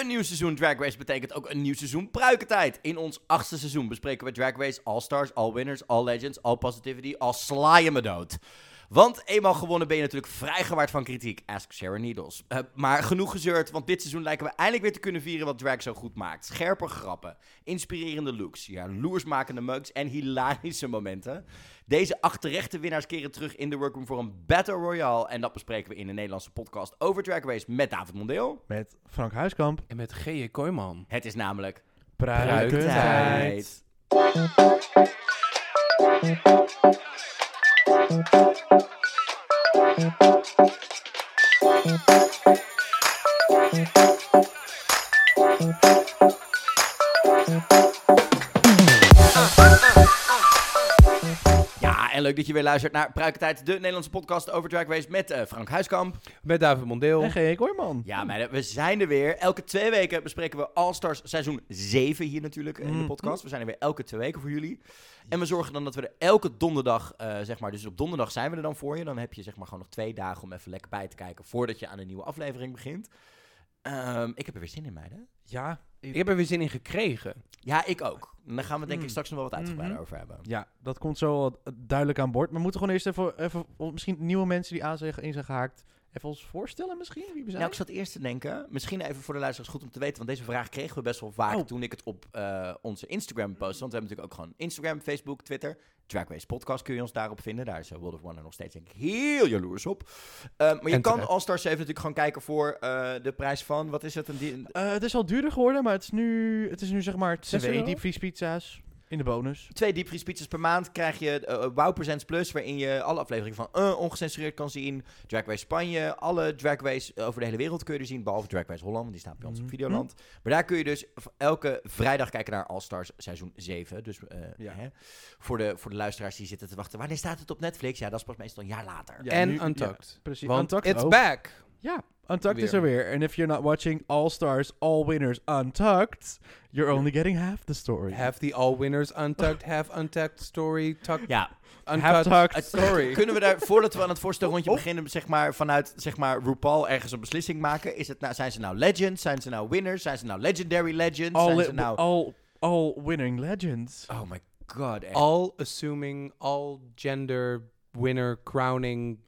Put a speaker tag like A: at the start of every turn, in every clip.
A: Een nieuw seizoen Drag Race betekent ook een nieuw seizoen pruikentijd. In ons achtste seizoen bespreken we Drag Race All Stars, All Winners, All Legends, All Positivity, All Sla je me dood. Want eenmaal gewonnen ben je natuurlijk vrijgewaard van kritiek. Ask Sharon Needles. Uh, maar genoeg gezeurd, want dit seizoen lijken we eindelijk weer te kunnen vieren wat drag zo goed maakt. Scherpe grappen, inspirerende looks, jaloersmakende mugs en hilarische momenten. Deze acht terechte winnaars keren terug in de workroom voor een Battle Royale. En dat bespreken we in de Nederlandse podcast over Drag Race met David Mondeel.
B: Met Frank Huiskamp.
C: En met G.J. Kooijman.
A: Het is namelijk...
B: Pruikentijd.
A: Ja, en leuk dat je weer luistert naar Pruikentijd, de Nederlandse podcast over Drag Race met eh, Frank Huiskamp.
C: Met David Mondeel.
B: En G.E. Kooijman.
A: Ja, meiden, we zijn er weer. Elke twee weken bespreken we All Stars seizoen 7 hier natuurlijk in de
B: Mhm.
A: podcast. We zijn er weer elke twee weken voor jullie. En we zorgen dan dat we er elke donderdag, eh, zeg maar, dus op donderdag zijn we er dan voor je. Dan heb je zeg maar gewoon nog twee dagen om even lekker bij te kijken voordat je aan een nieuwe aflevering begint. Ehm, ik heb er weer zin in, meiden.
B: Ja,
C: Ik heb er weer zin in gekregen.
A: Ja, ik ook. En daar gaan we denk ik
B: Mm.
A: straks nog wel wat uitgebreider
B: Mhm.
A: over hebben.
B: ja, dat komt zo duidelijk aan boord. Maar we moeten gewoon eerst even, even misschien nieuwe mensen die aan zijn, in zijn gehaakt, even ons voorstellen misschien, wie we zijn.
A: Nou, ik zat eerst te denken, misschien even voor de luisteraars goed om te weten, want deze vraag kregen we best wel vaak
B: Oh.
A: toen ik het op eh, onze Instagram postte. Want we hebben natuurlijk ook gewoon Instagram, Facebook, Twitter. Drag Race Podcast kun je ons daarop vinden. Daar is eh, World of Wonder nog steeds denk ik heel jaloers op. Eh, maar je
C: En
A: kan. All Stars 7 natuurlijk gewoon kijken voor de prijs van, wat is het? Een die,
B: het is al duurder geworden, maar het is nu, het is nu zeg maar twee diepvriespizza's in de bonus.
A: Twee diepvriespizzas per maand krijg je uh, Wow Presents Plus, waarin je alle afleveringen van uh, ongecensureerd kan zien. Drag Race Spanje, alle Drag Race over de hele wereld kun je er zien, behalve Drag Race Holland, want die staat bij ons op
B: Mhm.
A: Videoland. Maar daar kun je dus elke vrijdag kijken naar All Stars seizoen 7. Dus eh,
B: Ja.
A: hè, voor, de, voor de luisteraars die zitten te wachten, wanneer staat het op Netflix? Ja, dat is pas meestal een jaar later.
B: Ja,
C: en
B: nu-
C: Untucked.
B: ja, precies.
C: Want
B: Untucked
C: it's
B: ook.
C: back.
B: Ja, Untucked is er weer. And if you're not watching All Stars, All Winners, Untucked, you're only getting half the story.
C: Have the all winners untucked, have untucked story, tucked,
A: Ja,
C: uncut
B: Half-tucked.
A: het-
C: story.
A: kunnen we daar, voordat we aan het voorstelrondje
B: Oh.
A: beginnen, zeg maar, vanuit zeg maar, RuPaul ergens een beslissing maken? Is het nou, zijn ze nou legends? Zijn ze nou winners? Zijn ze nou legendary legends?
B: all,
A: zijn ze nou...
B: all, all winning legends.
A: Oh my god, echt.
C: All assuming, all gender, winner, crowning,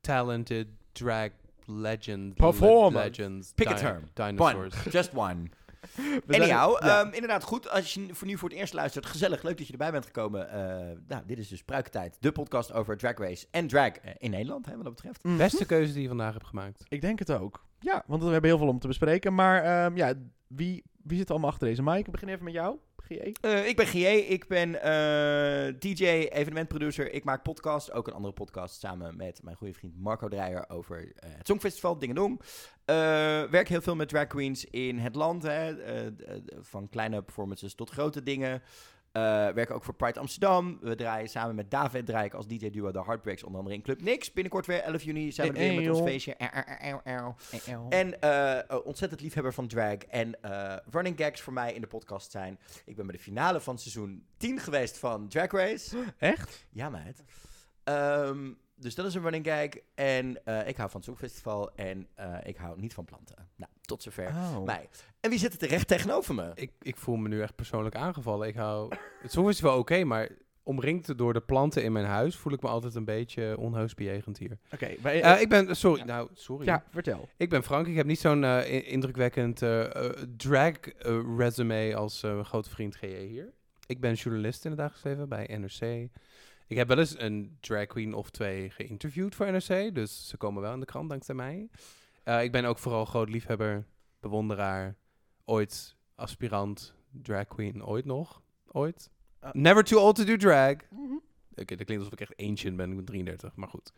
C: talented, drag, legend, le-
B: Performer.
C: legends,
A: Pick a term.
C: dinosaurs.
A: One. Just one. Anyhow,
B: ja.
A: ehm, inderdaad goed. Als je voor nu voor het eerst luistert, gezellig. Leuk dat je erbij bent gekomen. Eh, nou, dit is dus Pruikentijd, de podcast over Drag Race en drag eh, in Nederland, hè, wat dat betreft.
B: Mhm.
C: Beste keuze die je vandaag hebt gemaakt.
B: Ik denk het ook. Ja, want we hebben heel veel om te bespreken. Maar ehm, ja, wie, wie zit er allemaal achter deze mic? Ik begin even met jou, GE.
A: Eh, ik ben GJ, ik ben eh, DJ, evenementproducer. Ik maak podcast, ook een andere podcast samen met mijn goede vriend Marco Dreyer over eh, het Songfestival Dingedong. Werk heel veel met drag queens in het land, hè, van kleine performances tot grote dingen. Eh werken ook voor Pride Amsterdam. We draaien samen met David draai ik als DJ-duo The Heartbreaks, onder andere in Club Nix. Binnenkort weer 11 juni zijn we er weer met ons feestje. En eh, ontzettend liefhebber van drag. En eh, running gags voor mij in de podcast zijn. Ik ben bij de finale van seizoen 10 geweest van Drag Race.
B: Echt?
A: Ja, meid. Ehm, dus dat is een running gag. En ik hou van het Songfestival. En ik hou niet van planten. Nou, tot zover
B: Oh.
A: mij. En wie zit er terecht tegenover me?
C: Ik, ik voel me nu echt persoonlijk aangevallen. Ik hou... Het song is wel oké, maar omringd door de planten in mijn huis voel ik me altijd een beetje onheus bejegend hier.
B: Oké,
C: Eh, ik ben, sorry, nou, sorry.
B: ja, vertel.
C: Ik ben Frank. Ik heb niet zo'n eh, indrukwekkend eh, drag eh, resume als eh, mijn grote vriend GE hier. Ik ben journalist in het dagelijks leven bij NRC. Ik heb wel eens een drag queen of twee geïnterviewd voor NRC, dus ze komen wel in de krant dankzij mij. Eh, ik ben ook vooral groot liefhebber, bewonderaar, ooit aspirant, drag queen, ooit nog, ooit.
B: Ah.
C: Never too old to do drag.
B: Mhm.
C: Oké, dat klinkt alsof ik echt ancient ben. Ik ben 33, maar goed.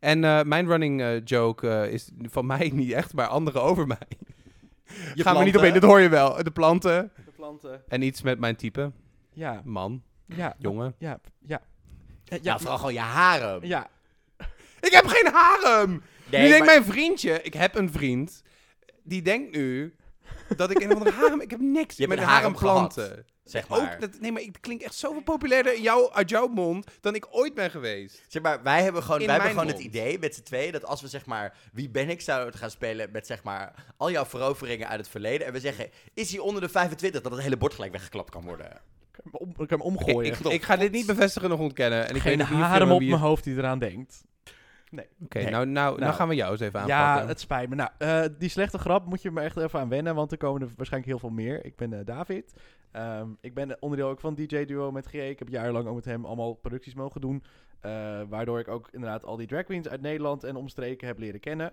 C: En eh, mijn running eh, joke is van mij niet echt, maar anderen over mij. Gaan we niet op in, dat hoor je wel. De planten
B: De planten.
C: en iets met mijn type.
B: Ja,
C: Man,
B: ja.
C: jongen.
B: Ja, ja.
A: Ja, vooral gewoon je haren.
B: Ja,
C: Ik heb geen harem!
A: Nee,
C: nu denkt
A: maar-
C: mijn vriendje, ik heb een vriend, die denkt nu dat ik een of andere harem... Ik heb niks
A: Je
C: met
A: een harem
C: haremplanten.
A: Zeg maar.
C: Ook, dat, nee, maar ik klink echt zoveel populairder in jou, uit jouw mond dan ik ooit ben geweest.
A: Zeg maar, wij hebben gewoon,
C: In
A: wij hebben gewoon het idee met z'n tweeën dat als we zeg maar Wie ben ik zouden gaan spelen met zeg maar al jouw veroveringen uit het verleden en we zeggen is hij onder de 25 dat het hele bord gelijk weggeklapt kan worden.
B: Ik kan hem om- ik kan hem omgooien.
C: Ik, ik, ik ga dit niet bevestigen nog ontkennen. En ik
B: Geen
C: weet niet
B: harem op mijn hoofd die eraan denkt.
C: Oké,
A: Nee.
C: nou, nou, nou,
B: Nou.
C: gaan we jou eens even aanpakken.
B: Ja, het spijt me. Nou, eh, die slechte grap moet je me echt even aan wennen, want er komen er waarschijnlijk heel veel meer. Ik ben eh, David. Ehm, ik ben onderdeel ook van DJ Duo met GE. Ik heb jarenlang ook met hem allemaal producties mogen doen. eh, waardoor ik ook inderdaad al die drag queens uit Nederland en omstreken heb leren kennen.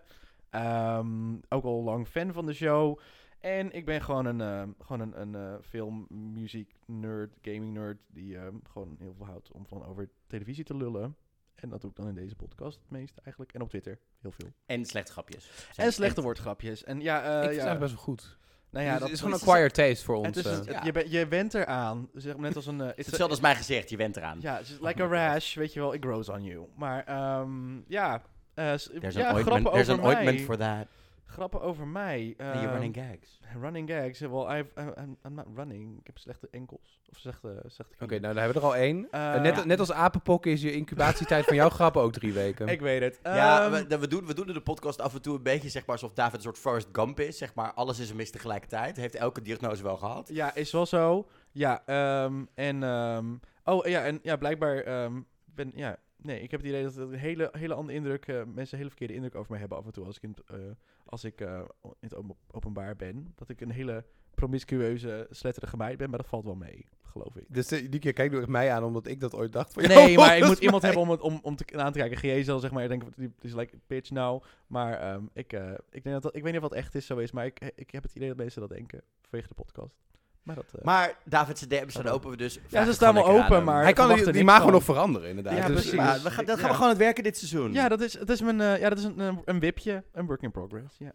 B: Ehm, ook al lang fan van de show. En ik ben gewoon een, eh, gewoon een, een film, muziek, nerd, gaming nerd. Die gewoon heel veel houdt om van over televisie te lullen. En dat doe ik dan in deze podcast het meest eigenlijk. En op Twitter heel veel.
A: En slechte grapjes.
B: En slechte woordgrapjes. En ja, eh,
C: ik vind het
B: ja.
C: eigenlijk best wel goed.
B: nou ja,
C: het
B: dat
C: is gewoon een
A: is-
C: acquired taste voor ons.
B: Het is, het-
A: Ja.
B: je, bent- je went eraan. Zeg maar net als een. eh,
A: Het is
B: a-
A: hetzelfde als mijn gezicht, je went eraan.
B: Ja, het is like a rash, weet je wel. It grows on you. Maar ehm, ja, eh, s-
A: There's
B: ja
A: an ointment,
B: grappen
A: there's
B: over
A: an ointment
B: mij.
A: for that.
B: Grappen over mij.
A: En je
B: ehm,
A: running gags.
B: running gags. Well, I've, I'm, I'm- not running. Ik heb slechte enkels. Of slechte, slechte
C: Oké,
B: knieën.
C: nou daar hebben we er al één.
B: Eh,
C: Eh, net,
B: ja.
C: net als apenpokken is je incubatietijd van jouw grappen ook drie weken.
B: Ik weet het.
A: Ja,
B: Ehm,
A: we, we, doen, we doen in de podcast af en toe een beetje zeg maar, alsof David een soort Forrest Gump is. Zeg maar, alles is een mis tegelijkertijd. Heeft elke diagnose wel gehad.
B: Ja, is wel zo. Ja, ehm, en... ehm, oh, ja, en ja, blijkbaar ehm, ben... Ja, nee, ik heb het idee dat het een hele, hele andere indruk... eh, mensen een hele verkeerde indruk over mij hebben af en toe als ik in het, eh, als ik, eh, in het open- openbaar ben. Dat ik een hele promiscueuze, sletterige meid ben, maar dat valt wel mee, geloof ik.
C: Dus die keer kijk ik mij aan omdat ik dat ooit dacht van
B: Nee, maar ik moet iemand hebben om, het, om, om te, aan te kijken. Zal zeg maar denken, die is like bitch nou. Maar ehm, ik, ik, denk dat dat, ik weet niet of dat echt is zo is, maar ik, ik heb het idee dat mensen dat denken vanwege de podcast. Maar dat... eh,
A: Maar David zijn DM's staan
B: Oh.
A: open, dus...
B: ja, ze staan wel open,
A: aan
B: maar
C: Hij kan, die, mag
B: van.
C: nog veranderen inderdaad.
B: Ja,
C: Dus.
A: Ja, we gaan, dat gaan we gewoon aan het werken dit seizoen.
B: Ja, dat is, dat is, mijn, eh, ja, dat is een, een, een wipje, een work in progress. Ja.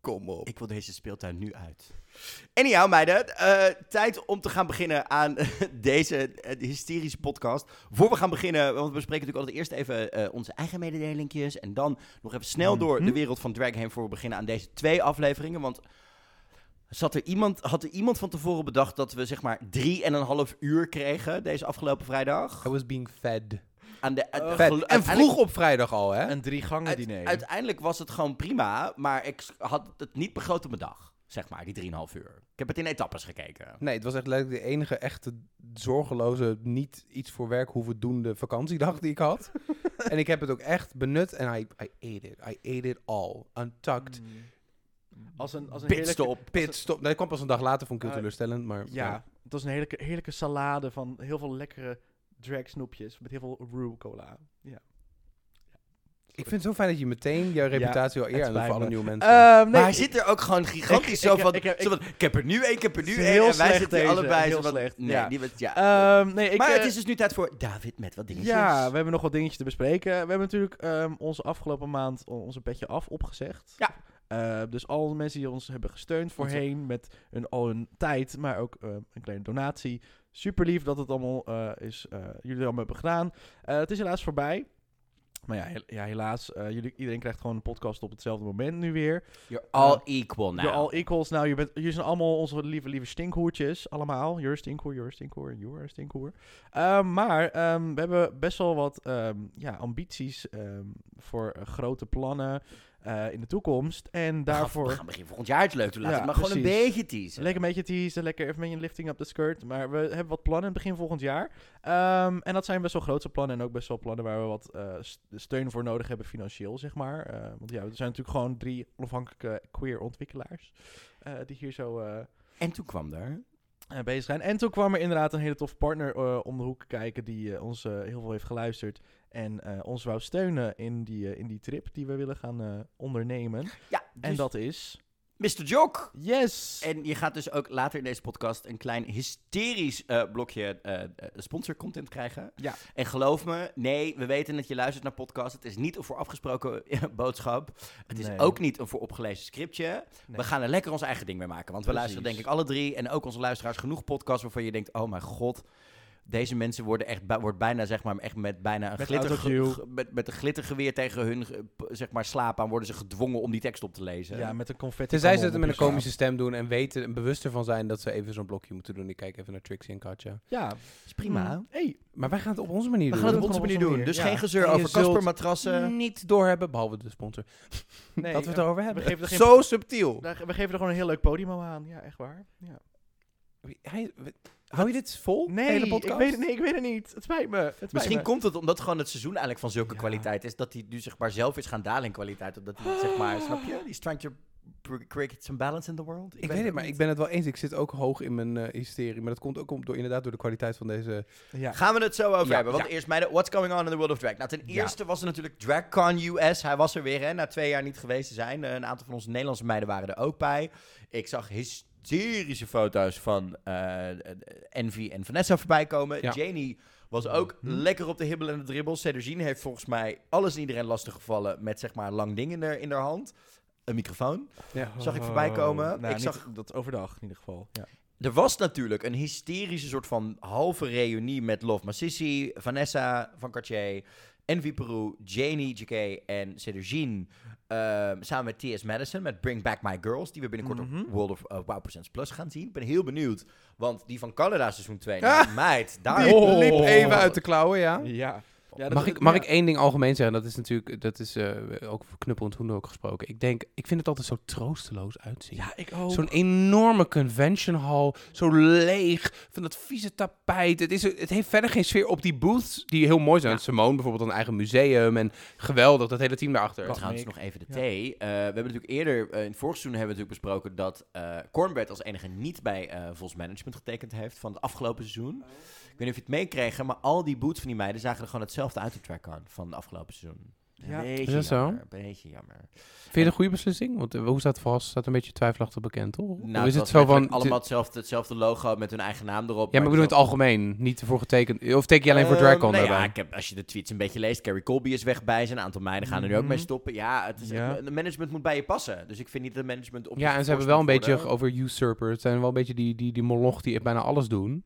C: Kom op.
A: Ik wil deze speeltuin nu uit. Anyhow, meiden. eh, tijd om te gaan beginnen aan deze hysterische podcast. Voor we gaan beginnen, want we bespreken natuurlijk altijd eerst even eh, onze eigen mededelingjes. En dan nog even snel door
B: Mhm.
A: de wereld van Drag heen voor we beginnen aan deze twee afleveringen. Want zat er iemand, had er iemand van tevoren bedacht dat we zeg maar drie en een half uur kregen deze afgelopen vrijdag?
C: I was being fed.
A: Aan de, gelu-
C: En vroeg op vrijdag al, hè?
B: Een drie gangen
A: Uit-
B: diner.
A: Uiteindelijk was het gewoon prima, maar ik had het niet begroot op mijn dag. Zeg maar, die 3,5 uur. Ik heb het in etappes gekeken.
C: Nee, het was echt letterlijk de enige echte zorgeloze, niet iets voor werk hoeven doende vakantiedag die ik had. en ik heb het ook echt benut en I, I ate it. I ate it all. Untucked.
B: Als een, als een heerlijke...
A: Pitstop.
C: Pit, stop. Nee, dat kwam pas een dag later, vond ik heel
B: Eh,
C: teleurstellend. Maar
B: Ja, het was een heerlijke, heerlijke salade van heel veel lekkere drag snoepjes. Met heel veel Rue cola. Ja.
C: Ik vind het zo fijn dat je meteen jouw reputatie al eer aan voor alle nieuwe mensen.
B: Ehm, nee,
A: maar hij
B: ik-
A: zit er ook gewoon gigantisch
B: ik-
A: zo
B: ik-
A: van,
B: ik heb-
A: zo van, ik heb er nu één, ik heb er nu één. En wij zitten allebei
B: heel
A: zo van,
B: slecht,
A: nee,
B: ja.
A: die was, ja.
B: Ehm, nee, ik,
A: maar
B: eh,
A: het is dus nu tijd voor David met wat dingetjes.
B: Ja, we hebben nog wat dingetjes te bespreken. We hebben natuurlijk ehm, onze afgelopen maand onze petje af opgezegd.
A: Ja.
B: Eh, dus al de mensen die ons hebben gesteund voorheen met hun, al hun tijd, maar ook eh, een kleine donatie. Super lief dat het allemaal eh, is, jullie allemaal hebben gedaan. Het is helaas voorbij. Maar ja, he- ja helaas. jullie, iedereen krijgt gewoon een podcast op hetzelfde moment nu weer.
A: You're all equal now.
B: You're all equals. Nou, je bent, jullie zijn allemaal onze lieve, lieve stinkhoertjes. Allemaal. You're a stinkhoer, you're a stinkhoer, you're a stinkhoer. Maar ehm, we hebben best wel wat ehm, ja, ambities ehm, voor grote plannen eh, in de toekomst. En daarvoor...
A: We gaan begin volgend jaar het leuk doen. Laten
B: Ja,
A: maar gewoon een beetje teasen.
B: Lekker een beetje teasen, lekker even met je lifting up the skirt. Maar we hebben wat plannen begin volgend jaar. Ehm, en dat zijn best wel grootse plannen. En ook best wel plannen waar we wat eh, st- steun voor nodig hebben financieel, zeg maar. Eh, want ja, er zijn natuurlijk gewoon drie onafhankelijke queer ontwikkelaars. die hier zo
A: En toen kwam er...
B: eh, bezig zijn. En toen kwam er inderdaad een hele toffe partner eh, om de hoek kijken die eh, ons heel veel heeft geluisterd. En ons wou steunen in die, in die trip die we willen gaan ondernemen.
A: Ja,
B: En
A: dus
B: dat is...
A: Mr. Jok.
B: Yes!
A: En je gaat dus ook later in deze podcast een klein hysterisch eh, blokje eh eh, sponsorcontent krijgen.
B: Ja.
A: En geloof me, nee, we weten dat je luistert naar podcast. Het is niet een voor afgesproken eh, boodschap. Het is ook niet een voor opgelezen scriptje.
B: Nee.
A: We gaan er lekker ons eigen ding mee maken. Want we luisteren denk ik alle drie en ook onze luisteraars genoeg podcasts waarvan je denkt, oh mijn god, Deze mensen worden echt, wordt bijna, zeg maar, echt met bijna een
B: Met
A: glitter, met, met een glittergeweer tegen hun, p- zeg maar, slaap aan, worden ze gedwongen om die tekst op te lezen.
B: Ja, met een confetti.
C: Tenzij ze het met een komische stem doen en weten en bewust ervan zijn dat ze even zo'n blokje moeten doen. Ik kijk even naar Trixie en Katja.
B: Ja,
A: is prima.
B: Mm. Hey,
C: Maar wij gaan het op onze manier
A: We
C: doen.
A: gaan het op onze manier doen. Dus geen gezeur over Casper matrassen.
C: niet doorhebben, behalve de sponsor.
B: nee,
C: dat we het
B: eh,
C: erover
B: we
C: hebben.
B: geven er geen-
C: Zo subtiel.
B: We geven er gewoon een heel leuk podium aan. Ja, echt waar. Ja.
C: Hij, hou je dit vol?
B: Nee,
C: hele
B: ik weet, het- nee, ik weet het niet. Het spijt me. Het spijt
A: Misschien
B: me.
A: komt het omdat gewoon het seizoen eigenlijk van zulke
B: Ja.
A: kwaliteit is, dat hij nu zeg maar zelf is gaan dalen in kwaliteit. Omdat hij zeg maar, snap je? Die is trying to create some balance in the world.
C: Ik weet het, maar ik ben het wel eens. Ik zit ook hoog in mijn eh, hysterie. Maar dat komt ook om, door, inderdaad door de kwaliteit van deze...
B: Ja.
A: Gaan we het zo over
C: Ja,
A: hebben. Want
C: ja.
A: eerst mijn What's Going On in the World of Drag. Nou, ten
C: Ja.
A: eerste was er natuurlijk DragCon US. Hij was er weer, hè, na twee jaar niet geweest te zijn. Eh, een aantal van onze Nederlandse meiden waren er ook bij. Ik zag hysterische foto's van eh, eh, Envy en Vanessa voorbij komen.
C: Ja.
A: Janie was ook
B: Mhm.
A: lekker op de hibbel en de dribbel. Cedergine heeft volgens mij alles en iedereen lastig gevallen met zeg maar lang ding in haar, in haar hand. Een microfoon.
C: Ja.
A: Zag ik voorbij komen.
B: Nou,
A: Ik
B: niet-
A: zag-
B: dat overdag in ieder geval. Ja.
A: Er was natuurlijk een hysterische soort van halve reunie met Love Massissi, Vanessa van Cartier, Envy Peru, Janie JK en Cedergine. Ehm, samen met T.S. Madison met Bring Back My Girls, die we binnenkort
B: Mhm.
A: op World of uh, Wow Presents Plus gaan zien. Ik ben heel benieuwd, want die van Canada seizoen 2,
C: Ah!
A: nou, meid, daar...
C: Die
B: Oh.
C: liep even uit de klauwen, ja.
B: Ja. Ja
C: mag ik, mag ik één ding algemeen zeggen? Dat is natuurlijk, dat is eh, ook voor Knuppel en Toen ook gesproken. Ik denk, ik vind het altijd zo troosteloos uitzien.
B: Ja, ik ook.
C: Zo'n enorme convention hall, zo leeg, van dat vieze tapijt. Het, is, het heeft verder geen sfeer op die booths, die heel mooi zijn.
A: Ja.
C: Simone bijvoorbeeld een eigen museum en geweldig, dat hele team daarachter.
B: Wat
A: Trouwens, nog even de
B: Ja.
A: thee. Eh, we hebben natuurlijk eerder, eh, in het vorige seizoen hebben we natuurlijk besproken dat eh Cornbread als enige niet bij eh Vos Management getekend heeft van het afgelopen seizoen. Ik weet niet of je het meekreeg, maar al die boots van die meiden zagen er gewoon hetzelfde uit de track aan van het afgelopen seizoen.
B: Ja.
A: Een beetje
C: Is dat zo?
A: jammer, Een beetje jammer.
C: Vind je het een goede beslissing? Want eh, hoe staat het vast? Staat een beetje twijfelachtig bekend, toch?
A: Nou,
C: of is
A: het
C: zo van...
A: allemaal hetzelfde, hetzelfde logo met hun eigen naam erop.
C: Ja, maar ik bedoel het algemeen, niet ervoor getekend. Of teken je alleen voor
A: Ehm,
C: DragCon
A: nee,
C: daarbij?
A: ja, ik heb, als je de tweets een beetje leest, Carrie Colby is weg bij zijn. Een aantal meiden gaan er nu ook
B: Mhm.
A: mee stoppen. Ja, het is,
B: Ja.
A: het management moet bij je passen. Dus ik vind niet dat management op
C: Ja, en ze hebben wel een beetje over usurper. Het zijn wel een beetje die, die, die moloch die bijna alles doen.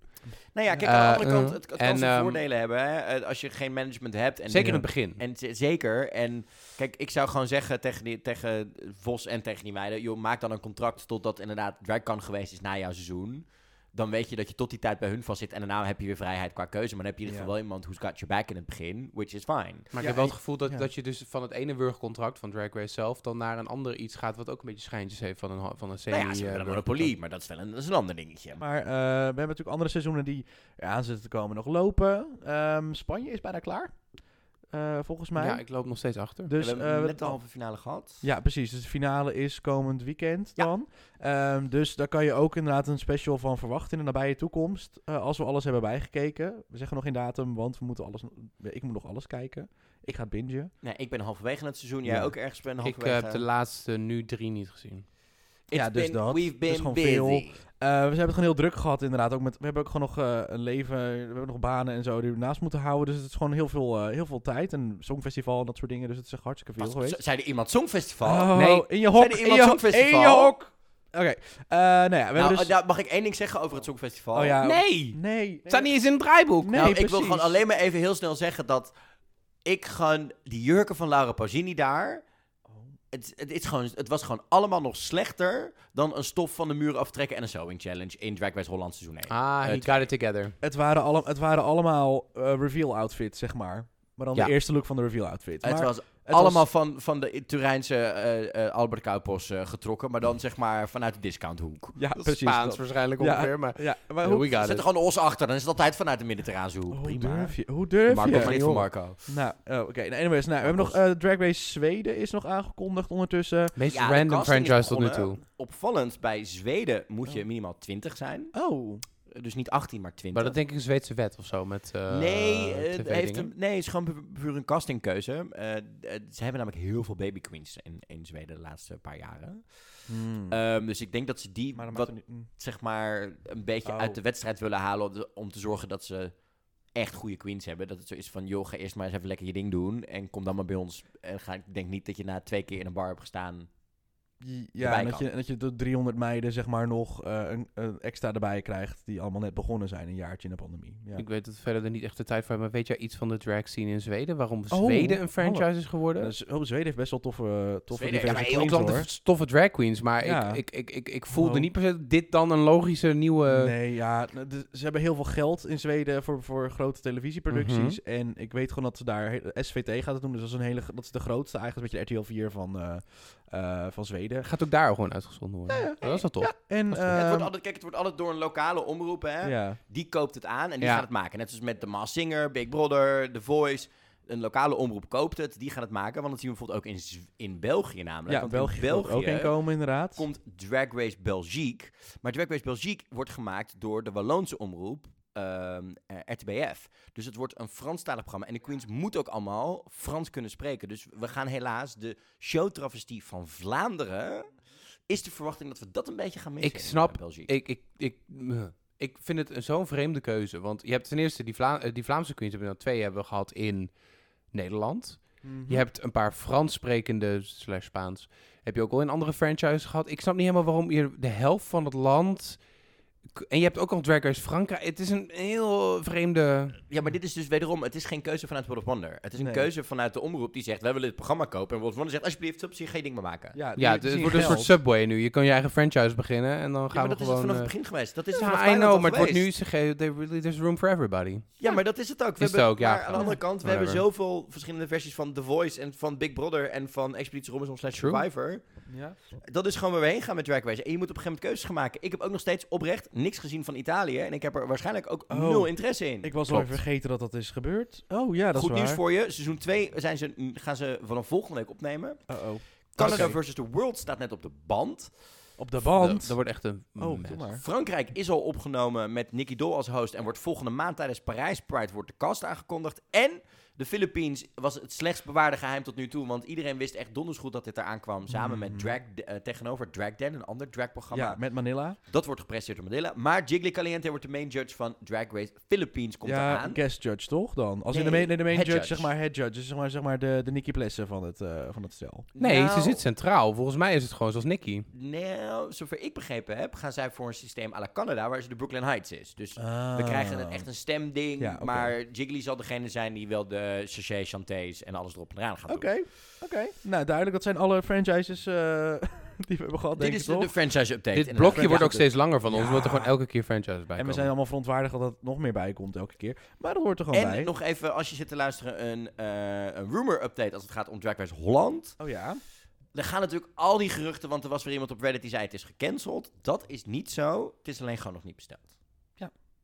A: Nou ja, kijk, aan de
C: Eh,
A: andere kant,
C: eh,
A: het, het
C: en,
A: kan zijn
C: ehm,
A: voordelen hebben. Hè? Eh, Als je geen management hebt. En,
C: Zeker in het begin.
A: En zeker. En kijk, ik zou gewoon zeggen tegen, die, tegen Vos en tegen die meiden... joh, maak dan een contract totdat inderdaad DragCon geweest is na jouw seizoen. Dan weet je dat je tot die tijd bij hun vast zit. En daarna heb je weer vrijheid qua keuze. Maar dan heb je in ieder geval wel iemand who's got your back in het begin. Which is fine.
C: Maar
B: Ja,
C: ik heb wel het gevoel dat,
B: ja.
C: dat je dus van het ene wurgcontract van Drag Race zelf... dan naar een ander iets gaat wat ook een beetje schijntjes heeft van een, van een semi...
A: nou ja, ze hebben een monopolie. Maar dat is wel een, dat is een ander dingetje.
B: Maar eh, we hebben natuurlijk andere seizoenen die eraan zitten te komen nog lopen. Ehm, Spanje is bijna klaar. Eh, volgens mij.
C: Ja, ik loop nog steeds achter.
B: dus,
A: we hebben
B: eh,
A: net de halve finale gehad.
B: Ja, precies. Dus de finale is komend weekend
A: Ja.
B: dan. Ehm, dus daar kan je ook inderdaad een special van verwachten in de nabije toekomst. eh, als we alles hebben bijgekeken. We zeggen nog geen datum, want we moeten alles, ik moet nog alles kijken. Ik ga het bingen.
A: Nee, ik ben halverwege het seizoen. Jij
B: Ja.
A: ook ergens ben
C: Ik
A: halverwege.
C: heb de laatste nu drie niet gezien.
B: Ja, dus
A: been-
B: dat.
A: We've
B: Dus
A: been
B: gewoon
A: busy.
B: veel. Eh, we hebben het gewoon heel druk gehad inderdaad. Ook met, we hebben ook gewoon nog eh, een leven, we hebben nog banen en zo die we naast moeten houden. Dus het is gewoon heel veel, eh, heel veel tijd. En songfestival en dat soort dingen. Dus het is echt hartstikke veel
A: Was-
B: geweest.
A: Zei er iemand Songfestival?
B: Oh,
C: Nee.
B: in je hok,
A: Zei er
B: in je,
A: Songfestival?
B: in je hok. Oké, nou ja, we
A: Nou,
B: dus...
A: nou, mag ik één ding zeggen over het Songfestival?
B: Oh ja,
C: Nee!
B: Nee.
C: Het staat niet eens in het draaiboek.
B: Nee,
A: nou, ik wil gewoon alleen maar even heel snel zeggen dat ik gewoon die jurken van Laura Pausini daar. Het, het, is gewoon, het was gewoon allemaal nog slechter dan een stof van de muur aftrekken en een sewing challenge in Drag Race Holland seizoen 1.
C: Ah, he
A: Het-
C: got it together.
B: Het waren, alle, het waren allemaal eh, reveal outfits, zeg maar. Maar dan
C: Ja.
B: de eerste look van de reveal outfit.
A: het was allemaal
B: was-
A: van, van de Turijnse eh, eh, Albert Kuipers eh, getrokken, maar dan zeg maar vanuit de discounthoek.
B: Ja,
C: Dat
B: precies.
C: Spaans
B: dat.
C: waarschijnlijk
B: Ja.
C: ongeveer, maar...
B: Ja, maar hoe,
A: Zet er gewoon de os achter, dan is het altijd vanuit de Mediterraanse hoek.
B: hoe
A: Prima.
B: durf je? Hoe durf
A: Marco,
B: je?
A: maar niet van Marco.
B: Nou, oh, oké. Nou, anyways, nou, we hebben nog eh, Drag Race Zweden is nog aangekondigd ondertussen.
C: Meest
A: Ja,
C: random franchise tot nu toe.
A: Opvallend, bij Zweden moet je
B: Oh.
A: minimaal 20 zijn.
B: Oh,
A: Dus niet 18, maar 20.
C: Maar dat denk ik een Zweedse wet of zo met eh
A: nee, eh, het
C: TV
A: heeft een, nee, het is gewoon pu- puur een castingkeuze. Eh, ze hebben namelijk heel veel baby queens in, in Zweden de laatste paar jaren. Ehm, dus ik denk dat ze die
B: Hmm. maar
A: wat,
B: maakt er niet... mm.
A: zeg maar een beetje
B: Oh.
A: uit de wedstrijd willen halen om, te- om te zorgen dat ze echt goede queens hebben. Dat het zo is van, joh, ga eerst maar eens even lekker je ding doen en kom dan maar bij ons. En ga, ik denk niet dat je na twee keer in een bar hebt gestaan
B: Ja, en dat je, en dat je de 300 meiden zeg maar nog eh, een, een extra erbij krijgt die allemaal net begonnen zijn een jaartje in de pandemie. Ja.
C: Ik weet het verder er niet echt de tijd voor, maar weet jij iets van de drag scene in Zweden? Waarom
B: Oh,
C: Zweden een franchise
B: hallo.
C: is geworden?
B: Dus, oh, Zweden heeft best wel toffe, toffe
A: Zweden
C: ja,
B: hoor.
C: de toffe drag queens, maar
B: Ja.
C: ik, ik, ik, ik, ik voelde
B: Oh.
C: niet per se dit dan een logische nieuwe...
B: Nee, ja, n- de- ze hebben heel veel geld in Zweden voor, voor grote televisieproducties.
C: Mhm.
B: En ik weet gewoon dat ze daar SVT gaat het doen. Dus dat is een hele, dat is de grootste eigenlijk, een beetje RTL 4 van, eh, eh, van Zweden.
C: Gaat ook daar gewoon uitgezonden worden?
B: Ja, ja.
C: Dat is wel tof.
B: Ja, en
C: Dat is
A: Ja, het
B: ehm,
A: wordt altijd, kijk, het wordt altijd door een lokale omroep, hè.
B: ja.
A: Die koopt het aan en die
C: Ja.
A: gaat het maken. Net zoals met The Masked Singer, Big Brother, The Voice. Een lokale omroep koopt het, die gaan het maken. Want dat zien we bijvoorbeeld ook in, Z- in België namelijk.
B: ja,
A: Want
B: België,
A: in
B: gaat er ook in komen inderdaad.
A: komt Drag Race Belgique. Maar Drag Race Belgique wordt gemaakt door de Walloonse omroep ehm, eh, RTBF. Dus het wordt een Franstalig programma. En de queens moeten ook allemaal Frans kunnen spreken. Dus we gaan helaas de showtravestie van Vlaanderen... is de verwachting dat we dat een beetje gaan missen
C: Ik snap,
A: eh.
C: Ik, ik, ik, eh, ik vind het een zo'n vreemde keuze. Want je hebt ten eerste die, Vla die Vlaamse queens, hebben we dan twee hebben we gehad in Nederland.
B: Mhm.
C: Je hebt een paar Frans sprekende slash Spaans. Heb je ook al in andere franchises gehad. Ik snap niet helemaal waarom je de helft van het land... En je hebt ook al Drag Race Frankrijk. Het is een heel vreemde...
A: Ja, maar dit is dus wederom, het is geen keuze vanuit World of Wonder. Het is een
B: Nee.
A: keuze vanuit de omroep die zegt, wij willen dit programma kopen. En World of Wonder zegt, alsjeblieft, subsidie, je ding maar maken.
B: Ja,
C: Ja, het wordt een soort. Subway nu. Je kan je eigen franchise beginnen en dan
A: Ja,
C: gaan
A: maar dat
C: we
A: is het
C: gewoon...
A: vanaf het
C: eh,
A: begin geweest. Dat is het
C: ja, I know, maar het wordt nu... really, there's room for everybody.
A: Ja, maar dat is het ook. We
C: Is het
A: hebben,
C: ook, ja.
A: Maar aan de andere kant, we hebben zoveel verschillende versies van The Voice en van Big Brother en van Expeditie Robinson slash
C: True.
B: Ja.
A: Dat is gewoon waar we heen gaan met Drag Race. En je moet op een gegeven moment keuzes gaan maken. Ik heb ook nog steeds oprecht niks gezien van Italië. En ik heb er waarschijnlijk ook
B: Oh.
A: nul interesse in.
B: Ik was al vergeten dat dat is gebeurd. Oh ja, dat
A: Goed
B: is
A: nieuws
B: waar.
A: voor je. Seizoen 2 zijn ze, gaan ze vanaf volgende week opnemen.
B: Uh-oh.
A: Canada
B: Oké.
A: versus the World staat net op de band.
B: Op de band.
C: Dat wordt echt een
B: oh, maar.
A: Frankrijk is al opgenomen met Nicky Doll als host en wordt volgende maand tijdens Parijs Pride wordt de cast aangekondigd. En de Philippines was het slechtst bewaarde geheim tot nu toe, want iedereen wist echt donders goed dat dit eraan kwam. Samen met
B: Mhm.
A: Drag eh, tegenover Drag Den, een ander dragprogramma.
B: Ja, met Manila.
A: Dat wordt gepresenteerd door Manila. Maar Jiggly Caliente wordt de main judge van Drag Race Philippines komt
B: ja,
A: eraan.
B: guest judge toch dan? Als in de main, nee, de main judge,
A: judge.
B: zeg maar head judge. Dus zeg maar, zeg maar de, de Nicky Plessen van het, eh, van het stel.
C: Nee,
A: Nou,
C: ze zit centraal. Volgens mij is het gewoon zoals Nicky.
A: Nou, zover ik begrepen heb, gaan zij voor een systeem à la Canada, waar ze de Brooklyn Heights is. Dus we
B: Ah.
A: krijgen een, echt een stemding,
B: Ja,
A: maar Jiggly zal degene zijn die wel de sachet chantés en alles erop en eraan gaat
B: Oké,
A: doen.
B: oké. Nou, duidelijk. Dat zijn alle franchises eh, die we hebben gehad,
A: Dit
B: denk
A: is
B: ik
A: de,
B: toch?
A: de franchise update.
C: Dit blokje wordt ook steeds langer van ons. We moeten gewoon elke keer franchises bij
B: En we zijn allemaal verontwaardigd dat er nog meer bij komt elke keer. Maar dat hoort er gewoon
A: En
B: bij.
A: nog even, als je zit te luisteren, een, eh, een rumor update als het gaat om Drag Race Holland.
B: Oh ja?
A: Er gaan natuurlijk al die geruchten, want er was weer iemand op Reddit die zei het is gecanceld. Dat is niet zo. Het is alleen gewoon nog niet besteld.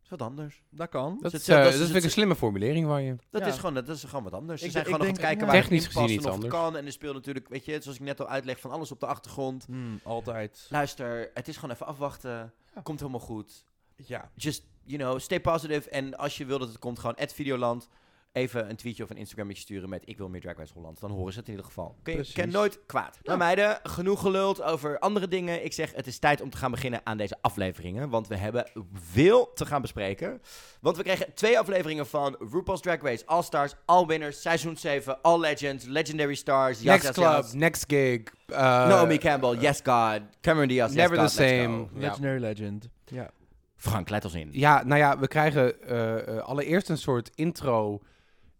A: Is wat anders.
B: Dat kan.
C: Dat, is,
A: is-
C: eh,
A: dat is
C: dat vind ik
A: het-
C: een slimme formulering van je.
A: Dat,
B: Ja.
A: is gewoon, dat is gewoon wat anders. Ze
B: Ik
A: zijn gewoon nog aan het kijken
B: ja.
A: waar
C: Technisch
A: het in past
C: gezien
A: en
C: iets
A: of het
C: anders.
A: kan. En er speelt natuurlijk, weet je, zoals ik net al uitleg, van alles op de achtergrond.
B: Hmm, altijd.
A: Luister, het is gewoon even afwachten.
B: Ja.
A: Komt helemaal goed.
B: Ja.
A: Just, you know, stay positive. En als je wil dat het komt, gewoon at Videoland. Even een tweetje of een Instagrammetje sturen met ik wil meer Drag Race Holland. Dan horen ze het in ieder geval. Kun je
B: Precies.
A: ken nooit kwaad. Nou meiden, genoeg geluld over andere dingen. Ik zeg, het is tijd om te gaan beginnen aan deze afleveringen. Want we hebben veel te gaan bespreken. Want we kregen twee afleveringen van RuPaul's Drag Race All Stars, All Winners, Seizoen 7, All Legends, Legendary Stars,
C: Next
A: Yas,
C: club, next gig. uh,
A: Naomi Campbell, Yes God, Cameron Diaz, Yes
C: Never
A: God,
C: the same.
B: Legendary Legend. Ja.
A: Frank, leid ons in.
C: Ja, nou ja, we krijgen eh, eh, allereerst een soort intro.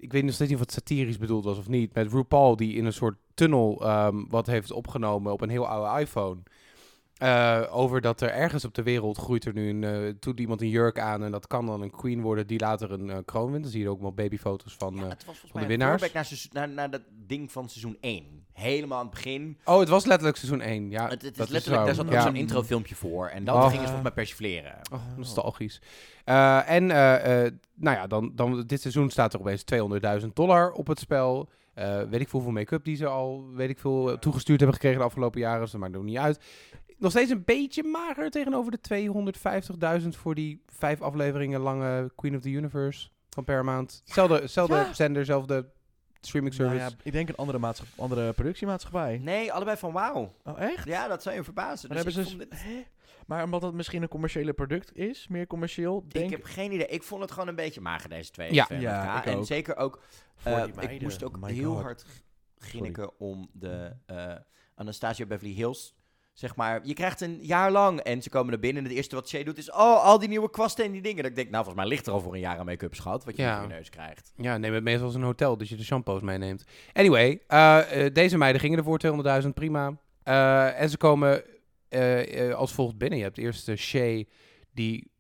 C: Ik weet nog steeds niet of het satirisch bedoeld was of niet. Met RuPaul die in een soort tunnel ehm, wat heeft opgenomen op een heel oude iPhone. Eh, over dat er ergens op de wereld groeit er nu een, doet iemand een jurk aan en dat kan dan een queen worden die later een eh, kroon wint. Dan zie je ook wel babyfoto's van.
A: Ja, het was volgens
C: de
A: een
C: winnaars.
A: throwback naar, naar, naar dat ding van seizoen 1. Helemaal aan het begin.
C: Oh, het was letterlijk seizoen 1. Ja,
A: het, is letterlijk,
C: zo.
A: daar zat ook
C: Ja.
A: zo'n introfilmpje voor. En dan
C: Oh.
A: gingen ze volgens mij persifleren.
C: Oh, nostalgisch. En nou ja, dan, dan, dit seizoen staat er opeens 200.000 dollar op het spel. Weet ik veel hoeveel make-up die ze al weet ik veel, toegestuurd hebben gekregen de afgelopen jaren. Dus dat maakt ook niet uit. Nog steeds een beetje mager tegenover de 250.000 voor die vijf afleveringen lange Queen of the Universe van Paramount. Zelfde, zelfde
B: Ja.
C: zender, zelfde streaming service.
B: Nou ja, ik denk een andere, maatschap- andere productiemaatschappij.
A: Nee, allebei van wauw.
B: Oh, echt?
A: Ja, dat zou je verbazen.
B: Maar
A: Dus
B: hebben ze...
A: dit-?
B: Maar omdat het misschien een commerciële product is, meer commercieel, denk
A: ik heb geen idee. Ik vond het gewoon een beetje mager, deze twee.
C: Ja.
B: Ja, ik
A: en
B: ook.
A: zeker ook,
B: voor
A: eh,
B: die
A: ik moest ook
B: My
A: heel
B: God.
A: hard grinniken om de eh, Anastasia Beverly Hills zeg maar, je krijgt een jaar lang en ze komen er binnen en het eerste wat Shay doet is, oh, al die nieuwe kwasten en die dingen. Dat ik denk, nou, volgens mij ligt er al voor een jaar aan make-up, schat, wat je
C: Ja.
A: in je neus krijgt.
C: Ja, neem het meestal als een hotel, dus je de shampoos meeneemt. Anyway, eh, eh, deze meiden gingen ervoor 200.000, prima. Eh, en ze komen als volgt binnen. Je hebt eerst Shay, die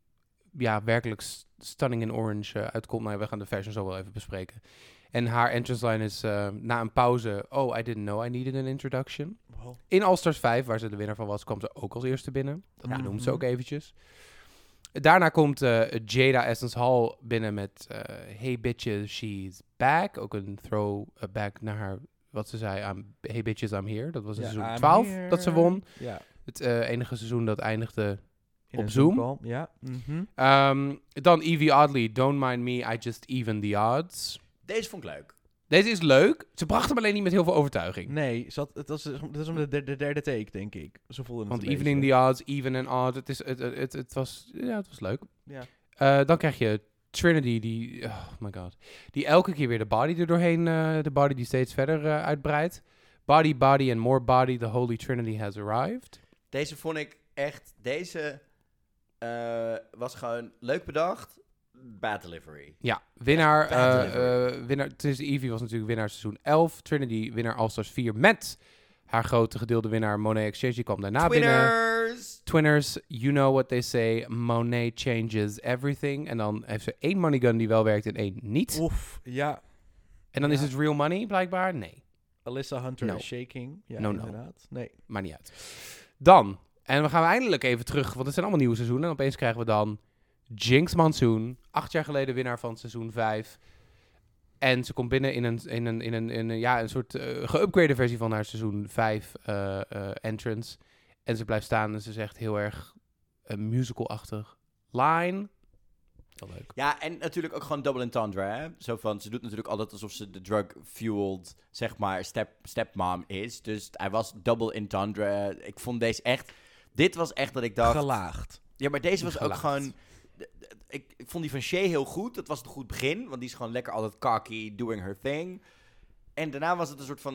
C: ja, werkelijk st- stunning in orange uitkomt. Nou, we gaan de fashion zo wel even bespreken. En haar entrance line is eh, na een pauze... Oh, I didn't know I needed an introduction.
B: Wow.
C: In All Stars 5, waar ze de winnaar van was, kwam ze ook als eerste binnen. Dat
B: Ja.
C: noemt ze ook eventjes. Daarna komt eh, Jada Essence Hall binnen met eh, Hey bitches, she's back. Ook een throwback naar haar, wat ze zei aan Hey bitches, I'm here. Dat was in
B: Ja,
C: seizoen
B: I'm
C: 12
B: here.
C: dat ze won.
B: Ja.
C: Het eh, enige seizoen dat eindigde.
B: In
C: Op Zoom?
B: call, Ja. Mhm.
C: Ehm, dan Evie Oddly, Don't Mind Me, I Just Even the Odds.
A: Deze vond ik leuk.
C: Deze is leuk. Ze bracht hem alleen niet met heel veel overtuiging.
B: Nee, zat, het was, het was de derde, de derde take, denk ik. Zo voelde het
C: Want evening
B: beetje.
C: the odds, even and odd. Het, is, het, het, het, het was, ja, het was leuk.
B: Ja.
C: Eh, dan krijg je Trinity, die, oh my god, die elke keer weer de body er doorheen, eh, de body die steeds verder eh, uitbreidt. Body, body and more body, the Holy Trinity has arrived.
A: Deze vond ik echt, deze was gewoon leuk bedacht, bad delivery.
C: Ja, winnaar,
A: Bad
C: eh eh winnaar, is Evie was natuurlijk winnaar seizoen 11, Trinity winnaar All-Stars 4 met haar grote gedeelde winnaar Monet Exchange, die kwam daarna binnen.
A: Twinners!
C: Twinners, you know what they say, Monet changes everything. En dan heeft ze één money gun die wel werkt en één niet.
B: Oef, ja.
C: En dan is
B: Ja.
C: het real money, blijkbaar? Nee,
B: Alyssa Hunter
C: No.
B: is shaking. Ja,
C: No, no.
B: inderdaad. Nee.
C: maakt niet uit. Dan, en we gaan eindelijk even terug, want het zijn allemaal nieuwe seizoenen. En opeens krijgen we dan Jinx Monsoon, acht jaar geleden winnaar van seizoen 5. En ze komt binnen in een, in een, in een, in een, ja, een soort geüpgrade versie van haar seizoen 5 eh, eh, entrance. En ze blijft staan en ze zegt heel erg eh, musical-achtig. Line. Heel leuk.
A: Ja, en natuurlijk ook gewoon double entendre, hè. Zo van, ze doet natuurlijk altijd alsof ze de drug-fueled, zeg maar, step, stepmom is. Dus hij was double entendre. Ik vond deze echt... Dit was echt dat ik dacht...
B: Gelaagd.
A: Ja, maar deze was ook gewoon... Ik, ik vond die van Shay heel goed. Dat was een goed begin. Want die is gewoon lekker altijd cocky, doing her thing. En daarna was het een soort van...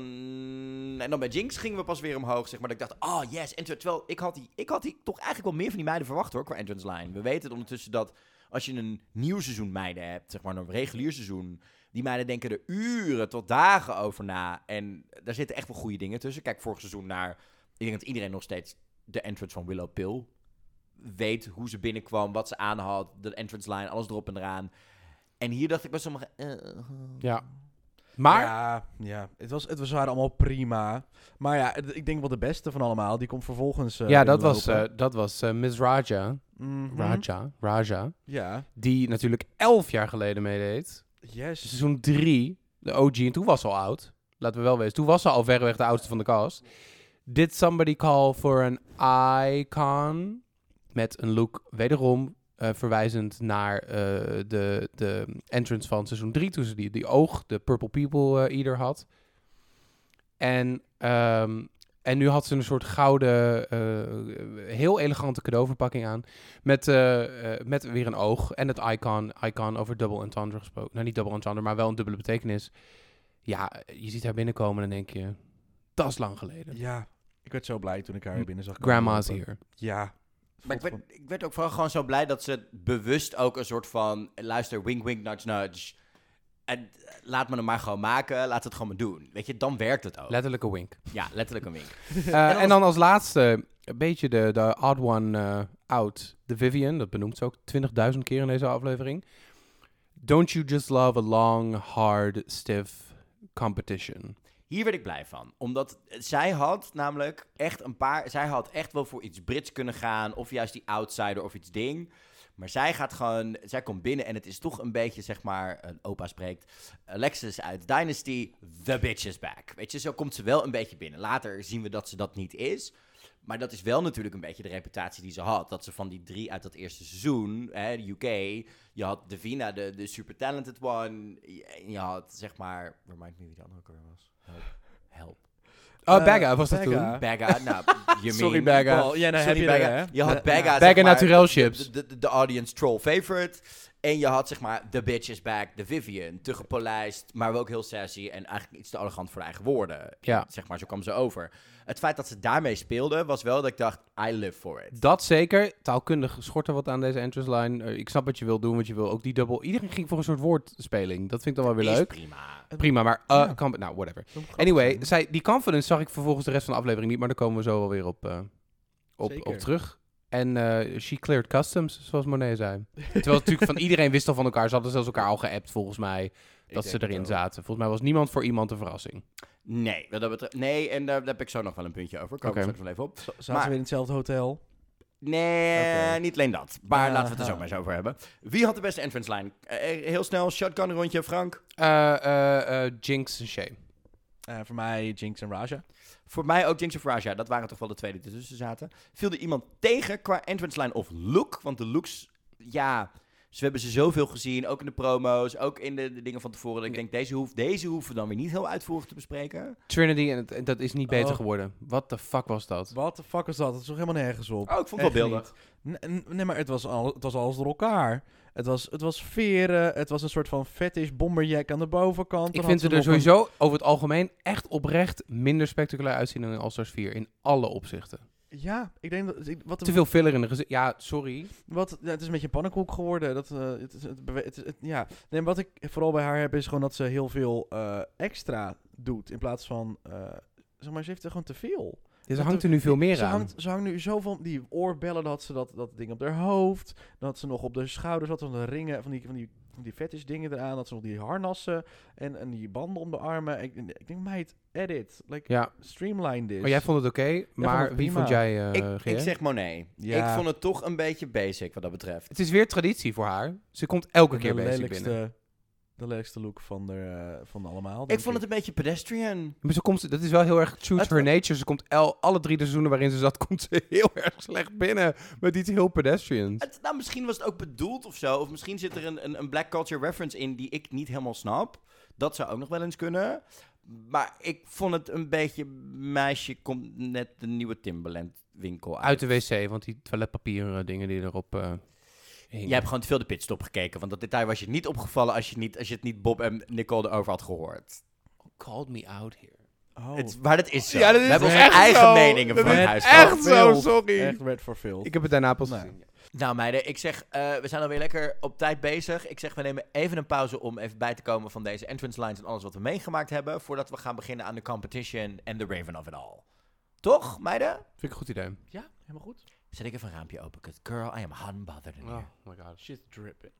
A: En dan bij Jinx gingen we pas weer omhoog, zeg maar. Dat ik dacht, oh yes, entrance. Terwijl ik had, die, ik had die toch eigenlijk wel meer van die meiden verwacht, hoor, qua entrance line. We weten ondertussen dat als je een nieuw seizoen meiden hebt, zeg maar een regulier seizoen... Die meiden denken er uren tot dagen over na. En daar zitten echt wel goede dingen tussen. Kijk vorig seizoen naar... Ik denk dat iedereen nog steeds de entrance van Willow Pill weet hoe ze binnenkwam, wat ze aan had, de entrance line, alles erop en eraan. En hier dacht ik bij sommige... eh,
C: Ja. Maar,
B: Ja, ja. Het, was, het was waren allemaal prima. Maar ja, het- ik denk wel de beste van allemaal. Die komt vervolgens. eh,
C: ja, dat was, eh, dat was eh, Miss Raja.
B: Mhm.
C: Raja. Raja.
B: Ja.
C: Die natuurlijk elf jaar geleden meedeed.
B: Yes.
C: Seizoen 3, de OG, en toen was ze al oud. Laten we wel wezen. Toen was ze al verreweg de oudste van de cast. Did somebody call for an icon? Met een look wederom eh, verwijzend naar eh, de, de entrance van seizoen 3. Toen ze die, die oog, de Purple People eh, Eater had. En, ehm, en nu had ze een soort gouden, heel elegante cadeauverpakking aan. Met, met weer een oog. En het icon, icon over double entendre gesproken. Nou, niet double entendre, maar wel een dubbele betekenis. Ja, je ziet haar binnenkomen en dan denk je... Dat is lang geleden.
B: Ja. Ik werd zo blij toen ik haar binnen zag. komen
C: Grandma's hier.
B: Ja.
A: Maar ik werd, ik werd ook vooral gewoon zo blij dat ze bewust ook een soort van... Luister, wink, wink, nudge, nudge. En eh, laat me hem maar gewoon maken. Laat het gewoon maar doen. Weet je, dan werkt het ook.
C: Letterlijke wink.
A: ja, letterlijk een wink.
C: Eh,
A: En
C: en, dan als laatste, een beetje de, de odd one eh, out. De Vivian, dat benoemt ze ook 20.000 keer in deze aflevering. Don't you just love a long, hard, stiff competition?
A: Hier werd ik blij van. Omdat zij had namelijk echt een paar... Zij had echt wel voor iets Brits kunnen gaan. Of juist die outsider of iets ding. Maar zij gaat gewoon... Zij komt binnen en het is toch een beetje, zeg maar... Een opa spreekt. Alexis uit Dynasty. The bitch is back. Weet je, zo komt ze wel een beetje binnen. Later zien we dat ze dat niet is. Maar dat is wel natuurlijk een beetje de reputatie die ze had. Dat ze van die drie uit dat eerste seizoen, hè, UK... Je had Davina, de, de super talented one. En je had, zeg maar... Remind me wie de andere alweer was. Help. Help.
C: Oh,
B: Eh,
C: Bagga was dat
B: Bagga.
C: toen.
A: Bagga, nou, you
C: Sorry,
A: mean...
C: Bagga.
B: Well, ja, dan
A: Sorry,
B: heb je er,
A: Bagga. Je had Bagga,
C: Bagga
A: zeg maar,
C: Naturel
A: de-
C: chips.
A: De, de, de audience troll favorite. En je had zeg maar The Bitch is Back, de Vivian. Te gepolijst, maar wel ook heel sassy en eigenlijk iets te arrogant voor de eigen woorden.
C: Ja.
A: Zeg maar, zo kwam ze over. Het feit dat ze daarmee speelde, was wel dat ik dacht, I live for it.
C: Dat zeker. Taalkundig schort er wat aan deze entrance line. Eh, ik snap wat je wil doen, want je wil ook die dubbel... Iedereen ging voor een soort woordspeling. Dat vind ik dan wel weer
A: Is
C: leuk.
A: prima.
C: Prima, maar... eh,
B: Ja.
C: kan, nou, whatever. Anyway, zij, die confidence zag ik vervolgens de rest van de aflevering niet, maar daar komen we zo wel weer op, eh, op,
B: Zeker.
C: op terug. En eh, she cleared customs, zoals Monet zei. Terwijl natuurlijk van iedereen wist al van elkaar. Ze hadden zelfs elkaar al geappt, volgens mij, dat ze erin zaten. Volgens mij was niemand voor iemand een verrassing.
A: Nee, wat dat betreft, nee, en daar, daar heb ik zo nog wel een puntje over. Kom
C: Oké.
A: ik straks wel even op.
B: Z- Zaten
A: Maar-
B: we weer in hetzelfde hotel?
A: Nee, niet alleen dat. Maar laten we het er zo maar eens over hebben. Wie had de beste entrance line? Eh, heel snel, shotgun rondje, Frank.
C: Eh, eh, eh, Jinx en Shay.
B: Eh, voor mij Jinx en Raja.
A: Voor mij ook Jinx of Raja. Dat waren toch wel de twee die ertussen zaten. Viel er iemand tegen qua entrance line of look? Want de looks, ja... Dus we hebben ze zoveel gezien, ook in de promo's, ook in de, de dingen van tevoren. Dat ik denk, deze, hoef, deze hoeven we dan weer niet heel uitvoerig te bespreken.
C: Trinity, en, het- en dat is niet beter
B: Oh.
C: geworden. What the fuck was dat?
B: Wat de fuck is dat? Dat is toch helemaal nergens op?
A: Oh, ik vond het wel beeldig.
B: niet. Nee, nee, maar het was, al, het was alles door elkaar. Het was, het was veren, het was een soort van fetish bomberjack aan de bovenkant.
C: Ik vind ze er
B: een-
C: sowieso over het algemeen echt oprecht minder spectaculair uitzien dan in All-Stars 4. In alle opzichten.
B: Ja, ik denk dat... ik- Wat,
C: Te veel filler in de gezicht. Ja, sorry.
B: Wat, het is een beetje een pannenkoek geworden. Dat, eh, het, is- het, ja. nee, wat ik vooral bij haar heb, is gewoon dat ze heel veel eh, extra doet. In plaats van... eh, zeg maar, ze heeft er gewoon te veel.
C: Ja, ze hangt
B: er-
C: nu veel meer
B: ze
C: aan.
B: Hangt, ze hangt nu zoveel... Die oorbellen, dat ze dat, dat ding op haar hoofd. Dat ze nog op de schouders had, van de ringen, van die, van die, van die fetish dingen eraan. Dat ze nog die harnassen en, en die banden om de armen. Ik, ik denk, meid, edit. Like,
C: Ja,
B: streamline this.
C: maar jij vond het oké. maar
B: het
C: wie vond jij, eh
A: ik, ik zeg Monet.
B: Ja.
A: Ik vond het toch een beetje basic wat dat betreft.
C: Het is weer traditie voor haar. Ze komt elke
B: de
C: keer basic binnen.
B: De lelijkste look van, de, eh, van allemaal.
A: Ik vond het een beetje pedestrian.
C: Maar ze komt, dat is wel heel erg true to her nature. Ze komt el, alle drie de seizoenen waarin ze zat, komt ze heel erg slecht binnen. Met iets heel pedestrians.
A: Het, nou, misschien was het ook bedoeld of zo. Of misschien zit er een, een, een black culture reference in die ik niet helemaal snap. Dat zou ook nog wel eens kunnen. Maar ik vond het een beetje... Meisje komt net de nieuwe Timberland winkel uit.
C: Uit de wc, want die toiletpapier eh, dingen die erop eh.
A: Jij hebt gewoon te veel de pitstop gekeken. Want dat detail was je niet opgevallen als je, niet, als je het niet Bob en Nicole erover had gehoord.
C: Called me out here.
B: Oh,
A: Het, maar dat is zo.
C: Ja, dat
A: We hebben onze eigen
C: zo.
A: meningen
C: Dat
A: van het
B: is
A: huis.
C: echt zo,
B: Filth.
C: sorry.
B: Echt red for Phil.
C: Ik heb het daarna pas
B: Nee.
C: gezien.
A: Nou meiden, ik zeg, eh, we zijn alweer lekker op tijd bezig. Ik zeg, we nemen even een pauze om even bij te komen van deze entrance lines en alles wat we meegemaakt hebben. Voordat we gaan beginnen aan de competition en de Raven of it all. Toch, meiden?
C: Vind ik een goed idee.
B: Ja, helemaal goed.
A: Zet ik even een raampje open. 'cause girl, I am hot and bothered in here.
C: Oh my god.
B: Shit dripping.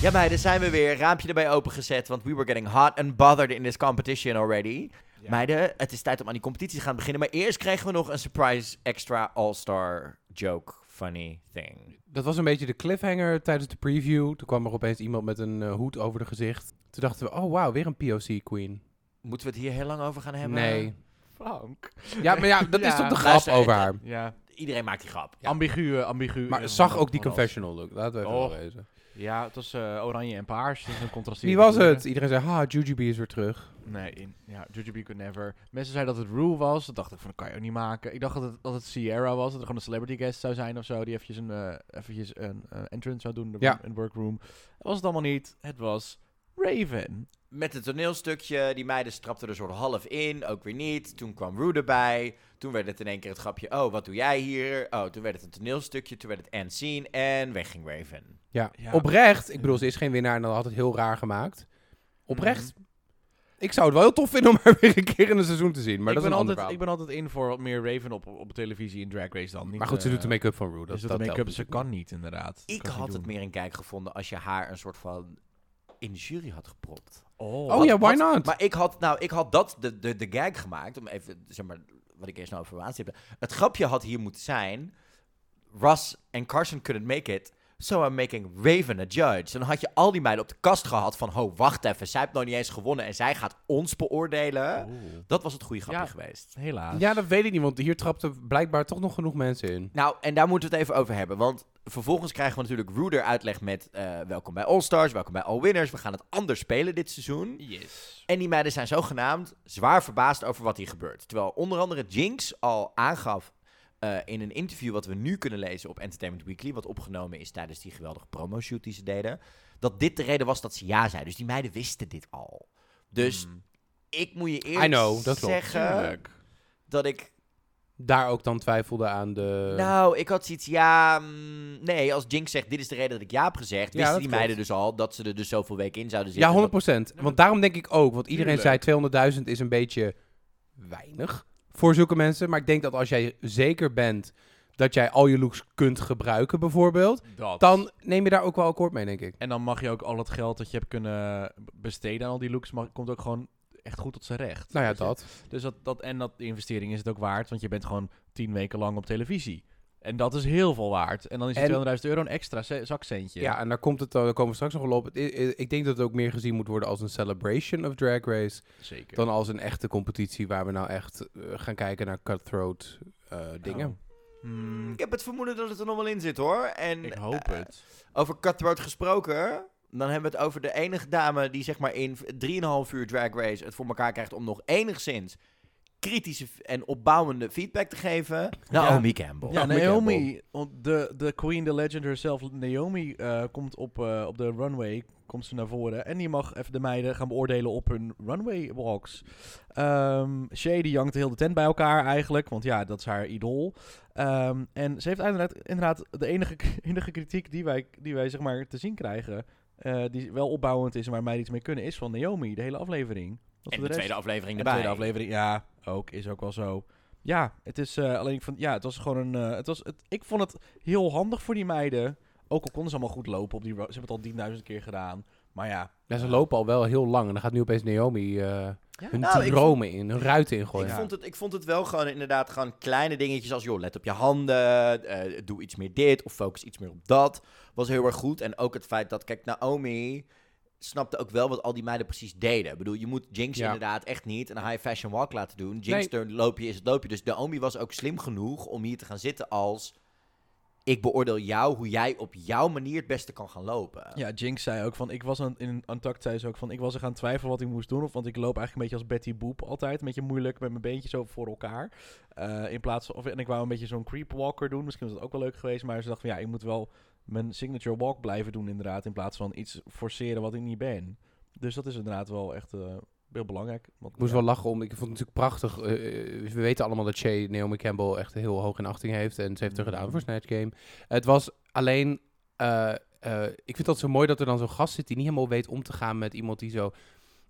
A: Ja meiden, zijn we weer. Raampje erbij opengezet, want we were getting hot and bothered in this competition already.
B: Ja.
A: Meiden, het is tijd om aan die competitie te gaan beginnen. Maar eerst kregen we nog een surprise extra all-star joke funny thing.
C: Dat was een beetje de cliffhanger tijdens de preview. Toen kwam er opeens iemand met een eh, hoed over de gezicht. Toen dachten we, oh wauw, weer een POC queen.
A: Moeten we het hier heel lang over gaan hebben?
C: Nee.
B: Frank.
C: Ja, maar ja, dat is toch de grap
A: Luister,
C: over haar.
B: Ja,
A: Iedereen maakt die grap.
B: ambigu, ambigu.
C: Maar
B: eh,
C: zag
B: van-
C: ook die confessional look. Laten we even
B: Oh.
C: wel wezen.
B: Ja, het was eh, oranje en paars. Is een contrast.
C: Wie was het? Iedereen zei, ha, Jujubee is weer terug.
B: Nee, in, ja, Jujubee could never. Mensen zeiden dat het Rue was. Dat dacht ik van, dat kan je ook niet maken. Ik dacht dat het, dat het Sierra was. Dat er gewoon een celebrity guest zou zijn of zo. Die eventjes een, eh, eventjes een eh, entrance zou doen
C: Ja.
B: de workroom. Dat was het allemaal niet. Het was Raven.
A: Met het toneelstukje, die meiden strapten er soort half in, ook weer niet. Toen kwam Rue erbij. Toen werd het in één keer het grapje, oh, wat doe jij hier? Oh, toen werd het een toneelstukje, toen werd het end scene en weg ging Raven.
C: Ja.
B: Ja.
C: Oprecht, ik bedoel, ze is geen winnaar en dat had het heel raar gemaakt. Oprecht,
B: Mhm.
C: ik zou het wel heel tof vinden om haar weer een keer in een seizoen te zien. Maar
B: ik,
C: dat is
B: ben
C: een
B: altijd,
C: verhaal.
B: ik ben altijd in voor wat meer Raven op, op televisie in Drag Race dan. Niet,
C: Maar goed, ze
B: eh,
C: doet de make-up van Rue. Dat,
B: dus
C: dat
B: de make-up, ze kan niet inderdaad.
A: Ik
B: ze
A: had het
B: doen.
A: meer een kijk gevonden als je haar een soort van in de jury had gepropt.
B: Oh,
C: Oh ja,
A: Wat-
C: why not?
A: Maar ik had, nou, ik had dat de, de, de gag gemaakt, om even, zeg maar, wat ik eerst nou over heb. Het grapje had hier moeten zijn, Russ en Carson couldn't make it, So I'm making Raven a judge. Dan had je al die meiden op de kast gehad van... Ho, wacht even, zij heeft nog niet eens gewonnen en zij gaat ons beoordelen. Dat was het goede grapje
B: Ja.
A: geweest.
B: Helaas.
C: Ja, dat weet ik niet, want hier trapten blijkbaar toch nog genoeg mensen in.
A: Nou, en daar moeten we het even over hebben. Want vervolgens krijgen we natuurlijk Ruder uitleg met... eh, welkom bij All Stars, welkom bij All Winners. We gaan het anders spelen dit seizoen.
C: Yes.
A: En die meiden zijn zogenaamd zwaar verbaasd over wat hier gebeurt. Terwijl onder andere Jinx al aangaf eh, in een interview wat we nu kunnen lezen op Entertainment Weekly, wat opgenomen is tijdens die geweldige promoshoot die ze deden, dat dit de reden was dat ze ja zei. Dus die meiden wisten dit al. Dus
B: Hmm.
A: ik moet je eerlijk
C: I know, dat klopt.
A: zeggen dat ik...
C: Daar ook dan twijfelde aan de...
A: Nou, ik had zoiets, ja... mm, nee, als Jinx zegt, dit is de reden dat ik ja heb gezegd, wisten die
C: klopt.
A: meiden dus al dat ze er dus zoveel weken in zouden zitten.
C: Ja,
A: Dat-
C: 100%. Want daarom denk ik ook, want iedereen zei 200.000 is een beetje weinig voor zulke mensen. Maar ik denk dat als jij zeker bent dat jij al je looks kunt gebruiken bijvoorbeeld,
B: Dat.
C: dan neem je daar ook wel akkoord mee, denk ik.
B: En dan mag je ook al het geld dat je hebt kunnen besteden aan al die looks, mag, komt ook gewoon echt goed tot zijn recht.
C: Nou ja,
B: je?
C: dat.
B: Dus dat, dat, en dat investering is het ook waard, want je bent gewoon tien weken lang op televisie. En dat is heel veel waard. En dan is
C: En-
B: het 200.000 euro een extra zakcentje.
C: Ja, en daar, komt het, daar komen we straks nog wel op. Ik denk dat het ook meer gezien moet worden als een celebration of Drag Race,
B: zeker.
C: dan als een echte competitie waar we nou echt eh, gaan kijken naar cutthroat eh, dingen.
B: Oh. Hmm,
A: Ik heb het vermoeden dat het er nog wel in zit, hoor. En,
B: ik hoop
A: eh,
B: het.
A: Over Cutthroat gesproken, dan hebben we het over de enige dame die zeg maar in 3,5 uur Drag Race het voor elkaar krijgt om nog enigszins kritische en opbouwende feedback te geven. Naomi Campbell.
B: Ja,
C: Naomi
B: Naomi, want de, de queen, de legend herself, Naomi, eh, komt op, eh, op de runway, komt ze naar voren. En die mag even de meiden gaan beoordelen op hun runway walks. Ehm Shay, die jankt heel de tent bij elkaar eigenlijk, want ja, dat is haar idool. Ehm, en ze heeft inderdaad, inderdaad de enige, enige kritiek die wij, die wij zeg maar te zien krijgen, eh, die wel opbouwend is en waar mij iets mee kunnen, is van Naomi, de hele aflevering.
A: En de
B: rest-
A: tweede aflevering
B: en de
A: erbij.
B: tweede aflevering, ja, ook, is ook wel zo. Ja, het is eh, alleen ik vond, ja, het was gewoon een, eh, het was, het, ik vond het heel handig voor die meiden. Ook al konden ze allemaal goed lopen op die, ze hebben het al 10.000 keer gedaan. Maar ja,
C: Ja, ze lopen al wel heel lang en dan gaat nu opeens Naomi eh, hun
A: Nou,
C: dromen in, hun ruiten ingooien.
A: Ik,
B: Ja.
A: vond het, ik vond het wel gewoon inderdaad gewoon kleine dingetjes als, joh, let op je handen, eh, doe iets meer dit of focus iets meer op dat. Was heel erg goed. En ook het feit dat, kijk, Naomi snapte ook wel wat al die meiden precies deden. Ik bedoel, je moet Jinx
C: Ja.
A: inderdaad echt niet een high fashion walk laten doen. Jinx,
C: Nee.
A: loopje is het loopje. Dus Naomi was ook slim genoeg om hier te gaan zitten als... Ik beoordeel jou hoe jij op jouw manier het beste kan gaan lopen.
B: ja, Jinx zei ook van, ik was aan, in Untucked zei ze ook van, ik was er gaan twijfelen wat ik moest doen. Of, want ik loop eigenlijk een beetje als Betty Boop altijd. Een beetje moeilijk met mijn beentjes zo voor elkaar. Eh, in plaats van, of, en ik wou een beetje zo'n creep walker doen. Misschien was dat ook wel leuk geweest. Maar ze dacht van, ja, ik moet wel mijn signature walk blijven doen inderdaad. In plaats van iets forceren wat ik niet ben. Dus dat is inderdaad wel echt eh, heel belangrijk. Want,
C: Ik moest
B: ja.
C: wel lachen om. Ik vond het natuurlijk prachtig. eh, eh, we weten allemaal dat Shay Naomi Campbell echt heel hoog in achting heeft. En ze heeft er gedaan voor Snatch Game. Het was alleen. ik vind dat zo mooi dat er dan zo'n gast zit die niet helemaal weet om te gaan met iemand die zo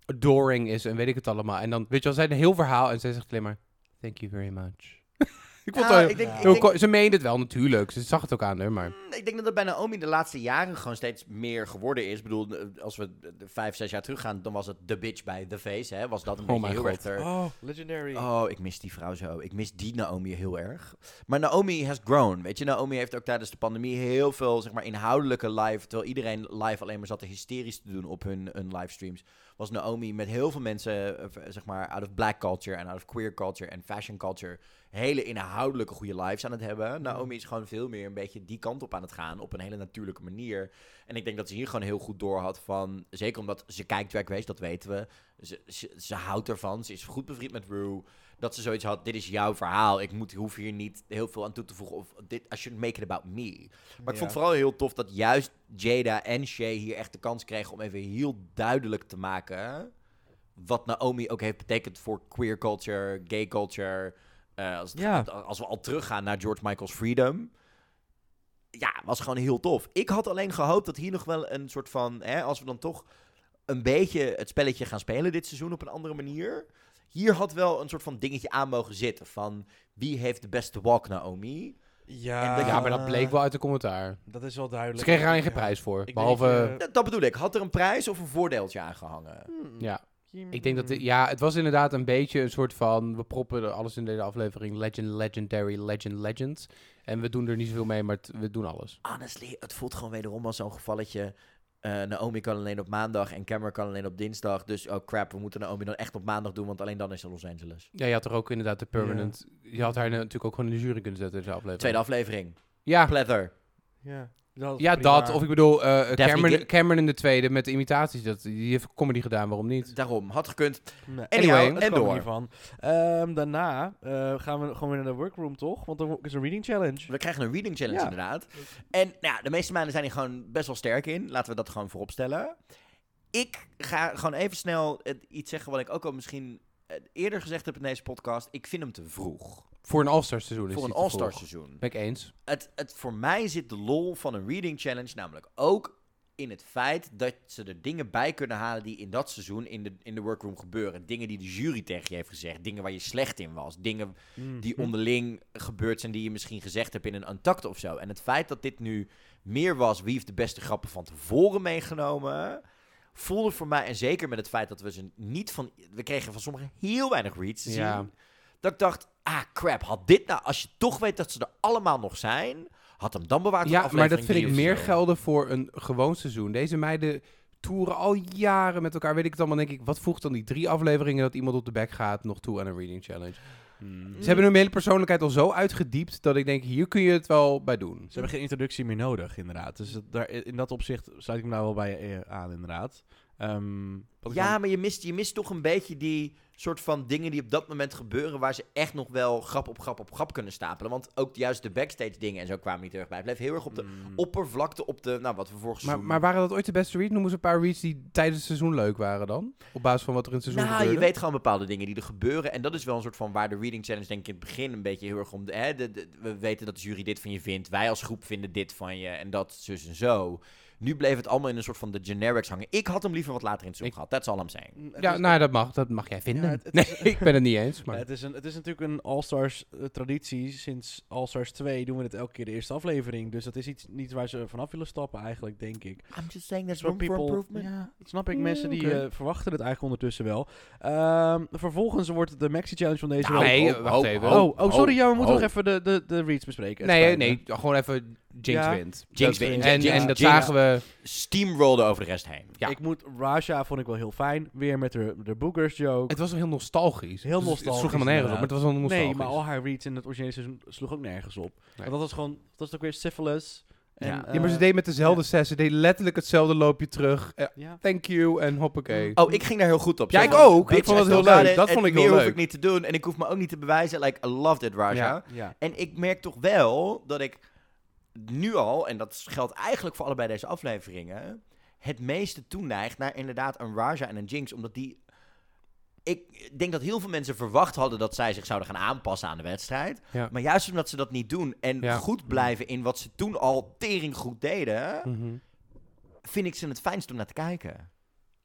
C: adoring is en weet ik het allemaal. En dan, weet je wel, zij een heel verhaal en zij zegt alleen maar: Thank you very much. ik vond
A: Nou,
C: het
A: ik denk,
B: Ja.
A: ik
C: heel
A: denk-
C: ko- Ze meende het wel natuurlijk. Ze zag het ook aan haar, maar.
A: Mm, Ik denk dat het bij Naomi de laatste jaren gewoon steeds meer geworden is. Ik bedoel, eh, als we vijf, zes jaar teruggaan, dan was het The Bitch bij The Face. Hè? Was dat een
C: Oh
A: beetje heel
C: god.
A: erg...
B: Oh, legendary.
A: Oh, ik mis die vrouw zo. Ik mis die Naomi heel erg. Maar Naomi has grown. Weet je, Naomi heeft ook tijdens de pandemie heel veel zeg maar, inhoudelijke live. Terwijl iedereen live alleen maar zat te hysterisch te doen op hun, hun livestreams. Was Naomi met heel veel mensen, eh, zeg maar, out of black culture en out of queer culture en fashion culture. Hele inhoudelijke goede lives aan het hebben. Naomi is gewoon veel meer een beetje die kant op aan het gaan. Op een hele natuurlijke manier. En ik denk dat ze hier gewoon heel goed door had van... Zeker omdat ze kijkt Drag Race, dat weten we. Ze, ze, ze houdt ervan. Ze is goed bevriend met Rue. Dat ze zoiets had, dit is jouw verhaal. Ik moet, hoef hier niet heel veel aan toe te voegen. Of dit, I should make it about me. Maar ik vond vooral heel tof dat juist Jada en Shay hier echt de kans kregen... om even heel duidelijk te maken... wat Naomi ook heeft betekend voor queer culture, gay culture... Eh, als, het
B: Ja.
A: gaat- als we al teruggaan naar George Michael's Freedom ja, was gewoon heel tof. Ik had alleen gehoopt dat hier nog wel een soort van, hè, als we dan toch een beetje het spelletje gaan spelen dit seizoen op een andere manier. Hier had wel een soort van dingetje aan mogen zitten van wie heeft de beste walk Naomi.
B: Ja,
A: dat
C: Ja, maar dat bleek wel uit de commentaar.
B: Dat is wel duidelijk.
C: Ze kregen er alleen geen
B: Ja.
C: prijs voor.
B: Ik
C: Behalve.
B: eh,
A: Dat, dat bedoel ik. Had er een prijs of een voordeeltje aangehangen?
B: hmm,
C: ja. Ik denk dat, de- ja, het was inderdaad een beetje een soort van, we proppen alles in deze aflevering, legend, legendary, legend, legends. En we doen er niet zoveel mee, maar we doen alles.
A: Honestly, het voelt gewoon wederom als zo'n gevalletje. Eh, Naomi kan alleen op maandag en Cameron kan alleen op dinsdag. Dus, oh crap, we moeten Naomi dan echt op maandag doen, want alleen dan is het Los Angeles.
C: Ja, je had er ook inderdaad de permanent, je had haar natuurlijk ook gewoon in de jury kunnen zetten in deze aflevering.
A: Tweede aflevering.
C: Ja,
A: Pleather.
B: Ja, dat
C: ja
B: prima.
C: dat, of ik bedoel, eh, Cameron, Cameron in de tweede met de imitaties, dat, die heeft comedy gedaan, waarom niet?
A: Daarom, had gekund.
B: Nee.
A: Anyway,
C: Anyway,
A: en door.
B: hiervan. Ehm, daarna eh, gaan we gewoon weer naar de workroom, toch? Want er is een reading challenge.
A: We krijgen een reading challenge
B: Ja.
A: inderdaad. En nou, ja, de meeste meiden zijn hier gewoon best wel sterk in. Laten we dat gewoon voorop stellen. Ik ga gewoon even snel iets zeggen wat ik ook al misschien eerder gezegd heb in deze podcast. Ik vind hem te vroeg.
C: Voor een All-Star seizoen is
A: voor een
C: die
A: All-Star seizoen.
C: Ben ik eens.
A: Het, het, voor mij zit de lol van een reading challenge namelijk ook in het feit dat ze er dingen bij kunnen halen die in dat seizoen in de, in de workroom gebeuren. Dingen die de jury tegen je heeft gezegd. Dingen waar je slecht in was. Dingen die
B: Mhm.
A: onderling gebeurd zijn die je misschien gezegd hebt in een Untucked of zo. En het feit dat dit nu meer was, wie heeft de beste grappen van tevoren meegenomen, voelde voor mij, en zeker met het feit dat we ze niet van, we kregen van sommigen heel weinig reads te
C: Ja.
A: zien, dat ik dacht, ah crap, had dit nou, als je toch weet dat ze er allemaal nog zijn, had hem dan bewaard
C: Ja, maar dat vind ik meer
A: zo.
C: gelden voor een gewoon seizoen. Deze meiden toeren al jaren met elkaar. Weet ik het allemaal, denk ik. Wat voegt dan die drie afleveringen dat iemand op de bek gaat nog toe aan een reading challenge?
B: Mm.
C: Ze hebben hun hele persoonlijkheid al zo uitgediept dat ik denk, hier kun je het wel bij doen.
B: Ze hebben geen introductie meer nodig, inderdaad. Dus daar, in dat opzicht sluit ik me daar wel bij eh, aan, inderdaad. Ehm,
A: Ja,
B: dan-
A: maar je mist, je mist toch een beetje die soort van dingen die op dat moment gebeuren... waar ze echt nog wel grap op grap op grap kunnen stapelen. Want ook juist de backstage dingen en zo kwamen niet terug bij. Het bleef heel erg op de
B: Mm.
A: oppervlakte, op de... Nou, wat we vorig
C: Maar, maar waren dat ooit de beste reads? Noemen ze een paar reads die tijdens het seizoen leuk waren dan? Op basis van wat er in het seizoen
A: Nou, je
C: gebeurde?
A: weet gewoon bepaalde dingen die er gebeuren. En dat is wel een soort van waar de Reading Challenge denk ik in het begin een beetje heel erg om... De, hè, de, de- we weten dat de jury dit van je vindt. Wij als groep vinden dit van je. En dat, zus en zo. Nu bleef het allemaal in een soort van de generics hangen. Ik had hem liever wat later in het seizoen
C: Ik-
A: gehad. That's all I'm saying.
B: Mm, het
C: Ja, nou, dat mag, dat mag jij vinden.
B: Ja, het- het
C: nee,
B: is-
C: ik ben het niet eens.
B: Ja, het, is een, het is natuurlijk een All-Stars eh, traditie. Sinds All-Stars 2 doen we het elke keer de eerste aflevering. Dus dat is iets niet waar ze vanaf willen stappen eigenlijk, denk ik.
A: I'm just saying there's room for improvement.
B: Ja, dat snap ik. Mensen die
A: oké.
B: eh, verwachten het eigenlijk ondertussen wel. Ehm, vervolgens wordt de Maxi Challenge van deze
A: Nou,
B: week...
C: nee,
A: oh,
C: wacht
A: oh,
C: even.
B: Oh, oh, sorry, ja, we moeten
A: oh.
B: nog even de, de, de reads bespreken. Het
C: nee, nee, gewoon even Jinx
B: Ja.
C: wint.
A: Jinx wint.
C: En, en dat
A: Jinx-
C: zagen we...
A: Steamrolde over de rest heen.
C: Ja.
B: Ik moet... Raja vond ik wel heel fijn. Weer met de, de Boogers joke.
C: Het was wel heel nostalgisch.
B: Heel
C: Dus Het
B: nostalgisch,
C: sloeg helemaal nergens op, maar het was wel nostalgisch.
B: Nee, maar al haar reads in het originele seizoen sloeg ook nergens op. Want dat was gewoon... Dat was ook weer syphilis. En,
A: Ja.
C: Ja, maar ze
B: eh,
C: deed met dezelfde
B: ja.
C: set. Ze deed letterlijk hetzelfde loopje terug. Eh,
B: Ja.
C: thank you en hoppakee.
A: Oh, ik ging daar heel goed op.
C: Ja, ik ook. Ik vond het heel leuk. Dat
A: En
C: vond ik
A: meer
C: heel
A: hoef
C: leuk.
A: ik niet te doen. En ik hoef me ook niet te bewijzen. Like, I loved it, Raja.
C: Ja.
B: Ja.
A: En ik merk toch wel dat ik nu al, en dat geldt eigenlijk voor allebei deze afleveringen, het meeste toeneigt naar inderdaad een Raja en een Jinx. Omdat die. Ik denk dat heel veel mensen verwacht hadden dat zij zich zouden gaan aanpassen aan de wedstrijd.
C: Ja.
A: Maar juist omdat ze dat niet doen en
C: Ja.
A: goed blijven in wat ze toen al tering goed deden,
C: Mhm.
A: vind ik ze het fijnst om naar te kijken.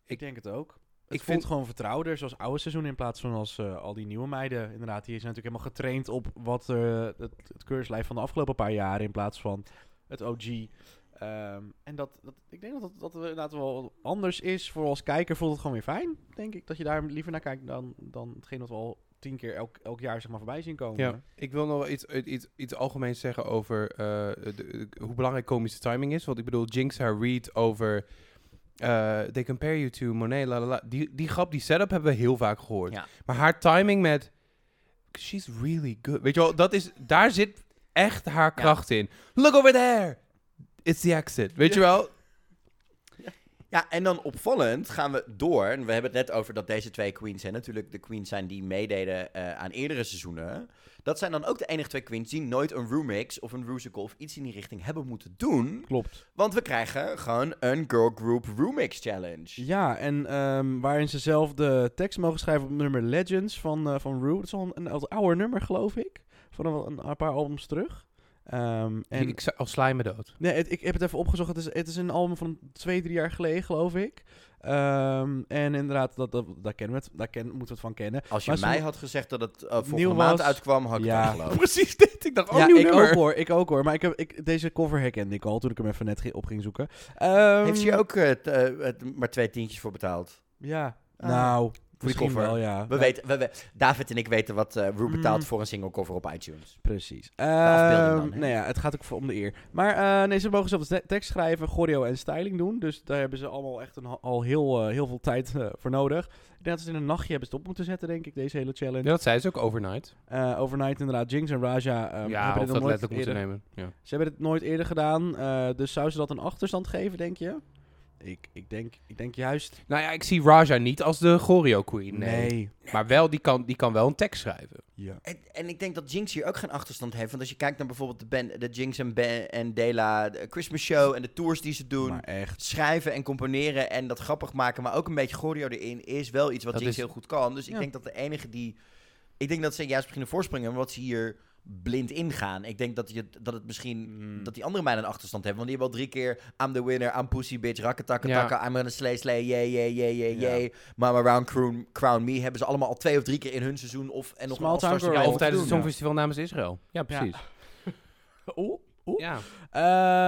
B: Ik denk het ook.
C: Ik
B: ik
C: vind-
B: gewoon vertrouwder, zoals oude seizoen, in plaats van als eh, al die nieuwe meiden. Inderdaad, die zijn natuurlijk helemaal getraind op wat eh, het, het keurslijf van de afgelopen paar jaren, in plaats van het OG. Ehm, en dat, dat, ik denk dat dat, dat inderdaad wel anders is. Voor als kijker voelt het gewoon weer fijn, denk ik. Dat je daar liever naar kijkt dan, dan hetgeen wat we al tien keer elk, elk jaar zeg maar, voorbij zien komen.
C: Ja, ik wil nog wel iets, iets, iets algemeens zeggen over eh, de- de- hoe belangrijk komische timing is. Want ik bedoel, Jinx haar read over... eh, they compare you to Monet, la la la. Die, die grap, die setup hebben we heel vaak gehoord.
A: Ja.
C: Maar haar timing met... She's really good. Weet je wel, dat is, daar zit echt haar kracht in. Look over there! It's the exit. Weet je wel?
A: Ja, en dan opvallend gaan we door. En we hebben het net over dat deze twee queens zijn natuurlijk de queens zijn die meededen eh, aan eerdere seizoenen. Dat zijn dan ook de enige twee queens die nooit een roomix of een rusical of iets in die richting hebben moeten doen.
B: Klopt.
A: Want we krijgen gewoon een girl group roomix challenge.
B: Ja, en ehm, waarin ze zelf de tekst mogen schrijven op het nummer Legends van, eh van Rue. Dat is al een, een oud- ouder nummer, geloof ik. Van een, een paar albums terug. Ehm, en
C: Ik al sla je me dood.
B: Nee, het- ik heb het even opgezocht. Het is, het is een album van twee, drie jaar geleden, geloof ik. Ehm, en inderdaad, dat, dat, daar, kennen we het, daar ken, moeten we het van kennen.
A: Als je
B: Maar
A: mij had gezegd dat het uh, volgende maand uitkwam, had ik
B: Ja.
A: het niet geloofd.
C: Precies dit. Ik dacht, oh,
B: ja,
C: nieuw
B: ik
C: nummer.
B: ook hoor, ik ook hoor. Maar ik heb, ik, deze cover herkende ik al toen ik hem even net op ging zoeken. Ehm,
A: Heeft ze hier ook eh, t- eh, het- maar twee tientjes voor betaald?
B: Ja, nou, misschien
A: cover.
B: wel, ja.
A: We
B: Ja,
A: weten, we, we- David en ik weten wat eh Rue betaalt
B: Mm.
A: voor een single cover op iTunes.
B: Precies.
A: afbeelding
B: Ehm,
A: dan, hè?
B: nou ja, het gaat ook voor om de eer. Maar eh, nee, ze mogen zelf de te- tekst schrijven, choreo en styling doen. Dus daar hebben ze allemaal echt een, al heel, eh, heel veel tijd voor nodig. Ik denk dat ze in een nachtje hebben stop moeten zetten, denk ik, deze hele challenge.
C: Ja, dat zei ze ook overnight.
B: Eh, overnight inderdaad, Jinx en Raja ehm,
C: ja,
B: hebben
C: of
B: dit nog nooit
C: letterlijk moeten
B: eerder,
C: nemen. Ja.
B: Ze hebben het nooit eerder gedaan. eh, dus zou ze dat een achterstand geven, denk je? Ik, ik, denk, ik denk juist...
C: Nou ja, ik zie Raja niet als de Choreo Queen. Nee. Maar wel, die kan, die kan wel een tekst schrijven.
B: Ja.
A: En, en ik denk dat Jinx hier ook geen achterstand heeft. Want als je kijkt naar bijvoorbeeld de, band, de Jinx en, ben, en Dela de Christmas Show en de tours die ze doen.
B: Maar echt.
A: Schrijven en componeren en dat grappig maken, maar ook een beetje choreo erin, is wel iets wat
C: Dat
A: Jinx
C: is-
A: heel goed kan. Dus ik denk dat de enige die... Ik denk dat ze juist beginnen voorspringen, wat ze hier blind ingaan. Ik denk dat, je, dat het misschien...
B: Mm.
A: Dat die andere meiden een achterstand hebben. Want die hebben al drie keer... I'm the winner, I'm pussy bitch, rakketakka
C: Ja.
A: I'm gonna slay slay, yeah, yeah, yeah, yeah,
B: Ja.
A: yeah. Mama round crown, crown me. Hebben ze allemaal al twee of drie keer in hun seizoen of... En nog
B: Small
A: een
C: Ja, of tijdens het. Songfestival namens Israël. Ja, precies.
B: Oeh, oeh.
C: Ja.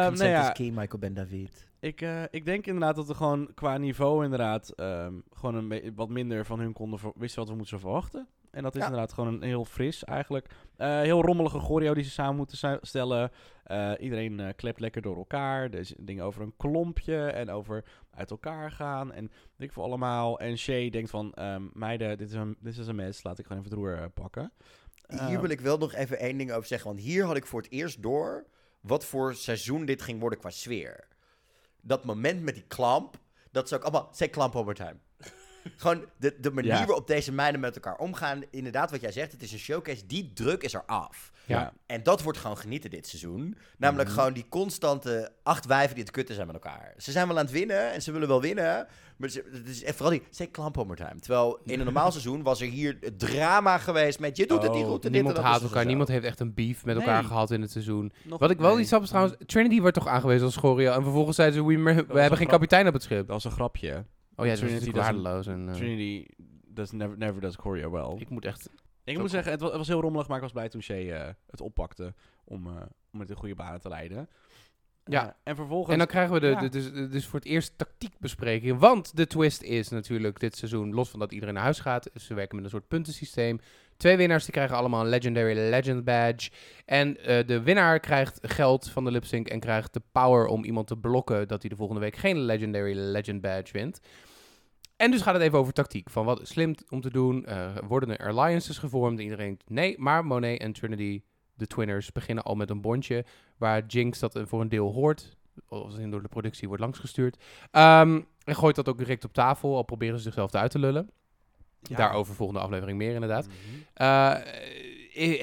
A: Consent
B: nou ja,
A: is key, Michael Ben David.
B: Ik, eh, ik denk inderdaad dat we gewoon qua niveau inderdaad ehm, gewoon een wat minder van hun konden wisten wat we moeten verwachten. En dat is
A: Ja.
B: inderdaad gewoon een heel fris eigenlijk. Eh, heel rommelige choreo die ze samen moeten stellen. Eh, iedereen eh, klept lekker door elkaar. Er is dingen over een klompje en over uit elkaar gaan. En ik voor allemaal. En Shay denkt van, ehm, meiden, dit is, een, dit is een mes. Laat ik gewoon even het roer pakken.
A: Hier
B: Ehm,
A: wil ik wel nog even één ding over zeggen. Want hier had ik voor het eerst door wat voor seizoen dit ging worden qua sfeer. Dat moment met die klamp, dat ze ook allemaal... Say klamp over time. Gewoon de, de manier
B: Ja.
A: waarop deze meiden met elkaar omgaan. Inderdaad, wat jij zegt, het is een showcase. Die druk is er af.
C: Ja.
A: En dat wordt gewoon genieten dit seizoen. Namelijk
B: Mhm.
A: gewoon die constante acht wijven die het kutten zijn met elkaar. Ze zijn wel aan het winnen en ze willen wel winnen. Maar ze- het is echt vooral die, say klamp over time. Terwijl in een normaal seizoen was er hier drama geweest met... Je doet het niet
B: Oh,
A: goed en dit en
C: Niemand
A: dat
C: haat elkaar.
A: zo.
C: Niemand heeft echt een beef met elkaar
B: Nee.
C: gehad in het seizoen.
B: nog-
C: Wat ik wel
B: nee.
C: iets snap is trouwens... Trinity wordt toch aangewezen als choreo. En vervolgens zeiden ze... We, we hebben geen
B: grap.
C: kapitein op het schip.
B: Dat was een grapje.
C: Oh ja, dat is
B: Trinity doesn't-
C: waardeloos. En, eh,
B: Trinity does never, never does choreo well.
C: ik moet echt...
B: Ik moet zeggen, het was, het was heel rommelig, maar ik was blij toen Shay eh, het oppakte om, eh, om het in goede banen te leiden.
C: Ja.
B: En vervolgens...
C: En dan krijgen we de,
B: Ja.
C: de- dus, dus voor het eerst tactiekbespreking. Want de twist is natuurlijk dit seizoen, los van dat iedereen naar huis gaat, ze werken met een soort puntensysteem. Twee winnaars die krijgen allemaal een Legendary Legend Badge. En eh, de winnaar krijgt geld van de lipsync en krijgt de power om iemand te blokken dat hij de volgende week geen Legendary Legend Badge wint. En dus gaat het even over tactiek. Van wat is slim om te doen? Eh, worden er alliances gevormd? Iedereen nee, maar Monet en Trinity, de twinners, beginnen al met een bondje waar Jinx dat voor een deel hoort. In door de productie wordt langsgestuurd. Ehm, en gooit dat ook direct op tafel, al proberen ze zichzelf eruit te lullen.
B: Ja.
C: Daarover volgende aflevering meer inderdaad.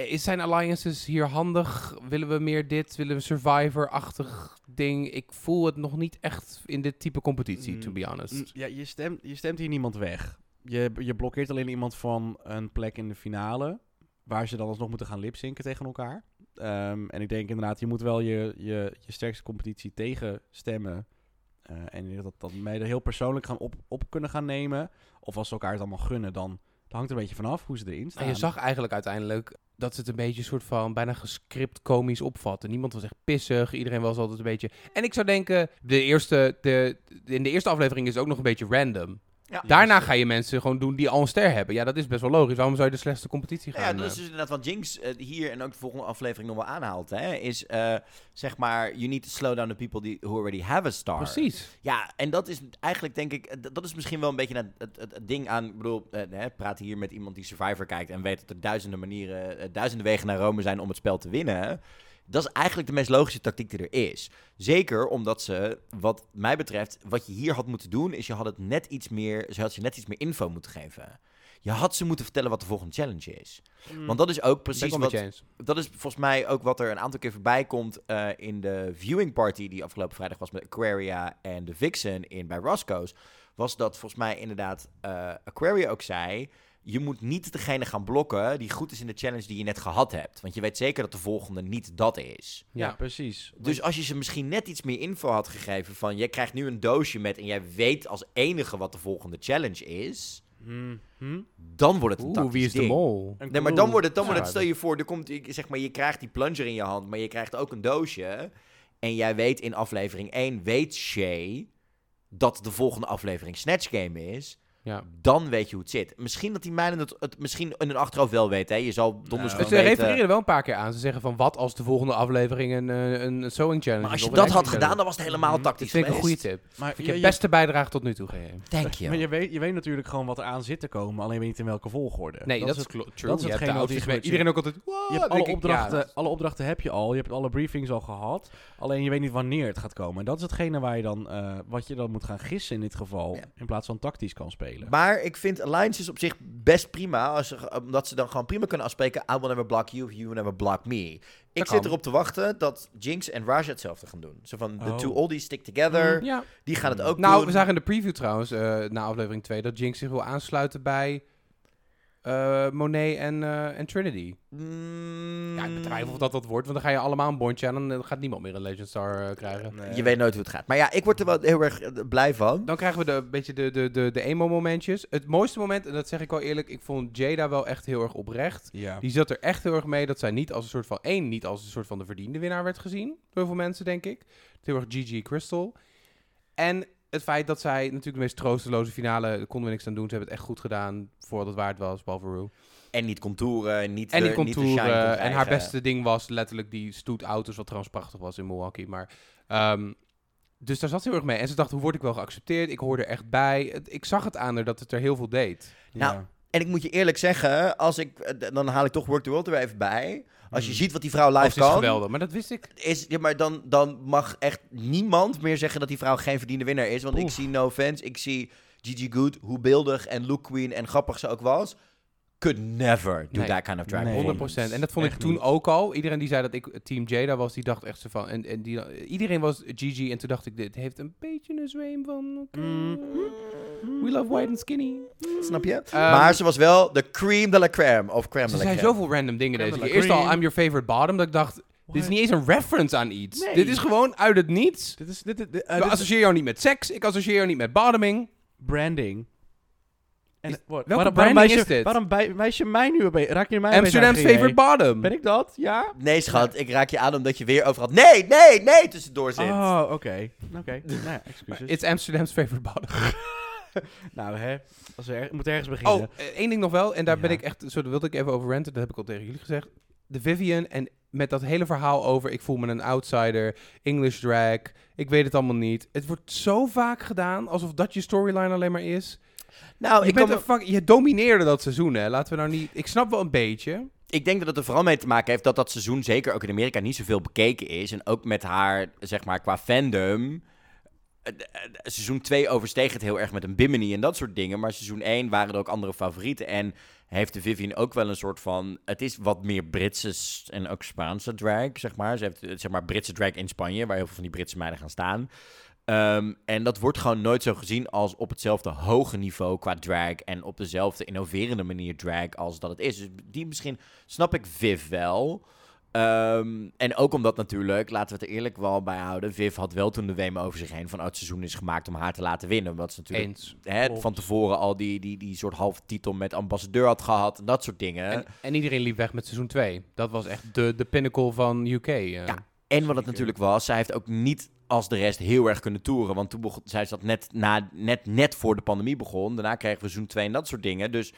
C: Is zijn alliances hier handig? Willen we meer dit? Willen we Survivor-achtig ding? Ik voel het nog niet echt in dit type competitie, to
B: Mm,
C: be honest.
B: Mm, Ja, je stemt, je stemt hier niemand weg. Je, je blokkeert alleen iemand van een plek in de finale. Waar ze dan alsnog moeten gaan lipzinken tegen elkaar. Ehm, en ik denk inderdaad, je moet wel je, je, je sterkste competitie tegenstemmen. Eh en dat, dat meiden heel persoonlijk gaan op, op kunnen gaan nemen. Of als ze elkaar het allemaal gunnen, dan hangt er een beetje vanaf hoe ze erin staan.
C: En je zag eigenlijk uiteindelijk dat ze het een beetje een soort van bijna gescript komisch opvatten. Niemand was echt pissig. Iedereen was altijd een beetje. En ik zou denken, de eerste, de, in de eerste aflevering is het ook nog een beetje random.
A: Ja.
C: Daarna ga je mensen gewoon doen die al een ster hebben. Ja, dat is best wel logisch. Waarom zou je de slechtste competitie gaan?
A: Ja, dat
C: eh,
A: is dus inderdaad wat Jinx eh, hier en ook de volgende aflevering nog wel aanhaalt. Hè, is eh, zeg maar, you need to slow down the people die, who already have a star.
C: Precies.
A: Ja, en dat is eigenlijk denk ik, dat is misschien wel een beetje het, het, ding aan, ik bedoel, hè, praat hier met iemand die Survivor kijkt en weet dat er duizenden manieren, duizenden wegen naar Rome zijn om het spel te winnen. Dat is eigenlijk de meest logische tactiek die er is. Zeker omdat ze, wat mij betreft, wat je hier had moeten doen, is je had het net iets meer, ze had je net iets meer info moeten geven. Je had ze moeten vertellen wat de volgende challenge is.
B: Mm.
A: Want dat is ook precies wat, dat is volgens mij ook wat er een aantal keer voorbij komt eh, in de viewing party die afgelopen vrijdag was met Aquaria en de Vixen in bij Roscoe's. Was dat volgens mij inderdaad eh, Aquaria ook zei. Je moet niet degene gaan blokken die goed is in de challenge die je net gehad hebt. Want je weet zeker dat de volgende niet dat is.
B: ja,
C: Ja.
B: precies.
A: Dus als je ze misschien net iets meer info had gegeven van... jij krijgt nu een doosje met en jij weet als enige wat de volgende challenge is...
B: Hmm, hmm.
A: dan wordt het een
C: Oeh, wie is de
A: ding.
C: mol?
A: Nee, maar dan wordt het, dan wordt het, stel je voor, er komt, ik- zeg maar, je krijgt die plunger in je hand, maar je krijgt ook een doosje. En jij weet in aflevering 1, weet Shay dat de volgende aflevering Snatch Game is.
C: Ja.
A: dan weet je hoe het zit. Misschien dat die meiden het, het misschien in hun achterhoofd wel weten. Hè? Je zal donders
B: Nou,
C: Ze
A: weten.
C: refereren er wel een paar keer aan. Ze zeggen van wat als de volgende aflevering een, eh, een sewing challenge
A: Maar als je dat had gedaan, dan was het helemaal
B: Mhm.
C: Dat
A: tactisch
C: vind ik een goede tip.
B: Maar
C: Vind
B: je,
C: je
B: je-
C: beste bijdrage tot nu toe, GM.
A: Thank you.
B: maar je, weet, je weet natuurlijk gewoon wat er aan zit te komen, alleen weet je niet in welke volgorde.
C: Nee, dat, is
B: het-
C: klo- true.
B: dat is
C: Je
B: gebeurt.
C: Iedereen ook altijd...
B: Je alle
C: ik, ja,
B: opdrachten,
C: dat
B: alle opdrachten heb je al. Je hebt alle briefings al gehad. Alleen je weet niet wanneer het gaat komen. En dat is hetgene waar je dan, eh, wat je dan moet gaan gissen in dit geval.
A: Ja.
B: In plaats van tactisch kan spelen.
A: Maar ik vind Alliances op zich best prima. Als ze, omdat ze dan gewoon prima kunnen afspreken. I will never block you, you will never block me. Ik zit erop te wachten dat Jinx en Raja hetzelfde gaan doen. Zo van, the
B: Oh.
A: two oldies stick together.
C: Ja.
A: Die gaan het ook
C: Nou,
A: doen.
C: we zagen in de preview trouwens, eh, na aflevering 2, dat Jinx zich wil aansluiten bij eh, Monet en, eh, en Trinity.
A: Mm,
C: Ja, ik betwijfel of dat dat wordt, want dan ga je allemaal een bondje aan en dan gaat niemand meer een Legend Star eh, krijgen.
B: Nee.
A: Je weet nooit hoe het gaat. Maar ja, ik word er wel heel erg blij van.
C: Dan krijgen we de, een beetje de, de, de, de emo-momentjes. Het mooiste moment, en dat zeg ik wel eerlijk, ik vond Jada wel echt heel erg oprecht.
B: Ja.
C: Die zat er echt heel erg mee dat zij niet als een soort van... één, niet als een soort van de verdiende winnaar werd gezien. Door heel veel mensen, denk ik. Heel erg GG Crystal. En het feit dat zij natuurlijk de meest troosteloze finale... Daar konden we niks aan doen. Ze hebben het echt goed gedaan voor wat het waard was, behalve Rue.
A: En niet contouren, niet
C: En
A: de, niet de shine
C: contouren.
A: kon
C: En haar beste ding was letterlijk die stoetauto's, wat trouwens prachtig was in Milwaukee. Maar, ehm, dus daar zat ze heel erg mee. En ze dacht, hoe word ik wel geaccepteerd? Ik hoor er echt bij. Ik zag het aan haar dat het er heel veel deed.
A: Nou,
B: Ja.
A: En ik moet je eerlijk zeggen, als ik, eh, dan haal ik toch Work the World er weer even bij. Als je
B: Hmm.
A: ziet wat die vrouw live
C: ze is
A: kan,
C: geweldig. Maar dat wist ik.
A: is, ja, maar dan, dan mag echt niemand meer zeggen dat die vrouw geen verdiende winnaar is. Want ik zie no offense, ik zie Gigi Good, hoe beeldig en look queen en grappig ze ook was, could never do
C: Nee.
A: that kind of drag
B: Nee.
C: 100%. En dat vond ik toen
B: niet.
C: ook al. Iedereen die zei dat ik Team Jada was, die dacht echt zo van... En, en die, iedereen was Gigi. En toen dacht ik, dit heeft een beetje een zweem van... oké,
B: Mm.
C: We love white and skinny.
A: Snap je?
C: Ehm,
A: maar ze was wel de cream de la crème, of crème
C: Ze
A: de la
C: zei
A: crème.
C: zoveel random dingen
B: Crème
C: deze
B: de
C: keer. Eerst al. I'm your favorite bottom. Dat ik dacht, dit is niet eens een reference aan iets.
B: Nee.
C: Dit is gewoon uit het niets.
B: Dit is dit, dit, eh, dit is
C: associeer jou niet met seks. Ik associeer jou niet met bottoming.
B: branding. En,
C: Is-
B: wat-
C: welke
B: waarom,
C: branding
B: waarom wijs
C: is
B: je-
C: dit?
B: Waarom bij, wijs je mij nu beetje? Raak je mij
C: Amsterdam's favorite bottom.
B: Ben ik dat? Ja?
A: Nee, schat, ik raak je aan omdat je weer overal nee, nee, nee tussendoor zit.
B: Oh, oké. Oké. nou ja, excuses.
C: It's Amsterdam's favorite bottom.
B: nou, hè. Als we er, moet ergens beginnen.
C: Oh, één ding nog wel. En daar ben ik echt... Zo, daar wilde ik even over ranten. Dat heb ik al tegen jullie gezegd. De Vivian en met dat hele verhaal over... Ik voel me een outsider. English drag. Ik weet het allemaal niet. Het wordt zo vaak gedaan. Alsof dat je storyline alleen maar is.
A: Nou,
C: je,
A: ik,
C: bent
A: kan
C: een fuck, je domineerde dat seizoen, hè. Laten we nou niet... Ik snap wel een beetje.
A: ik denk dat het er vooral mee te maken heeft dat dat seizoen zeker ook in Amerika niet zoveel bekeken is. En ook met haar, zeg maar, qua fandom. eh, eh, Seizoen 2 oversteeg het heel erg met een Bimini en dat soort dingen. Maar seizoen 1 waren er ook andere favorieten. En heeft de Vivian ook wel een soort van... Het is wat meer Britse en ook Spaanse drag, zeg maar. Ze heeft, eh, zeg maar, Britse drag in Spanje, waar heel veel van die Britse meiden gaan staan. Ehm, en dat wordt gewoon nooit zo gezien als op hetzelfde hoge niveau qua drag. En op dezelfde innoverende manier drag als dat het is. Dus die misschien snap ik Viv wel. Ehm, en ook omdat natuurlijk, laten we het er eerlijk wel bij houden. Viv had wel toen de WM over zich heen van oh, het seizoen is gemaakt om haar te laten winnen. Omdat ze natuurlijk
C: Eens.
A: hè, van tevoren al die, die, die soort halve titel met ambassadeur had gehad. En dat soort dingen.
C: En, en iedereen liep weg met seizoen 2. Dat was echt de, de pinnacle van UK. eh.
A: Ja. En wat het natuurlijk was, zij heeft ook niet als de rest heel erg kunnen toeren. Want toen begon, zij zat net, na, net, net voor de pandemie begon. Daarna kregen we seizoen 2 en dat soort dingen. Dus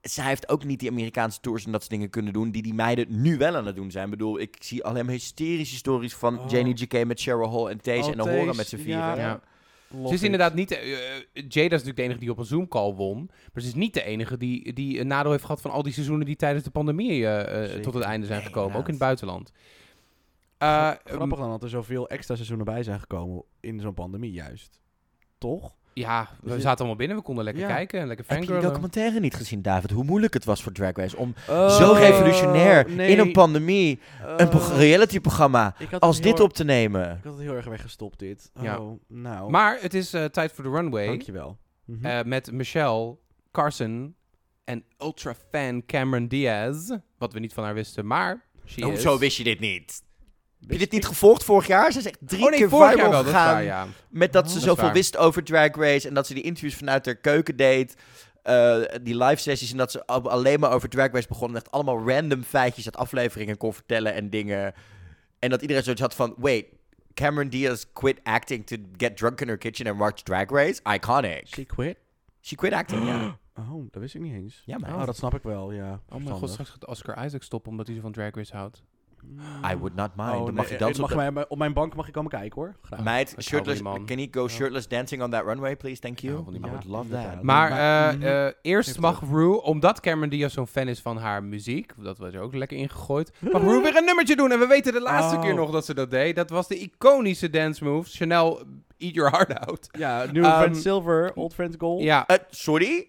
A: zij heeft ook niet die Amerikaanse tours en dat soort dingen kunnen doen... die die meiden nu wel aan het doen zijn. Ik bedoel, ik zie alleen maar hysterische stories van
B: Oh.
A: Janie J.K. met Cheryl Hall en Taze
B: Oh,
A: en Nahora
B: Taze,
A: met z'n vieren.
B: ja.
C: Ja.
B: Love
C: Ze is inderdaad niet... eh, eh, Jada is natuurlijk de enige die op een Zoom-call won. Maar ze is niet de enige die, die een nadeel heeft gehad van al die seizoenen die tijdens de pandemie eh, tot het einde zijn
A: Nee,
C: gekomen. Ook in het buitenland. Eh,
B: Grappig dan dat er zoveel extra seizoenen bij zijn gekomen in zo'n pandemie juist. Toch?
C: Ja, we
B: Dus-
C: zaten allemaal binnen. We konden lekker
B: Ja.
C: kijken en lekker
A: Heb je die
C: fangirlen.
A: documentaire niet gezien, David? Hoe moeilijk het was voor Drag Race om
B: Oh,
A: zo revolutionair
B: nee.
A: in een pandemie een pro-
B: Oh.
A: reality-programma als dit op te nemen.
B: Ik had het heel erg weggestopt, dit. Oh,
C: Ja.
B: nou.
C: Maar het is eh, tijd voor de runway.
B: Dankjewel.
C: Eh, met Michelle, Carson en ultra-fan Cameron Diaz. Wat we niet van haar wisten, maar.
A: Hoezo wist je dit niet? Heb je dit niet gevolgd vorig jaar? Ze is echt drie
C: oh nee,
A: keer
C: vorig
A: viral
C: jaar wel, dat is
A: gegaan.
C: waar, ja.
A: Met dat
B: Oh,
A: ze
B: dat
A: zoveel wist over Drag Race. En dat ze die interviews vanuit haar keuken deed. eh, die live sessies. En dat ze al- alleen maar over Drag Race begon. En echt allemaal random feitjes uit afleveringen kon vertellen en dingen. En dat iedereen zoiets had van... Wait, Cameron Diaz quit acting to get drunk in her kitchen and watch Drag Race? Iconic.
B: She quit?
A: She quit acting, ja.
B: Oh, dat wist ik niet eens.
A: Ja, maar
B: Oh, dat snap ik wel, ja.
C: Oh mijn god, straks gaat Oscar Isaac stoppen omdat hij zo van Drag Race houdt.
A: I would not mind.
B: Oh,
A: Dan
B: nee,
A: mag je
B: eh,
A: dansen
B: mag
A: op
B: je
A: de-
B: mij, op mijn bank mag je komen kijken hoor. Graag.
A: Meid, shirtless,
C: man.
A: can you go shirtless dancing on that runway, please? Thank you. I would love that.
C: Maar eh,
B: mhm.
C: eh, eerst mag Rue, omdat Cameron Diaz zo'n fan is van haar muziek, dat was er ook lekker ingegooid, mag Rue weer een nummertje doen. En we weten de laatste
B: Oh.
C: keer nog dat ze dat deed. Dat was de iconische dance move. Chanel, eat your heart out.
B: Ja, New
C: Ehm,
B: Friends Silver, Old Friends Gold.
C: Ja,
A: Eh, sorry?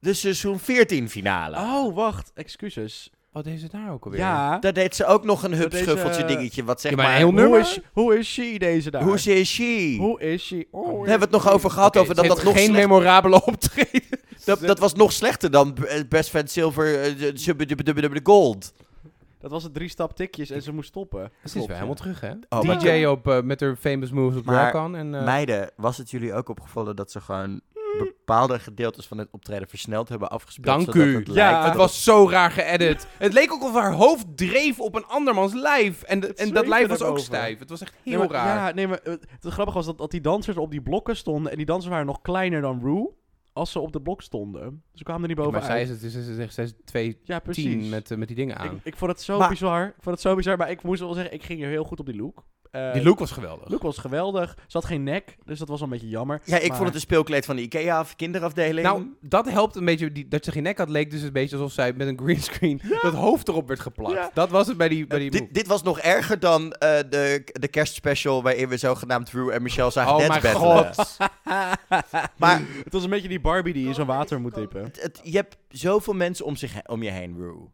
A: De seizoen 14 finale.
B: Oh, wacht. Excuses.
C: Wat deed ze daar ook alweer?
B: Ja.
A: Daar deed ze ook nog een hupschuffeltje
B: deze-
A: dingetje. Wat zeg
C: Ja, maar heel
B: Hoe is, hoe is she deze daar?
A: Hoe is she?
B: Hoe is she? Oh,
A: Daar hebben we het nog over gehad. Over dat dat nog
C: geen
A: slecht-
C: memorabele optreden.
A: dat, dat was nog slechter dan eh, Best Friend Silver eh, de- de- de- de- de- de Gold.
B: Dat was het drie stap tikjes en ze moest stoppen.
C: Ze is weer helemaal terug, hè?
A: Oh, maar-
C: DJ op, eh, met haar famous moves op
A: Maar
C: en eh,
A: Meiden, was het jullie ook opgevallen dat ze gewoon bepaalde gedeeltes van het optreden versneld hebben afgespeeld?
C: Dank
A: zodat
C: u.
A: Het
B: Ja,
A: lijkt
C: Het was zo raar geëdit. Het leek ook of haar hoofd dreef op een andermans lijf. En, de- en dat lijf was ook stijf. Het was echt heel
B: Nee, maar-
C: raar.
B: Ja, nee, maar het, het grappige was dat, dat die dansers op die blokken stonden. En die dansers waren nog kleiner dan Rue. Als ze op de blok stonden. Ze kwamen er niet
C: maar
B: bovenuit.
C: zij is, het, ze zegt, zij is 2
B: ja, precies.
C: 10 met, eh, met die dingen
B: ik,
C: aan.
B: ik vond het zo
A: Maar-
B: bizar. Ik vond het zo bizar. Maar ik moest wel zeggen, ik ging er heel goed op die look. Eh,
C: die look was geweldig.
B: look was geweldig. Ze had geen nek, dus dat was een beetje jammer.
A: Ja, ik
B: Maar-
A: vond het een speelkleed van de Ikea of kinderafdeling.
C: Nou, dat helpt een beetje. Die, dat ze geen nek had, leek dus een beetje alsof zij met een greenscreen dat hoofd erop werd geplakt.
B: Ja.
C: Dat was het bij die, bij die
A: dit,
C: move.
A: dit was nog erger dan eh, de, de kerstspecial waarin we zogenaamd Rue en Michelle zagen
C: Oh
A: battlen.
C: god.
A: Maar
B: Het was een beetje die Barbie die in zo'n water moet dippen.
A: het, het- je hebt zoveel mensen om, zich, om je heen, Rue.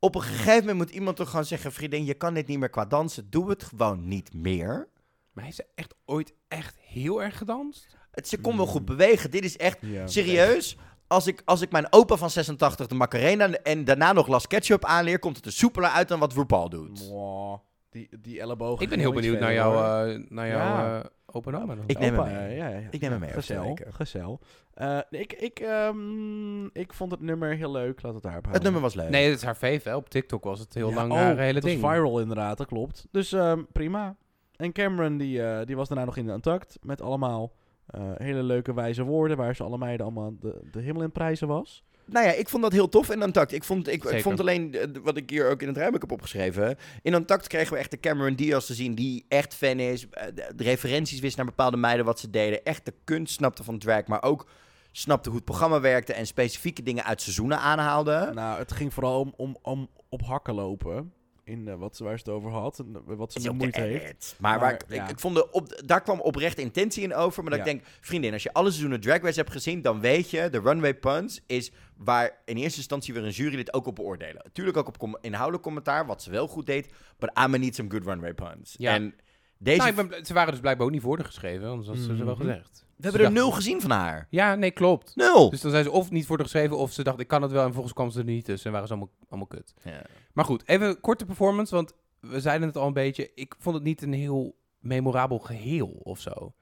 A: Op een gegeven moment moet iemand toch gewoon zeggen... vriendin, je kan dit niet meer qua dansen. Doe het gewoon niet meer.
C: Maar heeft ze echt ooit echt heel erg gedanst?
A: Het, ze kon wel goed bewegen. Dit is echt
B: Ja.
A: serieus. Als ik, als ik mijn opa van 86 de Macarena en daarna nog Las Ketchup aanleer... komt het er soepeler uit dan wat RuPaul doet.
B: Mwah. Die, die ellebogen.
C: Ik ben heel benieuwd naar jouw, eh, naar jouw
B: Ja.
C: eh, open oma dan.
A: Ik neem hem
B: Opa,
A: mee.
B: ja, ja, ja.
A: Ik neem hem mee
B: Gezel, gezel. Eh, ik, ik, ehm, ik vond het nummer heel leuk. Laat het daarop
A: Het
B: houden.
A: nummer was leuk.
C: Nee, dat is haar fave. Hè. Op TikTok was het heel
B: Ja,
C: lang
B: oh,
C: haar hele
B: het was
C: ding.
B: viral inderdaad, dat klopt. Dus ehm, prima. En Cameron die, eh, die was daarna nog in de Untucked met allemaal eh, hele leuke wijze woorden waar ze alle meiden allemaal de, de hemel in prijzen was.
A: Nou ja, ik vond dat heel tof in Untucked. Ik vond, ik, ik vond alleen, eh, wat ik hier ook in het ruimte heb opgeschreven... In Untucked kregen we echt de Cameron Diaz te zien die echt fan is. eh, De, de referenties wist naar bepaalde meiden wat ze deden. Echt de kunst snapte van drag, maar ook snapte hoe het programma werkte... en specifieke dingen uit seizoenen aanhaalde.
B: Nou, het ging vooral om, om, om op hakken lopen. In eh, wat, ze- waar ze het over had. En eh, wat ze bemoeid heeft.
A: Maar,
B: Maar,
A: waar ik,
B: ja.
A: ik, ik vond de op, daar kwam oprecht intentie in over. Maar dat
B: Ja.
A: ik denk, vriendin, als je alle seizoenen Drag Race hebt gezien, dan weet je, de runway puns is waar in eerste instantie weer een jury dit ook op beoordelen. Natuurlijk ook op com- inhoudelijk commentaar, wat ze wel goed deed. But I'm need some good runway puns.
C: Ja.
A: En deze,
C: Nou, ben, ze waren dus blijkbaar ook niet voor geschreven, anders had ze ze wel
B: Mhm.
C: gezegd.
A: We hebben er nul gezien van haar.
C: Ja, nee, klopt.
A: Nul.
C: Dus dan zijn ze of niet voor haar geschreven, of ze dacht ik kan het wel, en volgens kwam ze er niet tussen en waren ze allemaal, allemaal kut.
A: Ja.
C: Maar goed, even korte performance, want we zeiden het al een beetje. Ik vond het niet een heel memorabel geheel of zo.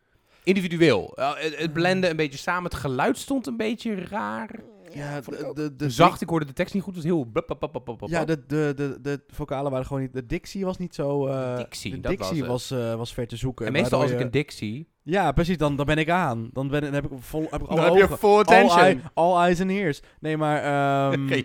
C: Individueel. Uh, het, het blende een beetje samen. Het geluid stond een beetje raar.
B: Ja, de, de, de,
C: Zacht, ik hoorde de tekst niet goed. Het was heel...
B: Ja, de, de, de, de vocalen waren gewoon niet... De dictie was niet zo... eh,
C: De dictie,
B: de
C: dat
B: dictie
C: was
B: was, eh, was ver te zoeken.
C: en meestal als ik
B: je-
C: een dik zie...
B: Ja, precies. Dan, dan ben ik aan. Dan, ben, dan heb ik vol... Heb ik alle
C: Dan heb je
B: ogen. All,
C: attention.
B: eye- all eyes and ears. Nee, maar... ehm,
C: die,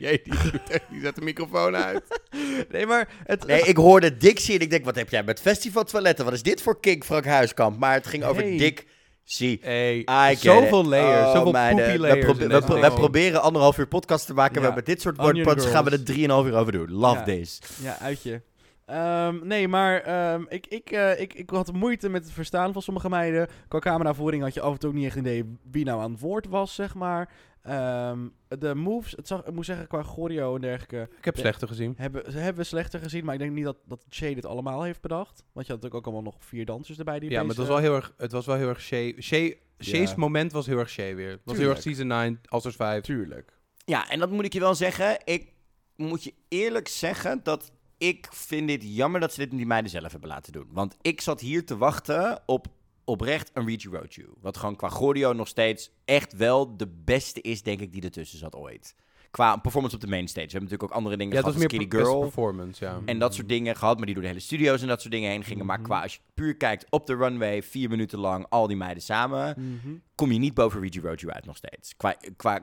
C: zet de microfoon uit.
B: nee, maar... Het,
A: Nee, ik hoorde Dixie en ik denk, wat heb jij met festivaltoiletten? Wat is dit voor kick, Frank Huiskamp? Maar het ging over
B: Hey.
A: Dick C.
C: Hey,
A: I get
C: zoveel
A: it.
C: layers,
A: Oh,
C: zoveel
A: We
C: layers.
A: we, proberen anderhalf uur podcast te maken.
B: Ja.
A: We met dit soort
B: Onion
A: wordpuns gaan we er drieënhalf uur over doen. Love
B: Ja.
A: this.
B: Ja, uitje. Ehm, nee, maar ehm, ik, ik, eh, ik, ik had moeite met het verstaan van sommige meiden. Qua cameravoering had je af en toe ook niet echt een idee wie nou aan het woord was, zeg maar. Ehm, de moves, het zag, ik moet zeggen, qua choreo en dergelijke,
C: Ik heb slechter gezien.
B: hebben, ze hebben we slechter gezien. Maar ik denk niet dat, dat Shay dit allemaal heeft bedacht. Want je had natuurlijk ook allemaal nog vier dansers erbij. Die
C: Ja, maar het was
B: opeens,
C: wel heel erg, het was wel heel erg Shay. Shay Shay's
B: Ja.
C: moment was heel erg Shay weer. Het was heel erg
B: Tuurlijk.
C: season 9, Alsters 5.
B: eh, Tuurlijk.
A: Ja, en dat moet ik je wel zeggen. Ik moet je eerlijk zeggen dat ik vind dit jammer dat ze dit die meiden zelf hebben laten doen. Want ik zat hier te wachten op oprecht een Reach Road You. Wat gewoon qua choreo nog steeds echt wel de beste is, denk ik, die ertussen zat ooit. qua performance op de main stage. We hebben natuurlijk ook andere dingen
C: Ja, was
A: gehad
C: meer per-
A: Kitty
C: best
A: Girl.
C: performance, ja.
A: En dat soort dingen gehad, maar die door de hele studio's en dat soort dingen heen gingen. Maar
B: Mhm.
A: qua, als je puur kijkt op de runway, vier minuten lang, al die meiden samen,
B: Mhm.
A: kom je niet boven Reggie Roju uit nog steeds. Qua, qua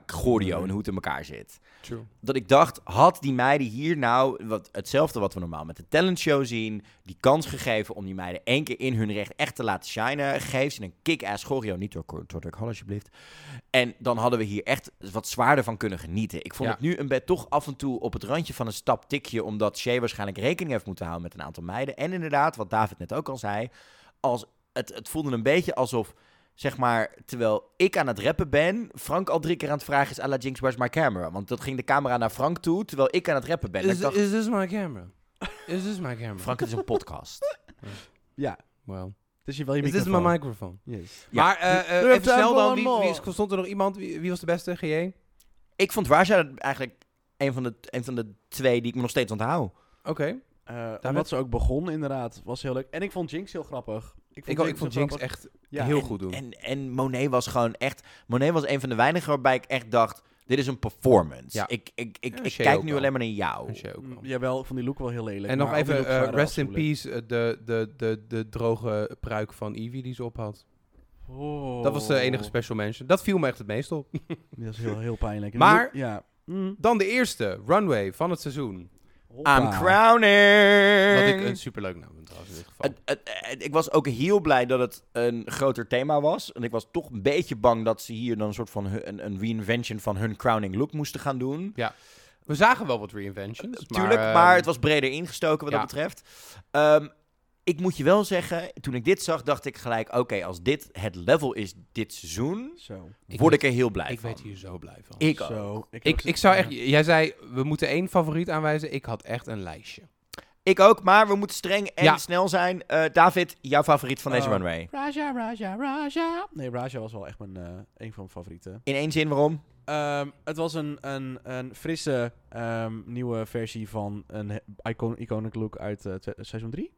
B: Nee.
A: en hoe het in elkaar zit.
C: True.
A: Dat ik dacht, had die meiden hier nou wat, hetzelfde wat we normaal met de talentshow zien, die kans gegeven om die meiden één keer in hun recht echt te laten shinen, geef ze een kick-ass choreo, niet door Tordak Hall alsjeblieft. En dan hadden we hier echt wat zwaarder van kunnen genieten. Ik vond
C: Ja.
A: het nu een bed toch af en toe op het randje van een stap tikje, omdat Shay waarschijnlijk rekening heeft moeten houden met een aantal meiden. En inderdaad, wat David net ook al zei, als het, het voelde een beetje alsof, zeg maar, terwijl ik aan het rappen ben, Frank al drie keer aan het vragen is, à la Jinx, where's my camera? Want dat ging de camera naar Frank toe, terwijl ik aan het rappen ben. En
C: Is,
A: ik dacht,
C: is this my camera? Is this my camera?
A: Frank, het is een podcast.
B: Ja,
C: Well.
B: het is je wel je
C: Is this my
B: microfoon.
C: microphone?
B: Yes.
A: Ja.
C: Maar eh, eh,
B: We
C: even snel dan, wie, wie, stond er nog iemand? Wie, wie was de beste, GJ?
A: ik vond Raja eigenlijk een van, de, een van de twee die ik me nog steeds onthoud.
C: Oké.
B: Eh
C: met-
B: omdat ze ook begon, inderdaad, was heel leuk. En ik vond Jinx heel grappig.
C: Ik, ook- ik vond
B: heel
C: Jinx echt
B: Ja,
C: heel
A: en,
C: goed doen.
A: En, en Monet was gewoon echt... Monet was een van de weinigen waarbij ik echt dacht... Dit is een performance.
C: Ja.
A: Ik, ik, ik,
C: Ja,
A: ik kijk nu
C: wel.
A: alleen maar naar jou.
B: Mm, Jawel, ik vond die look wel heel lelijk.
C: En nog even eh, rest in peace, eh, de, de, de, de droge pruik van Evie die ze op had.
B: Oh.
C: Dat was de enige special mention. Dat viel me echt het meest op.
B: Dat is heel, heel pijnlijk. En
C: Maar-
B: ja. Mm.
C: Dan de eerste runway van het seizoen.
B: Hoppa.
A: I'm crowning!
C: Wat ik een superleuk naam vind trouwens in dit geval.
A: Ik was ook heel blij dat het een groter thema was. En ik was toch een beetje bang dat ze hier dan een soort van hun- een, een reinvention van hun crowning look moesten gaan doen.
C: We zagen wel wat reinventions.
A: Tuurlijk,
C: maar,
A: maar,
C: ehm,
A: het was breder ingestoken wat
C: ja.
A: dat betreft. Ehm, ik moet je wel zeggen, toen ik dit zag, dacht ik gelijk... Oké, als dit het level is dit seizoen,
B: Zo.
C: Ik
A: word ik er heel blij
C: Ik
A: van.
C: weet hier zo blij van.
A: Ik ook.
B: Zo. Ik,
C: Ik, ik zou echt... Jij zei, we moeten één favoriet aanwijzen. Ik had echt een lijstje.
A: Ik ook, maar we moeten streng en
C: Ja.
A: snel zijn. Eh, David, jouw favoriet van deze
B: Oh.
A: runway?
B: Raja, Raja, Raja. Nee, Raja was wel echt mijn, eh, een van mijn favorieten.
A: In één zin, waarom?
B: Ehm, het was een, een, een frisse ehm, nieuwe versie van een icon, iconic look uit eh, seizoen 3.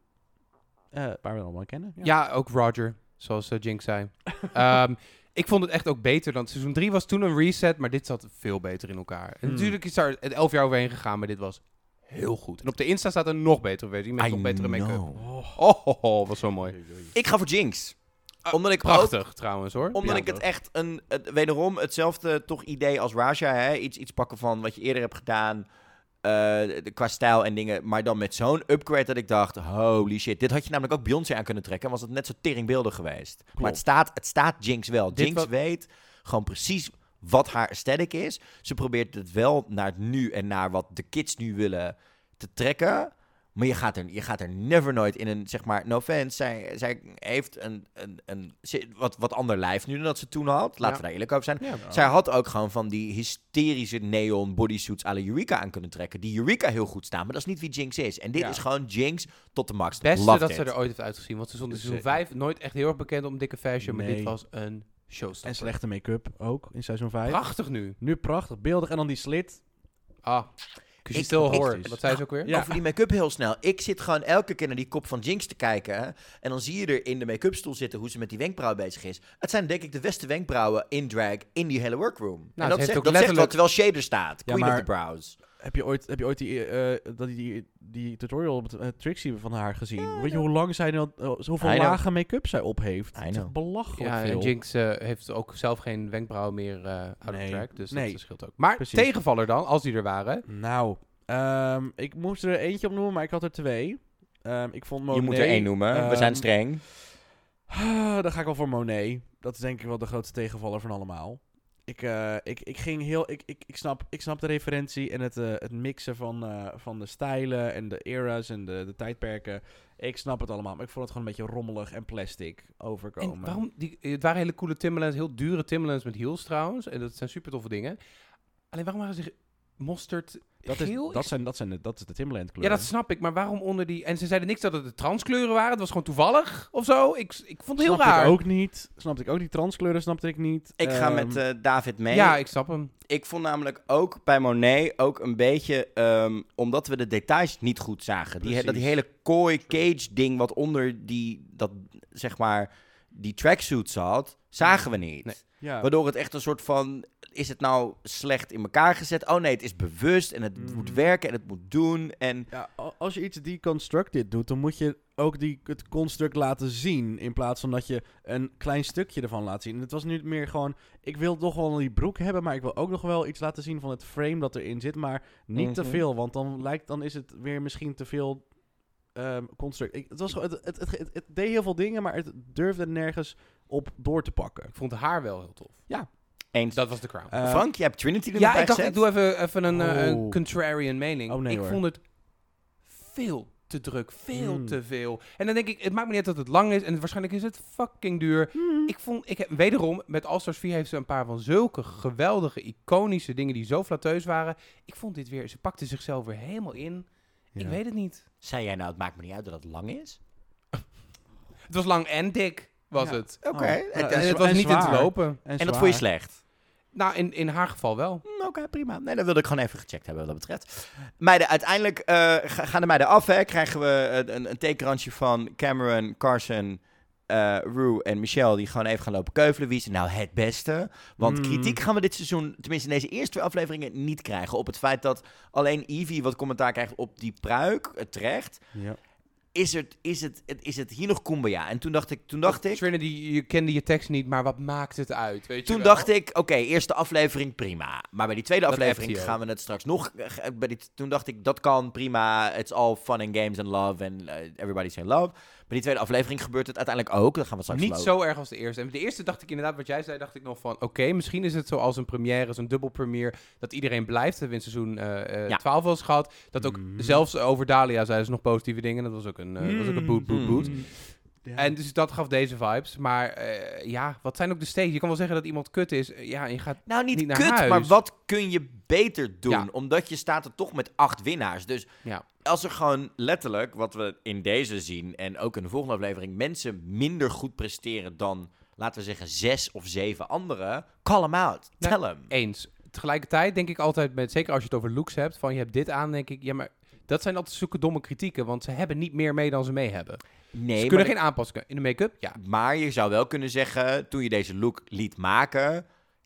B: Waar we allemaal kennen.
C: Ja, ook Roger, zoals eh, Jinx zei. Ehm, ik vond het echt ook beter dan... Seizoen 3 was toen een reset, maar dit zat veel beter in elkaar. En
B: Hmm.
C: natuurlijk is daar het elf jaar overheen gegaan, maar dit was heel goed. En op de Insta staat een nog betere versie met
A: I
C: nog betere make-up.
B: Oh.
C: Oh, oh, oh, was zo mooi.
A: Ik ga voor Jinx.
C: Ah,
A: omdat ik ook,
C: Prachtig trouwens hoor.
A: omdat
C: Ja.
A: ik het echt een, het- wederom hetzelfde toch idee als Raja, hè? Iets, iets pakken van wat je eerder hebt gedaan, de- qua stijl en dingen, maar dan met zo'n upgrade dat ik dacht, holy shit, dit had je namelijk ook Beyoncé aan kunnen trekken, was het net zo teringbeeldig geweest. Maar het staat, het staat Jinx wel.
C: Dit
A: Jinx weet gewoon precies wat haar aesthetic is. Ze probeert het wel naar het nu en naar wat de kids nu willen te trekken. Maar je gaat er, je gaat er never nooit in een, zeg maar, no offense. Zij, zij heeft een, een, een wat, wat ander lijf nu dan dat ze toen had. Laten
C: Ja.
A: we daar eerlijk over zijn.
C: Ja.
A: Zij had ook gewoon van die hysterische neon bodysuits à la Eureka aan kunnen trekken. Die Eureka heel goed staan, maar dat is niet wie Jinx is. En dit
B: Ja.
A: is gewoon Jinx tot de max.
C: Het beste
A: Loved
C: dat
A: it.
C: ze er ooit heeft uitgezien. Want ze stond in seizoen
B: Zeker.
C: 5 nooit echt heel erg bekend om dikke fashion. Maar dit was een showstopper.
B: En slechte make-up ook in seizoen 5.
C: Prachtig nu.
B: Nu prachtig, beeldig. En dan die slit.
C: Ah.
A: Ik-
C: whore. Wat zei ze ook weer?
B: Ja.
A: Over die make-up heel snel. Ik zit gewoon elke keer naar die kop van Jinx te kijken. En dan zie je er in de make-up stoel zitten hoe ze met die wenkbrauwen bezig is. Het zijn denk ik de beste wenkbrauwen in drag in die hele workroom. en
C: heeft
A: dat,
C: ook
A: zegt, dat zegt wat terwijl Shader staat.
B: Ja,
A: Queen
B: maar-
A: of the brows.
B: Heb je ooit, heb je ooit die, eh, dat die, die, die tutorial op het eh, Trixie van haar gezien? Weet je hoe lang zij nou, eh,
A: know.
B: lage make-up zij op heeft? Het is belachelijk
C: Ja,
B: veel.
C: en Jinx eh, heeft ook zelf geen wenkbrauwen meer eh out
B: Nee.
C: of track. Dus
B: Nee.
C: dat scheelt ook. Maar
B: Precies.
C: tegenvaller dan, als die er waren.
B: Nou, ehm, ik moest er eentje op noemen, maar ik had er twee. Ehm, ik vond Monet...
A: je moet er één noemen. We
B: ehm,
A: zijn streng.
B: Ah, dan ga ik wel voor Monet. Dat is denk ik wel de grootste tegenvaller van allemaal. Ik, eh, ik, ik ging heel. Ik, ik, ik, snap, ik snap de referentie en het, eh, het mixen van, eh, van de stijlen en de eras en de, de tijdperken. Ik snap het allemaal, maar ik vond het gewoon een beetje rommelig en plastic overkomen.
C: En waarom? Die, het waren hele coole Timberlands, heel dure Timberlands met heels trouwens. En dat zijn super toffe dingen. Alleen waarom waren ze mosterd
B: dat, is,
C: geel?
B: dat, zijn, dat, zijn de, dat is de Timberland kleur.
C: Ja, dat snap ik. Maar waarom onder die... En ze zeiden niks dat het de transkleuren waren. Het was gewoon toevallig of zo. Ik, ik vond het heel
B: snapte
C: raar.
B: ik ook niet. Snapte ik ook die transkleuren, snapte ik niet.
A: Ik ga
B: Ehm,
A: met eh, David mee.
C: Ja, ik snap hem.
A: ik vond namelijk ook bij Monet ook een beetje, ehm, omdat we de details niet goed zagen. Die, dat die hele kooi cage ding wat onder die, dat, zeg maar, die tracksuit zat, zagen we niet.
C: Nee.
B: Ja.
A: Waardoor het echt een soort van, is het nou slecht in elkaar gezet? Oh nee, het is bewust en het moet werken en het moet doen. En
B: Ja, als je iets deconstructed doet, dan moet je ook die, het construct laten zien. In plaats van dat je een klein stukje ervan laat zien. En het was nu meer gewoon, ik wil toch wel die broek hebben, maar ik wil ook nog wel iets laten zien van het frame dat erin zit. Maar niet te
A: Mhm.
B: veel, want dan, lijkt, dan is het weer misschien te veel ehm, construct. Ik, het, was het, het, het, het deed heel veel dingen, maar het durfde nergens op door te pakken.
C: Ik vond haar wel heel tof.
A: eens.
C: Dat was de crown.
B: Eh,
A: Frank, je hebt Trinity er
C: ja, ik dacht, ik doe even, even een, eh, een
B: Oh.
C: contrarian mening.
B: Oh, nee,
C: ik
B: hoor.
C: vond het veel te druk, veel
B: Mm.
C: te veel. En dan denk ik, het maakt me niet uit dat het lang is en waarschijnlijk is het fucking duur.
B: hmm.
C: Ik vond, ik heb, wederom, met All Stars 4 heeft ze een paar van zulke geweldige, iconische dingen die zo flatteus waren. Ik vond dit weer, ze pakte zichzelf weer helemaal in. Ik
B: Ja.
C: weet het niet.
A: Zei jij nou, het maakt me niet uit dat het lang is?
C: Het was lang en dik, was
B: Ja.
C: het.
A: Oké.
B: Oh.
A: En-
C: En
B: en
C: het was
B: en
C: niet in te lopen.
A: En dat vond je slecht?
C: Nou, in, in haar geval wel.
A: Hm, Oké, prima. Nee, dat wilde ik gewoon even gecheckt hebben wat dat betreft. Meiden, uiteindelijk eh, ga- gaan de meiden af. Hè. Krijgen we eh, een, een tekenrandje van Cameron, Carson, eh Rue en Michelle... die gewoon even gaan lopen keuvelen. Wie is nou het beste? Want
B: Mm.
A: kritiek gaan we dit seizoen, tenminste in deze eerste twee afleveringen... niet krijgen op het feit dat alleen Evie wat commentaar krijgt op die pruik, het terecht...
B: Ja.
A: Is het, is, het, is het hier nog Kumbaya? En toen dacht ik... Toen dacht ik
C: Trinity, je kende je tekst niet, maar wat maakt het uit? Weet je
A: Toen dacht ik, oké, eerste aflevering prima. Maar bij die tweede
C: Dat
A: aflevering gaan we het straks nog. eh, Bij die, toen dacht ik, dat kan prima. It's all fun and games and love. And uh, everybody's in love. Bij die tweede aflevering gebeurt het uiteindelijk ook. Dat gaan we straks
C: Niet zo erg als de eerste. En de eerste dacht ik inderdaad, wat jij zei, dacht ik nog van... Oké, misschien is het zoals een première, zo'n dubbel premiere... dat iedereen blijft. Dat we in seizoen eh, eh,
A: Ja.
C: 12 wel eens gehad. Dat ook
B: Mhm.
C: zelfs over Dalia zeiden ze nog positieve dingen. Dat was ook een, eh, was ook een boot, boot, boot.
B: Mm. Ja.
C: En dus dat gaf deze vibes. Maar eh, ja, wat zijn ook de stakes? Je kan wel zeggen dat iemand kut is. Ja, en je gaat...
A: Nou, niet,
C: Niet naar
A: kut,
C: huis.
A: maar wat kun je beter doen?
C: Ja.
A: Omdat je staat er toch met acht winnaars. Dus
C: Ja.
A: als er gewoon letterlijk, wat we in deze zien... en ook in de volgende aflevering... mensen minder goed presteren dan, laten we zeggen, zes of zeven anderen... call them out. Tell them.
C: Eens. Tegelijkertijd denk ik altijd, met, zeker als je het over looks hebt... van je hebt dit aan, denk ik... Ja, maar dat zijn altijd zulke domme kritieken. Want ze hebben niet meer mee dan ze mee hebben.
A: Nee,
C: ze
A: maar
C: kunnen geen aanpassingen. In de make-up? Ja.
A: Maar je zou wel kunnen zeggen, toen je deze look liet maken,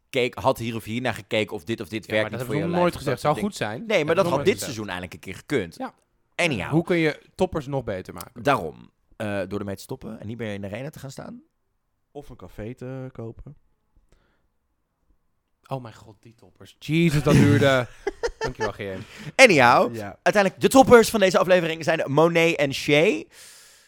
A: keek, had hier of hier naar gekeken of dit of dit
C: Ja, maar
A: werkt
C: dat
A: niet
C: hebben we nooit gezegd.
A: dat
C: Zou goed zijn.
A: Nee, maar dat had dit seizoen eigenlijk een keer gekund.
C: Ja.
A: Anyhow,
C: Hoe kun je toppers nog beter maken?
A: daarom. eh, door ermee te stoppen en niet meer in de arena te gaan staan.
B: Of een café te kopen.
C: Oh mijn god, die toppers. Jezus, dat duurde. Dankjewel, GM.
A: Anyhow,
B: Ja.
A: uiteindelijk de toppers van deze aflevering zijn Monet en Shay.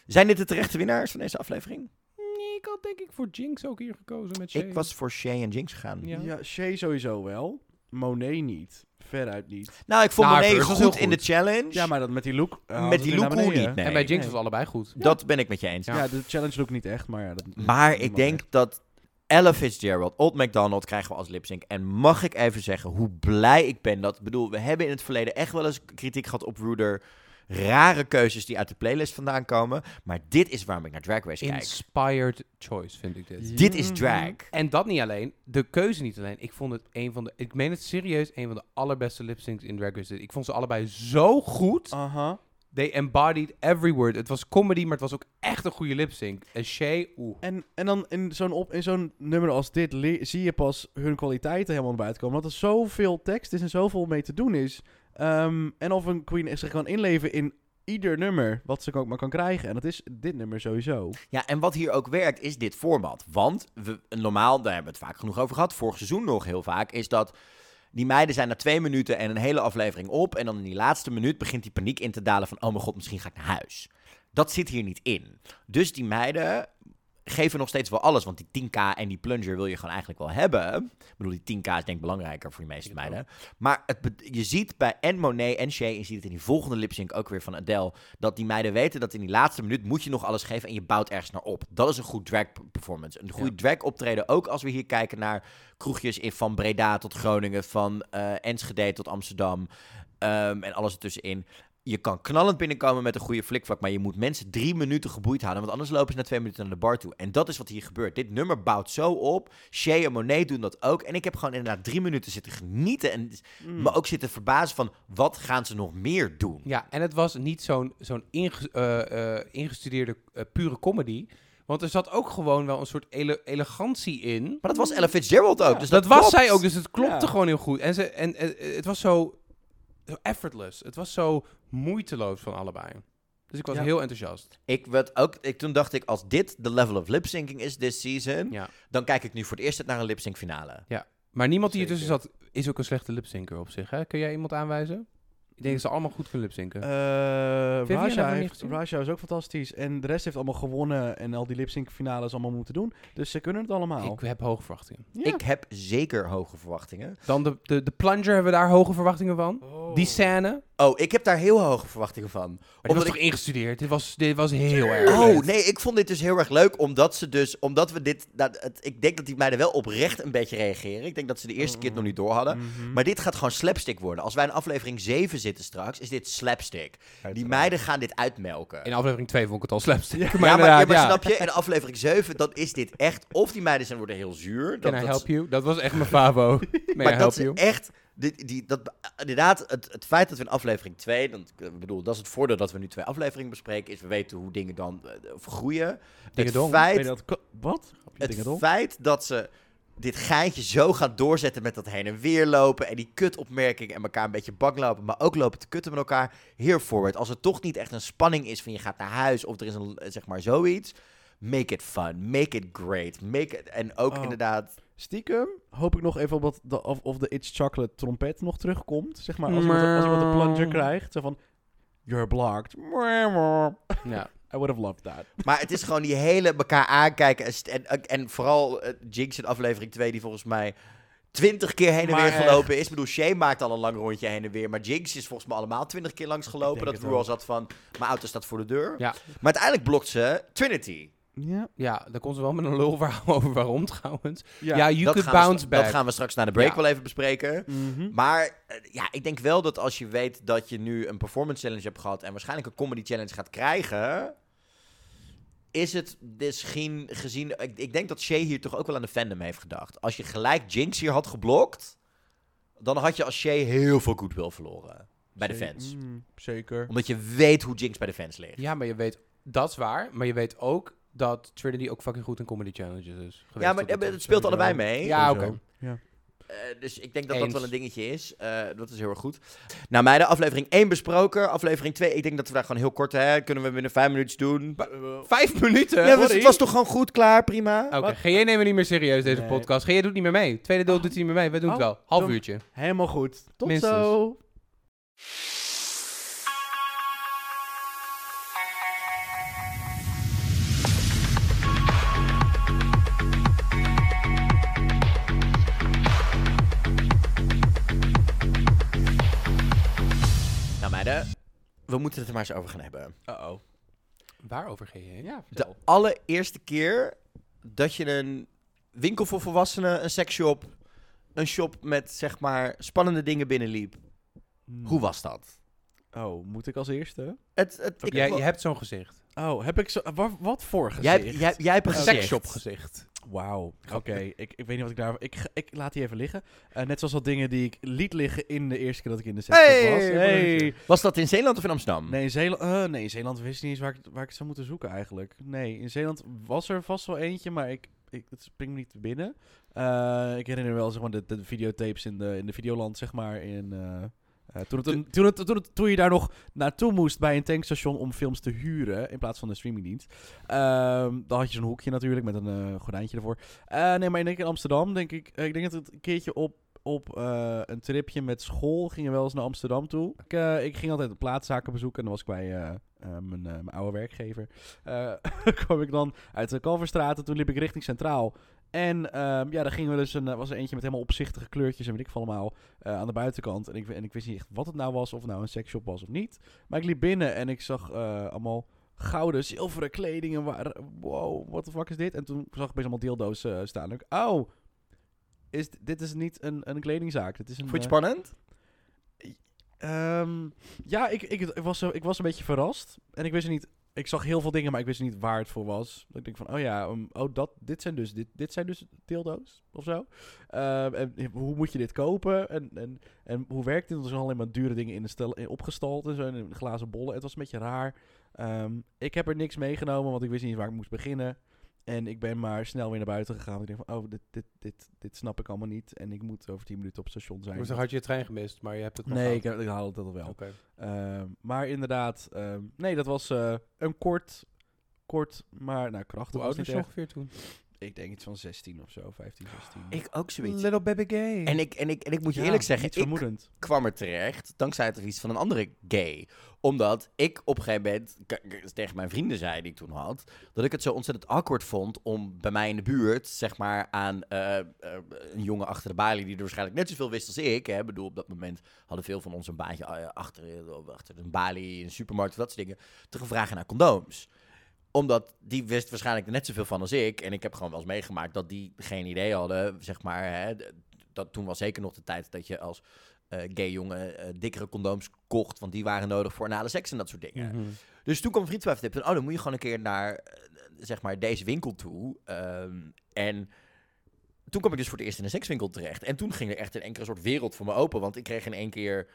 A: Zijn dit de terechte winnaars van deze aflevering?
C: Nee, ik had denk ik voor Jinx ook hier gekozen met Shay.
A: Ik was voor Shay en Jinx gegaan.
C: Ja.
B: Ja, Shay sowieso wel. Monet niet. Veruit niet.
A: Nou, ik vond
C: Nou,
A: Monet
C: was
A: goed,
C: heel
A: in de
C: goed.
A: challenge.
B: Ja, maar dat met die look. eh,
A: met die
B: weer
A: look
B: naar
A: hoe
B: beneden.
A: niet. Nee.
C: en bij Jinx
B: Nee.
C: was allebei goed.
A: Dat ben ik met je eens.
B: Ja. de challenge look niet echt, maar ja. Dat,
A: Maar ik denk
B: echt.
A: dat Ella Fitzgerald, Old McDonald krijgen we als lipsync. En mag ik even zeggen hoe blij ik ben dat... Ik bedoel, we hebben in het verleden echt wel eens kritiek gehad op Ruder. Rare keuzes die uit de playlist vandaan komen. Maar dit is waarom ik naar Drag Race kijk.
C: Inspired choice vind ik dit.
A: Dit is
B: Mhm.
A: drag.
C: En dat niet alleen, de keuze niet alleen. Ik vond het een van de, ik meen het serieus, een van de allerbeste lip-syncs in Drag Race. Ik vond ze allebei zo goed.
B: Aha.
C: They embodied every word. Het was comedy, maar het was ook echt een goede lip-sync. En Shay, oeh.
B: En, en dan in zo'n, op, in zo'n nummer als dit zie je pas hun kwaliteiten helemaal naar buiten komen. Want er zoveel tekst is en zoveel mee te doen is. Ehm, en of een queen zich kan inleven in ieder nummer wat ze ook maar kan krijgen. En dat is dit nummer sowieso.
A: Ja, en wat hier ook werkt, is dit format. Want we, normaal, daar hebben we het vaak genoeg over gehad, vorig seizoen nog heel vaak, is dat die meiden zijn na twee minuten en een hele aflevering op. En dan in die laatste minuut begint die paniek in te dalen van, oh mijn god, misschien ga ik naar huis. Dat zit hier niet in. Dus die meiden geven nog steeds wel alles. Want die 10k en die plunger wil je gewoon eigenlijk wel hebben. Ik bedoel, die 10k is denk ik belangrijker voor de meeste meiden. Maar het, je ziet bij en Monet en Shay, en je ziet het in die volgende lipsync ook weer van Adele, dat die meiden weten dat in die laatste minuut moet je nog alles geven en je bouwt ergens naar op. Dat is een goed drag performance. Een goede drag optreden, ook als we hier kijken naar kroegjes in, van Breda tot Groningen, van eh, Enschede tot Amsterdam ehm, en alles ertussenin. Je kan knallend binnenkomen met een goede flikvlak, maar je moet mensen drie minuten geboeid houden, want anders lopen ze na twee minuten naar de bar toe. En dat is wat hier gebeurt. Dit nummer bouwt zo op. Shay en Monet doen dat ook. En ik heb gewoon inderdaad drie minuten zitten genieten en
B: Mm.
A: me ook zitten verbazen van wat gaan ze nog meer doen.
C: Ja, en het was niet zo'n zo'n inge- eh, eh, ingestudeerde eh, pure comedy. Want er zat ook gewoon wel een soort ele- elegantie in.
A: Maar dat was Ella Fitzgerald ook.
B: Ja,
A: dus
C: dat
A: dat,
C: was zij ook, dus het klopte
B: Ja.
C: gewoon heel goed. En, ze, en, en het was zo effortless. Het was zo moeiteloos van allebei. Dus ik was
B: Ja.
C: heel enthousiast.
A: Ik werd ook, ik, toen dacht ik, als dit de level of lip syncing is this season,
C: Ja.
A: dan kijk ik nu voor het eerst naar een lip sync finale.
C: Maar niemand die
B: Zeker.
C: ertussen zat, is ook een slechte lipzinker op zich. Hè? Kun jij iemand aanwijzen? Ik denk dat ze allemaal goed kunnen lipzinken.
B: Eh Raja, heeft, is ook fantastisch. En de rest heeft allemaal gewonnen. En al die lip-sync finales allemaal moeten doen. Dus ze kunnen het allemaal.
C: ik heb hoge verwachtingen.
B: Ja.
A: Ik heb zeker hoge verwachtingen.
C: Dan de, de, de plunger hebben we daar hoge verwachtingen van.
B: Oh.
C: Die scène.
A: Oh, ik heb daar heel hoge verwachtingen van.
C: Maar was
A: Omdat
C: toch ingestudeerd? Dit was, dit was heel erg.
A: Oh, nee, ik vond dit dus heel erg leuk, omdat ze dus, omdat we dit, nou, het, ik denk dat die meiden wel oprecht een beetje reageren. Ik denk dat ze de eerste keer het nog niet door hadden.
B: Mhm.
A: Maar dit gaat gewoon slapstick worden. Als wij in aflevering 7 zitten straks, is dit slapstick. Die meiden gaan dit uitmelken.
C: In aflevering 2 vond ik het al slapstick.
A: ja,
C: maar
A: maar, ja, maar
C: ja.
A: snap je, in aflevering 7, dan is dit echt, of die meiden zijn worden heel zuur.
C: Can
A: dat-
C: I
A: dat-
C: help you? Dat was echt mijn favo. I
A: Maar dat
C: you?
A: is echt, die, die, dat, inderdaad, het, het feit dat we in aflevering 2, dan, ik bedoel, dat is het voordeel dat we nu twee afleveringen bespreken, is we weten hoe dingen dan eh, vergroeien.
C: Dingedong.
A: Het feit
B: dat wat?
A: Het
B: dingedong.
A: feit dat ze dit geintje zo gaat doorzetten met dat heen en weer lopen en die kutopmerkingen en elkaar een beetje bak lopen, maar ook lopen te kutten met elkaar, forward. Als er toch niet echt een spanning is van je gaat naar huis of er is een, eh, zeg maar, zoiets, make it fun, make it great, make it, en ook
B: Oh.
A: inderdaad,
B: Stiekem hoop ik nog even op dat, de- of, of de It's Chocolate trompet nog terugkomt. Zeg maar, als iemand, als iemand een plunger krijgt. Zo van, you're blocked.
C: Ja.
B: I would have loved that.
A: maar het is gewoon die hele elkaar aankijken en, en, en vooral eh, Jinx in aflevering 2 die volgens mij twintig keer heen en
C: Maar
A: weer
C: echt.
A: gelopen is. Ik bedoel, Shay maakt al een lang rondje heen en weer. Maar Jinx is volgens mij allemaal twintig keer langs gelopen. Dat
B: wel.
A: al zat van, mijn auto staat voor de deur.
C: Ja.
A: Maar uiteindelijk blokt ze Trinity.
B: Ja.
C: ja, daar kon ze wel met een lulverhaal over waarom trouwens. Ja,
B: Ja.
C: you
A: dat,
C: could
A: gaan we,
C: bounce back.
A: dat gaan we straks na de break
C: Ja.
A: wel even bespreken.
B: Mhm.
A: Maar eh, ja, ik denk wel dat als je weet dat je nu een performance challenge hebt gehad... en waarschijnlijk een comedy challenge gaat krijgen... is het misschien gezien... Ik, ik denk dat Shay hier toch ook wel aan de fandom heeft gedacht. Als je gelijk Jinx hier had geblokt... dan had je als Shay heel veel goodwill verloren. Bij de fans.
B: Mm, zeker.
A: Omdat je weet hoe Jinx bij de fans ligt.
C: Ja, maar je weet, dat is waar. Maar je weet ook dat Trinity ook fucking goed in comedy challenges is geweest.
A: Ja, maar het speelt
B: sowieso.
A: allebei mee.
C: Ja, oké.
B: Ja.
A: Eh, dus ik denk dat dat wel een dingetje is. Eh, dat is heel erg goed. Nou, meiden, aflevering 1 besproken. Aflevering 2, ik denk dat we daar gewoon heel kort, hè, kunnen we binnen 5 minuutjes doen.
C: Vijf minuten?
A: ja, dus
B: sorry.
A: het was toch gewoon goed, klaar, prima.
C: Oké,
B: Wat?
C: GJ nemen we niet meer serieus deze
B: Nee.
C: podcast. GJ doet niet meer mee. Tweede deel
B: Oh.
C: doet hij niet meer mee. Wij doen het
B: Oh,
C: wel. Half uurtje.
B: Helemaal goed. Tot
C: Minstens.
B: zo.
A: We moeten het er maar eens over gaan hebben.
B: Uh-oh.
C: Waarover GJ? Ja,
A: De allereerste keer dat je een winkel voor volwassenen, een seksshop, een shop met, zeg maar, spannende dingen binnenliep.
B: Hmm.
A: Hoe was dat?
B: Oh, moet ik als eerste?
A: Het, het, ik,
C: Jij, je hebt zo'n gezicht.
B: Oh, heb ik zo... wa- wat voor
A: jij,
B: gezicht?
A: hebt- jij, jij hebt een gezicht.
C: seksshop gezicht.
B: Wauw. Oké, ik, ik weet niet wat ik daar... Ik, ik laat die even liggen. Eh, net zoals wat dingen die ik liet liggen in de eerste keer dat ik in de set
A: Hey,
B: was.
A: hey. Was dat in Zeeland of in Amsterdam?
B: Nee, in Zeeland, eh, nee, in Zeeland wist ik niet eens waar ik, waar ik het zou moeten zoeken eigenlijk. Nee, in Zeeland was er vast wel eentje, maar ik, ik, het springt me niet binnen. Eh, ik herinner me wel zeg maar, de, de videotapes in de, in de Videoland, zeg maar. In, eh, eh, toen, het, toen, het, toen, het, toen je daar nog naartoe moest bij een tankstation om films te huren, in plaats van de streamingdienst. Ehm, dan had je zo'n hoekje natuurlijk met een eh, gordijntje ervoor. Eh, nee, maar ik denk in Amsterdam, denk ik, eh, ik denk dat het een keertje op op eh, een tripje met school gingen we wel eens naar Amsterdam toe. Ik, eh, ik ging altijd plaatszaken bezoeken en dan was ik bij eh, eh, mijn, eh, mijn oude werkgever. Eh, kwam ik dan uit de Kalverstraat en toen liep ik richting Centraal. En ehm, ja, daar gingen we dus een, eh, was er eentje met helemaal opzichtige kleurtjes en weet ik veel allemaal eh, aan de buitenkant. En ik, en ik wist niet echt wat het nou was, of het nou een seksshop was of niet. Maar ik liep binnen en ik zag eh, allemaal gouden, zilveren kledingen. Waar, wow, what the fuck is dit? En toen zag ik opeens allemaal deeldoos eh, staan. En ik, oh, is, dit is niet een, een kledingzaak. Dit is een,
A: Vond je spannend?
B: Ehm, ja, ik, ik, ik, was, zo- ik was een beetje verrast. En ik wist niet... Ik zag heel veel dingen, maar ik wist niet waar het voor was. Ik denk van, oh ja, um, oh, dat, dit, zijn dus, dit, dit zijn dus dildo's of zo. Ehm, en hoe moet je dit kopen? En, en, en hoe werkt dit? Er zijn alleen maar dure dingen in de stel, in, opgestald en zo, in glazen bollen. Het was een beetje raar. Ehm, ik heb er niks meegenomen, want ik wist niet waar ik moest beginnen. En ik ben maar snel weer naar buiten gegaan. Ik denk van, oh, dit, dit, dit, dit snap ik allemaal niet. En ik moet over 10 minuten op het station zijn.
C: Dus dan had je je trein gemist, maar je hebt het nog
B: nee, ik, ik haal dat wel.
C: Oké.
B: Ehm, maar inderdaad, ehm, nee, dat was eh, een kort, kort, maar nou, krachtig.
C: Hoe oud was je ongeveer toen?
B: Ik denk iets van 16 of zo, 15, 16.
A: Ik ook zoiets.
C: Little baby gay.
A: En ik, en, ik, en ik moet je
B: Ja,
A: eerlijk zeggen,
B: niet
A: ik
B: vermoedend.
A: kwam er terecht dankzij het advies van een andere gay. Omdat ik op een gegeven moment tegen mijn vrienden zei die ik toen had, dat ik het zo ontzettend awkward vond om bij mij in de buurt, zeg maar, aan eh, eh, een jongen achter de balie die er waarschijnlijk net zoveel wist als ik. Hè. Ik bedoel, op dat moment hadden veel van ons een baantje eh, achter, achter een balie in een supermarkt of dat soort dingen, te gaan vragen naar condooms omdat die wist waarschijnlijk er net zoveel van als ik. En ik heb gewoon wel eens meegemaakt dat die geen idee hadden, zeg maar. Hè, dat, toen was zeker nog de tijd dat je als eh, gay jongen eh, dikkere condooms kocht. Want die waren nodig voor anale seks en dat soort dingen.
C: Mhm.
A: Dus toen kwam vriend van vertellen, oh, dan moet je gewoon een keer naar, eh, zeg maar, deze winkel toe. Ehm, en toen kwam ik dus voor het eerst in een sekswinkel terecht. En toen ging er echt een soort wereld voor me open. Want ik kreeg in één keer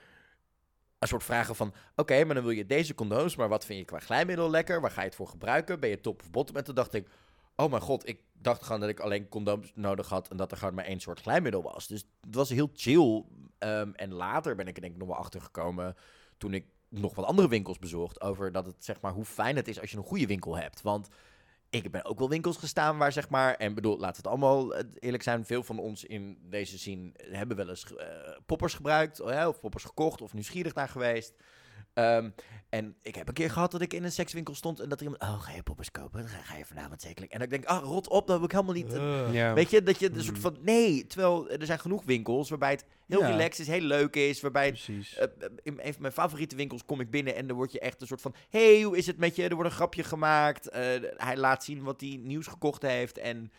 A: een soort vragen van... Oké, maar dan wil je deze condooms, maar wat vind je qua glijmiddel lekker? Waar ga je het voor gebruiken? Ben je top of bottom? En toen dacht ik, oh mijn god, ik dacht gewoon dat ik alleen condooms nodig had... en dat er gewoon maar één soort glijmiddel was. Dus het was heel chill. Ehm, en later ben ik er denk ik nog wel achter gekomen... toen ik nog wat andere winkels bezocht... over dat het, zeg maar, hoe fijn het is als je een goede winkel hebt. Want ik ben ook wel winkels gestaan waar, zeg maar... en bedoel, laten we het allemaal eh, eerlijk zijn... veel van ons in deze scene hebben wel eens eh, poppers gebruikt... hè, of poppers gekocht of nieuwsgierig naar geweest... Ehm, en ik heb een keer gehad dat ik in een sekswinkel stond en dat er iemand... Oh, ga je poppers kopen? Ga, ga je vanavond zekerlijk? En ik denk, ah, rot op, dat heb ik helemaal niet...
B: Eh,
C: Ja.
A: Weet je, dat je een soort
B: Mm.
A: van... Nee, terwijl er zijn genoeg winkels waarbij het heel
B: Ja.
A: relaxed is, heel leuk is. Waarbij
B: Precies.
A: eh, eh, in een van mijn favoriete winkels kom ik binnen en dan word je echt een soort van... hey, hoe is het met je? Er wordt een grapje gemaakt. Eh, hij laat zien wat hij nieuws gekocht heeft en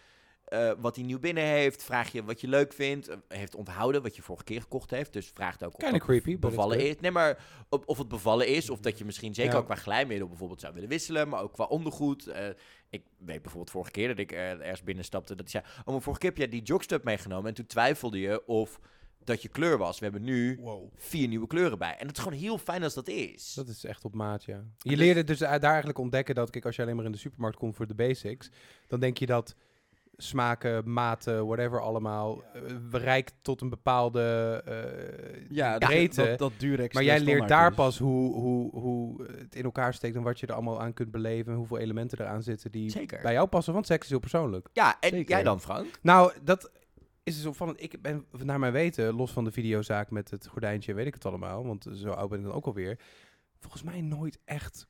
A: eh, wat hij nieuw binnen heeft. Vraag je wat je leuk vindt. Eh, heeft onthouden wat je vorige keer gekocht heeft. Dus vraagt ook of dat
C: creepy,
A: bevallen is. Nee, maar of, of het bevallen is. Of dat je misschien zeker
C: Ja.
A: ook qua glijmiddel bijvoorbeeld zou willen wisselen. Maar ook qua ondergoed. Eh, ik weet bijvoorbeeld vorige keer dat ik ergens binnenstapte. Dat hij zei, oh, maar vorige keer heb jij die jogstub meegenomen. En toen twijfelde je of dat je kleur was. We hebben nu
B: Wow.
A: vier nieuwe kleuren bij. En dat is gewoon heel fijn als dat is.
C: Dat is echt op maat, ja. Je leerde dus daar eigenlijk ontdekken dat, kijk, als je alleen maar in de supermarkt komt voor de basics, dan denk je dat smaken, maten, whatever allemaal, eh, rijk tot een bepaalde eh,
B: Ja,
C: breedte.
B: dat, dat, dat Durex
C: maar jij leert daar
B: is.
C: pas hoe, hoe, hoe het in elkaar steekt en wat je er allemaal aan kunt beleven en hoeveel elementen eraan zitten die
A: Zeker.
C: bij jou passen, want seks is heel persoonlijk.
A: Ja, en
B: Zeker.
A: jij dan, Frank?
C: Nou, dat is dus opvallend. Ik ben, naar mijn weten, los van de videozaak met het gordijntje, weet ik het allemaal. Want zo oud ben ik dan ook alweer. Volgens mij nooit echt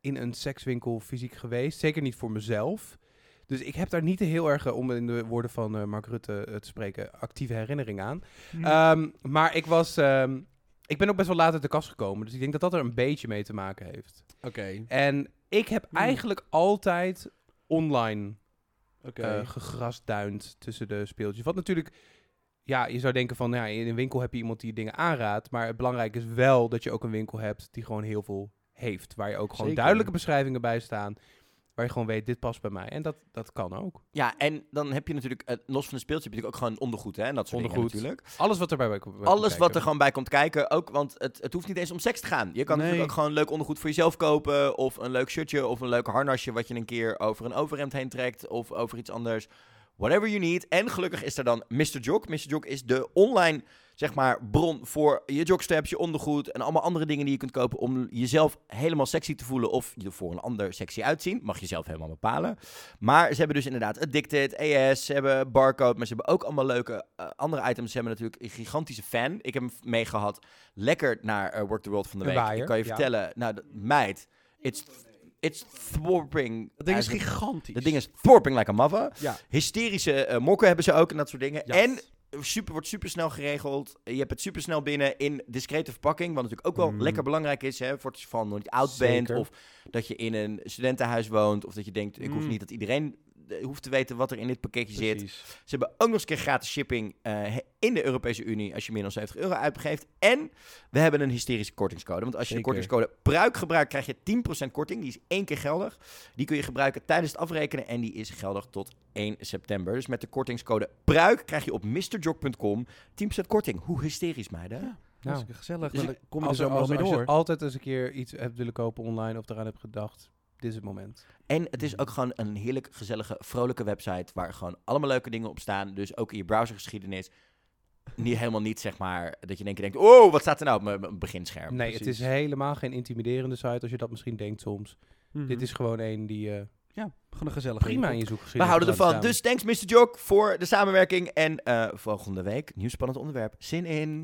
C: in een sekswinkel fysiek geweest. Zeker niet voor mezelf. Dus ik heb daar niet heel erg, eh, om in de woorden van eh, Mark Rutte eh, te spreken, actieve herinnering aan. Ehm, maar ik was... ehm, ik ben ook best wel laat uit de kast gekomen. Dus ik denk dat dat er een beetje mee te maken heeft.
B: Oké,
C: En ik heb
B: Hmm.
C: eigenlijk altijd online
B: oké.
C: eh gegrasduind tussen de speeltjes. Wat natuurlijk, ja, je zou denken van, ja, in een winkel heb je iemand die je dingen aanraadt. Maar het belangrijke is wel dat je ook een winkel hebt die gewoon heel veel heeft. Waar je ook gewoon
B: Zeker.
C: duidelijke beschrijvingen bij staan. Waar je gewoon weet, dit past bij mij. En dat, dat kan ook.
A: Ja, en dan heb je natuurlijk, eh, los van een speeltje, heb je natuurlijk ook gewoon ondergoed, hè? En dat soort dingen
C: Ondergoed.
A: natuurlijk.
C: Alles wat erbij bij komt
A: Alles wat er gewoon bij komt kijken, ook, want het, het hoeft niet eens om seks te gaan. Je kan
B: Nee.
A: natuurlijk ook gewoon leuk ondergoed voor jezelf kopen, of een leuk shirtje, of een leuk harnasje wat je een keer over een overhemd heen trekt, of over iets anders. Whatever you need. En gelukkig is er dan Mr. Jog. Mr. Jog is de online, zeg maar, bron voor je jogstraps, je ondergoed en allemaal andere dingen die je kunt kopen om jezelf helemaal sexy te voelen of je er voor een ander sexy uitzien. Mag je zelf helemaal bepalen. Maar ze hebben dus inderdaad Addicted, ES, ze hebben Barcode, maar ze hebben ook allemaal leuke eh, andere items. Ze hebben natuurlijk een gigantische fan. Ik heb hem meegehad. Lekker naar eh, Work the World van de week.
C: waaier,
A: Ik kan je
C: ja.
A: vertellen, nou, de- meid, it's, it's thwarping.
B: dat ding is
A: as
B: gigantisch.
A: Dat ding is thwarping like a mother.
B: Ja.
A: Hysterische eh, mokken hebben ze ook en dat soort dingen. En super, wordt super snel geregeld. Je hebt het super snel binnen in discrete verpakking. Wat natuurlijk ook wel
C: Mm.
A: lekker belangrijk is. Hè, voor het geval je nog niet oud
C: Zeker.
A: bent. Of dat je in een studentenhuis woont. Of dat je denkt, ik hoef
B: Mm.
A: niet dat iedereen hoeft te weten wat er in dit pakketje zit. Ze hebben ook nog eens een keer gratis shipping eh, in de Europese Unie als je meer dan 70 euro uitgeeft. En we hebben een hysterische kortingscode. Want als je
B: Zeker.
A: de kortingscode pruik gebruikt, krijg je 10% korting. Die is één keer geldig. Die kun je gebruiken tijdens het afrekenen en die is geldig tot 1 september. Dus met de kortingscode pruik krijg je op mrjog.com 10% korting. Hoe hysterisch, meiden.
B: Ja.
C: Nou,
B: gezellig.
C: Dus
B: Dan kom je er
C: als,
B: zo
C: er-
B: maar
C: als,
B: mee
C: als je
B: door.
C: altijd eens een keer iets hebt willen kopen online of eraan hebt gedacht, dit is het moment.
A: En het is ook gewoon een heerlijk, gezellige, vrolijke website waar gewoon allemaal leuke dingen op staan. Dus ook in je browsergeschiedenis. Niet, helemaal niet, zeg maar, dat je keer denkt, oh, wat staat er nou op mijn- beginscherm?
C: Nee, het is helemaal geen intimiderende site als je dat misschien denkt soms.
B: Mhm.
C: Dit is gewoon een die eh,
B: ja, gewoon een gezellige
C: prima in je zoekgeschiedenis
A: We houden ervan. Dus thanks Mr. Jock voor de samenwerking. En eh, volgende week, nieuw spannend onderwerp. Zin in.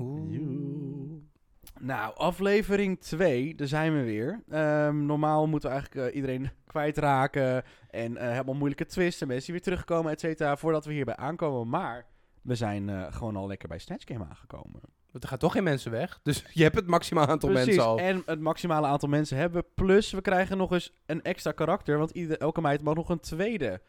B: Nou, aflevering 2, daar zijn we weer. Ehm, normaal moeten we eigenlijk eh, iedereen kwijtraken en eh helemaal moeilijke twists en mensen die weer terugkomen, et cetera, voordat we hierbij aankomen. Maar we zijn eh, gewoon al lekker bij Snatch Game aangekomen.
C: Want er gaan toch geen mensen weg. Dus je hebt het maximaal aantal
B: Precies,
C: mensen al.
B: en het maximale aantal mensen hebben. Plus, we krijgen nog eens een extra karakter, want ieder, elke meid mag nog een tweede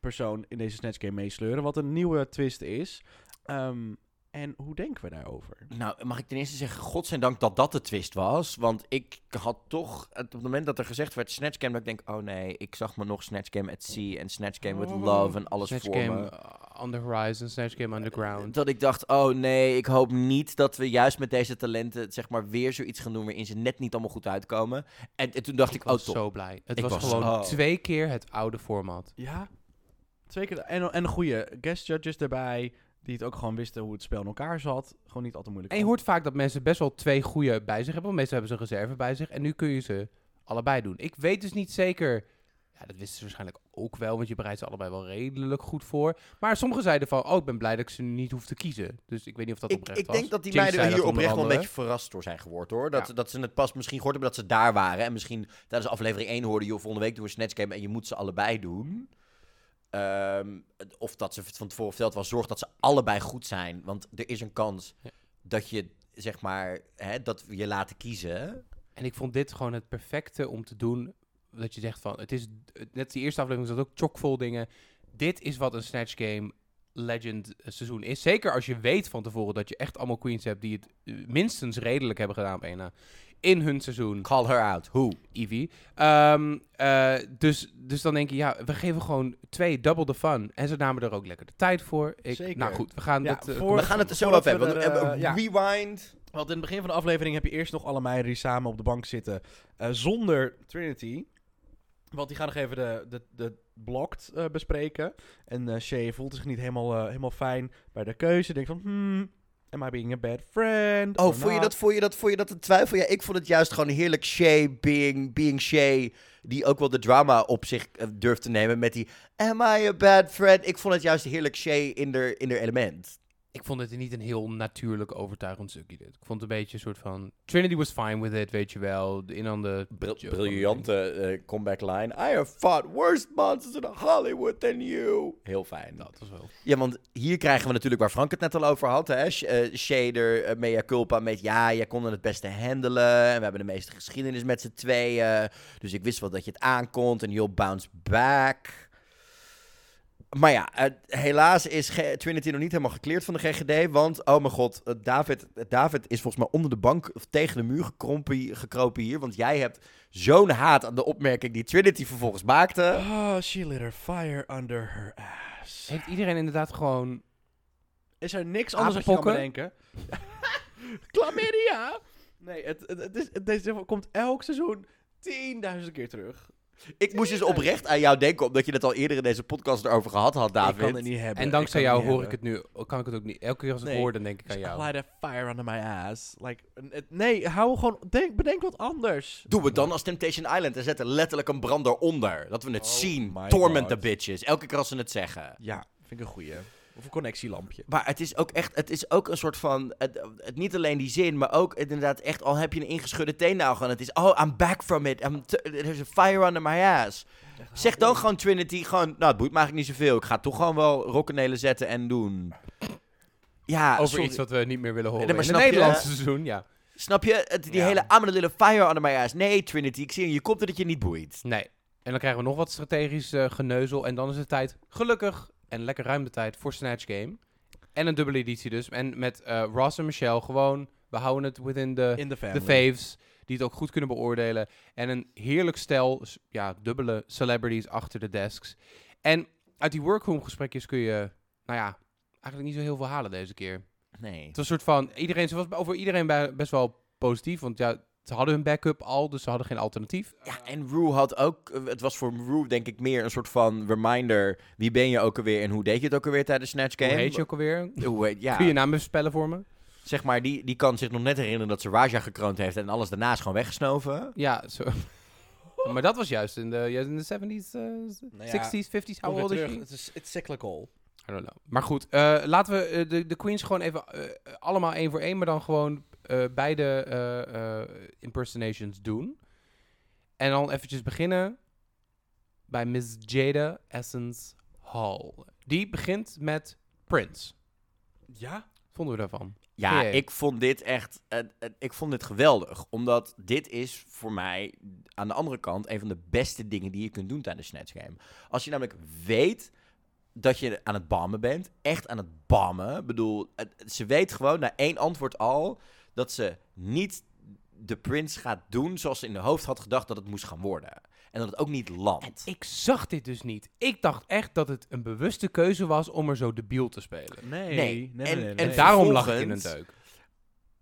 B: persoon in deze Snatch Game meesleuren, wat een nieuwe twist is. Ehm, en hoe denken we daarover?
A: Nou, mag ik ten eerste zeggen, godzijdank dat dat de twist was. Want ik had toch, het- op het moment dat er gezegd werd Snatch Game, dat ik denk, oh nee, ik zag me nog Snatch Game at Sea en Snatch Game with. Love en alles
C: Snatch
A: voor
C: Game
A: me.
C: on the horizon, Snatch Game underground.
A: Dat ik dacht, oh nee, ik hoop niet dat we juist met deze talenten, zeg maar, weer zoiets gaan doen waarin ze net niet allemaal goed uitkomen. En, en toen dacht ik,
C: ik
A: oh
C: was
A: top.
C: zo blij. Het was,
A: was
C: gewoon twee keer het oude format.
B: Ja, twee keer. En, en een goede guest judges erbij, die het ook gewoon wisten hoe het spel in elkaar zat. Gewoon niet al te moeilijk.
C: En je hoort vaak dat mensen best wel twee goede bij zich hebben. Want meestal hebben ze een reserve bij zich. En nu kun je ze allebei doen. Ik weet dus niet zeker... Ja, dat wisten ze waarschijnlijk ook wel. Want je bereidt ze allebei wel redelijk goed voor. Maar sommigen zeiden van... Oh, ik ben blij dat ik ze niet hoef te kiezen. Dus ik weet niet of dat
A: Ik,
C: oprecht
A: ik
C: was.
A: denk dat die meiden er hier oprecht wel een beetje verrast door zijn geworden hoor. Dat,
C: Ja.
A: dat ze het pas misschien gehoord hebben dat ze daar waren. En misschien tijdens aflevering 1 hoorden, joh, volgende week doen we Snatch Game en je moet ze allebei doen. Ehm, of dat ze van tevoren verteld was, zorg dat ze allebei goed zijn. Want er is een kans
C: Ja.
A: dat je, zeg maar, hè, dat we je laten kiezen.
C: En ik vond dit gewoon het perfecte om te doen. Dat je zegt van, het is, net die eerste aflevering zat ook chockvol dingen. Dit is wat een Snatch Game Legend eh, seizoen is. Zeker als je weet van tevoren dat je echt allemaal queens hebt die het eh, minstens redelijk hebben gedaan op één. In hun seizoen.
A: Call her out. Hoe?
C: Evie. Ehm, eh, dus, dus dan denk je, ja, we geven gewoon twee, double the fun. En ze namen er ook lekker de tijd voor. Ik,
B: Zeker.
C: Nou goed, we gaan
B: Ja,
C: dat... eh,
B: voor-
A: We gaan het er zo
B: we
A: hebben.
B: er,
A: want,
B: eh, ja.
A: Rewind.
B: Want in het begin van de aflevering heb je eerst nog alle meiden die samen op de bank zitten. eh, zonder Trinity. Want die gaan nog even de, de, de blocked eh, bespreken. En eh Shay voelt zich niet helemaal, eh, helemaal fijn bij de keuze. Denkt van, hmm, am I being a bad friend?
A: Oh, vond je, dat, vond, je dat, vond je dat een twijfel? Ja, ik vond het juist gewoon heerlijk Shay being, being Shay. Die ook wel de drama op zich eh, durft te nemen met die... Am I a bad friend? Ik vond het juist heerlijk Shay in der, in der element.
C: Ik vond het niet een heel natuurlijk overtuigend stukje dit. Ik vond het een beetje een soort van... Trinity was fine with it, weet je wel. De in aan de...
A: briljante eh, comeback line. I have fought worse monsters in Hollywood than you. Heel fijn.
C: Dat was wel...
A: Ja, want hier krijgen we natuurlijk waar Frank het net al over had. Hè? Sh- eh, Shader, eh, mea culpa met ja, jij kon het beste handelen. En we hebben de meeste geschiedenis met z'n tweeën. Dus ik wist wel dat je het aankont en you'll bounce back. Maar ja, helaas is G- Trinity nog niet helemaal gekleerd van de GGD. Want, oh mijn god, eh, David, eh, David is volgens mij onder de bank of tegen de muur gekrompen, hier- gekropen hier. Want jij hebt zo'n haat aan de opmerking die Trinity vervolgens maakte.
B: Oh, she lit her fire under her ass.
C: Heeft iedereen inderdaad gewoon...
B: Is er niks anders kan
C: Apenpokken?
B: bedenken? Chlamydia! Nee, het, het, het is, het, deze komt elk seizoen 10.000 keer terug.
A: Ik moest dus oprecht aan jou denken, omdat je het al eerder in deze podcast erover gehad had, David.
B: Ik kan het niet hebben.
C: En dankzij jou hoor ik het nu... Kan ik het ook niet... Elke keer als ik
B: Nee.
C: hoor, dan denk ik aan
B: Just
C: jou.
B: light a fire under my ass. Like, nee, hou gewoon... Denk, bedenk wat anders.
A: Doen we het dan als Temptation Island en zetten letterlijk een brand eronder. Dat we het
B: Oh
A: zien. Torment the bitches. Elke keer als ze het zeggen.
B: Ja, vind ik een goeie. Of een connectielampje.
A: Maar het is ook echt, het is ook een soort van, het, het- niet alleen die zin, maar ook inderdaad echt, al heb je een ingeschudde teennagel en het is, oh, I'm back from it. I'm there's a fire under my ass. Zeg dan gewoon Trinity, gewoon, nou, het boeit me eigenlijk niet zoveel. Ik ga toch gewoon wel rokkenelen zetten en doen. Ja,
C: Over
A: sorry.
C: iets wat we niet meer willen horen.
A: Nee, maar
C: in het Nederlandse seizoen, ja.
A: Snap je? Het, die
C: Ja.
A: hele I'm a little fire under my ass. Nee, Trinity, ik zie in je kop dat het je niet boeit.
C: Nee. En dan krijgen we nog wat strategisch eh, geneuzel. En dan is het tijd, gelukkig, en lekker ruim tijd voor Snatch Game. En een dubbele editie dus. En met eh, Ross en Michelle gewoon, we houden het within the,
B: In family.
C: faves. Die het ook goed kunnen beoordelen. En een heerlijk stel, ja, dubbele celebrities achter de desks. En uit die workroom gesprekjes kun je, nou ja, eigenlijk niet zo heel veel halen deze keer.
A: Nee.
C: Het was een soort van, iedereen, ze was over iedereen bij- best wel positief. Want ja, Ze hadden hun backup al, dus ze hadden geen alternatief.
A: Ja, en Rue had ook... eh, Het was voor Rue denk ik meer een soort van reminder. Wie ben je ook alweer en hoe deed je het ook alweer tijdens Snatch Game?
C: Hoe heet je ook alweer?
A: Hoe heet- ja,
C: Kun je naam even spellen voor me?
A: zeg maar, die, die kan zich nog net herinneren dat ze Raja gekroond heeft en alles daarnaast gewoon weggesnoven.
C: Ja, zo. maar dat was juist in de, juist in de 70s, eh,
B: Nou ja,
C: 60s, 50s. How old is she?
B: Het is it's cyclical.
C: I don't know. Maar goed, eh, laten we eh, de, de queens gewoon even eh, allemaal één voor één, maar dan gewoon eh, beide eh, eh, impersonations doen. En dan eventjes beginnen bij Miss Jada Essence Hall. Die begint met Prince.
B: Ja?
C: Vonden we daarvan?
A: Ja, ik vond dit echt, eh, ik vond dit geweldig. Omdat dit is voor mij aan de andere kant een van de beste dingen die je kunt doen tijdens Snatch Game. Als je namelijk weet dat je aan het bammen bent, echt aan het bammen. Ik bedoel, het- ze weet gewoon na één antwoord al dat ze niet de prins gaat doen zoals ze in de hoofd had gedacht dat het moest gaan worden. En dat het ook niet landt.
C: Ik zag dit dus niet. Ik dacht echt dat het een bewuste keuze was om er zo debiel te spelen.
B: Nee.
A: Nee.
B: nee, nee,
A: En-
B: nee,
A: en
C: daarom lag ik in een deuk.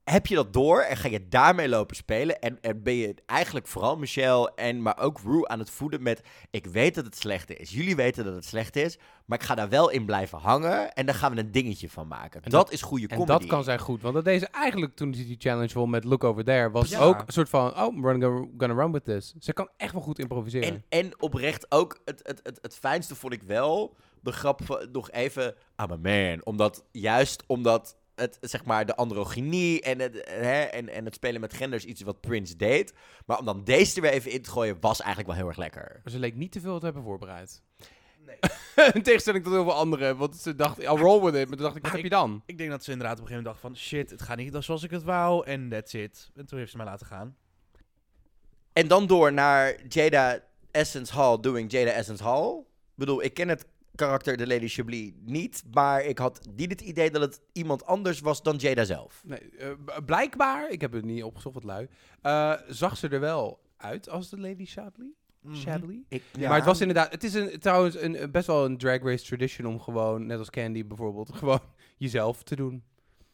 A: Heb je dat door en ga je daarmee lopen spelen en, en ben je eigenlijk vooral Michelle en maar ook Rue aan het voeden met ik weet dat het slecht is, jullie weten dat het slecht is, maar ik ga daar wel in blijven hangen en daar gaan we een dingetje van maken.
C: En
A: dat, is goede
C: En
A: comedy.
C: dat kan zij goed. Want dat deze eigenlijk toen ze die challenge won met Look Over There, was
B: Ja.
C: ook een soort van, oh, we're gonna, gonna run with this. Ze kan echt wel goed improviseren.
A: En, en oprecht ook, het, het, het, het fijnste vond ik wel, de grap van nog even, I'm a man. Omdat, juist omdat het, zeg maar, de androgynie en het, hè, en, en het spelen met genders iets wat Prince deed. Maar om dan deze er weer even in te gooien, was eigenlijk wel heel erg lekker.
C: Maar ze leek niet te veel te hebben voorbereid.
B: Nee.
C: in tegenstelling tot heel veel anderen. Want ze dacht, I'll roll with it. Maar toen dacht ik, wat heb je dan?
B: Ik denk dat ze inderdaad op een gegeven moment dacht van... Shit, het gaat niet zoals ik het wou. En that's it. En toen heeft ze mij laten gaan.
A: En dan door naar Jada Essence Hall doing Jada Essence Hall. Ik bedoel, ik ken het karakter de Lady Chablis niet, maar ik had niet het idee dat het iemand anders was dan Jada zelf.
C: Nee, eh, blijkbaar, ik heb het niet opgezocht, wat lui. eh, zag ze er wel uit als de Lady Chablis? Chablis?
A: Ik,
C: Maar het was inderdaad, het is een, trouwens een, een- best wel een drag race tradition om gewoon, net als Candy bijvoorbeeld, gewoon jezelf te doen.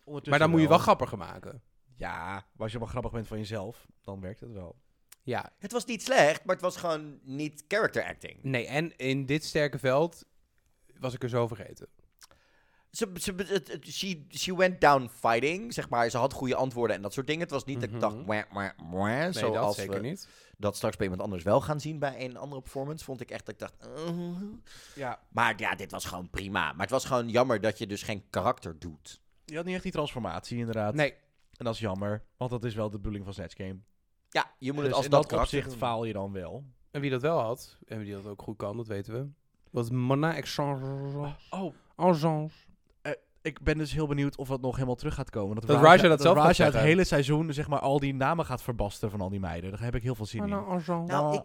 B: Ondertussen
C: Maar dan moet je wel grappiger maken.
B: Ja, maar als je maar grappig bent van jezelf, dan werkt het wel.
C: Ja,
A: Het was niet slecht, maar het was gewoon niet character acting.
C: nee, en in dit sterke veld was ik er zo vergeten.
A: Ze, ze, het- het- she, she went down fighting, zeg maar. Ze had goede antwoorden en dat soort dingen. Het was niet dat ik dacht,
C: Mhm.
A: mwah, mwah, mwah,
C: Nee, dat zeker
A: we
C: niet.
A: dat straks bij iemand anders wel gaan zien bij een andere performance. Vond ik echt dat ik dacht... uh.
B: Ja,
A: Maar ja, dit was gewoon prima. Maar het was gewoon jammer dat je dus geen karakter doet.
B: je had niet echt die transformatie inderdaad.
C: Nee,
B: En dat is jammer, want dat is wel de bedoeling van Snatch Game.
A: Ja, je moet
B: dus
A: het als
B: in
A: dat,
B: dat
A: karakter
B: opzicht
A: doen.
B: faal je dan wel.
C: en wie dat wel had, en wie dat ook goed kan, dat weten we, was Mona Exchange.
B: Oh,
C: Exchange.
B: ik ben dus heel benieuwd of het nog helemaal terug gaat komen.
C: Dat Raja dat zelf gaat
B: Raja het
C: zeggen.
B: hele seizoen zeg maar al die namen gaat verbasten van al die meiden. Daar heb ik heel veel zin in.
C: Exchange.
A: Nou,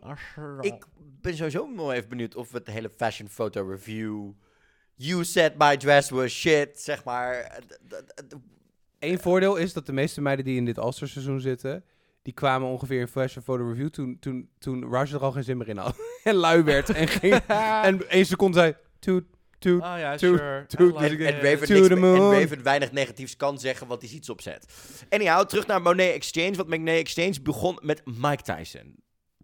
A: ik-. Ik ben sowieso nog even benieuwd of het hele fashion photo review... You said my dress was shit, zeg maar. eh, d- d- d-
C: Eén voordeel is dat de meeste meiden die in dit All-Star seizoen zitten, die kwamen ongeveer in Fashion Photo Review toen, toen, toen er al geen zin meer in had. en lui werd en ging... en één seconde zei, toet, toet.
B: Ah ja, sure. like
C: dus
A: En. Raven,
C: the.
A: Raven weinig negatiefs kan zeggen, want hij ziet ze opzet. Anyhow, terug naar Monet Exchange. Want Monet Exchange begon met Mike Tyson.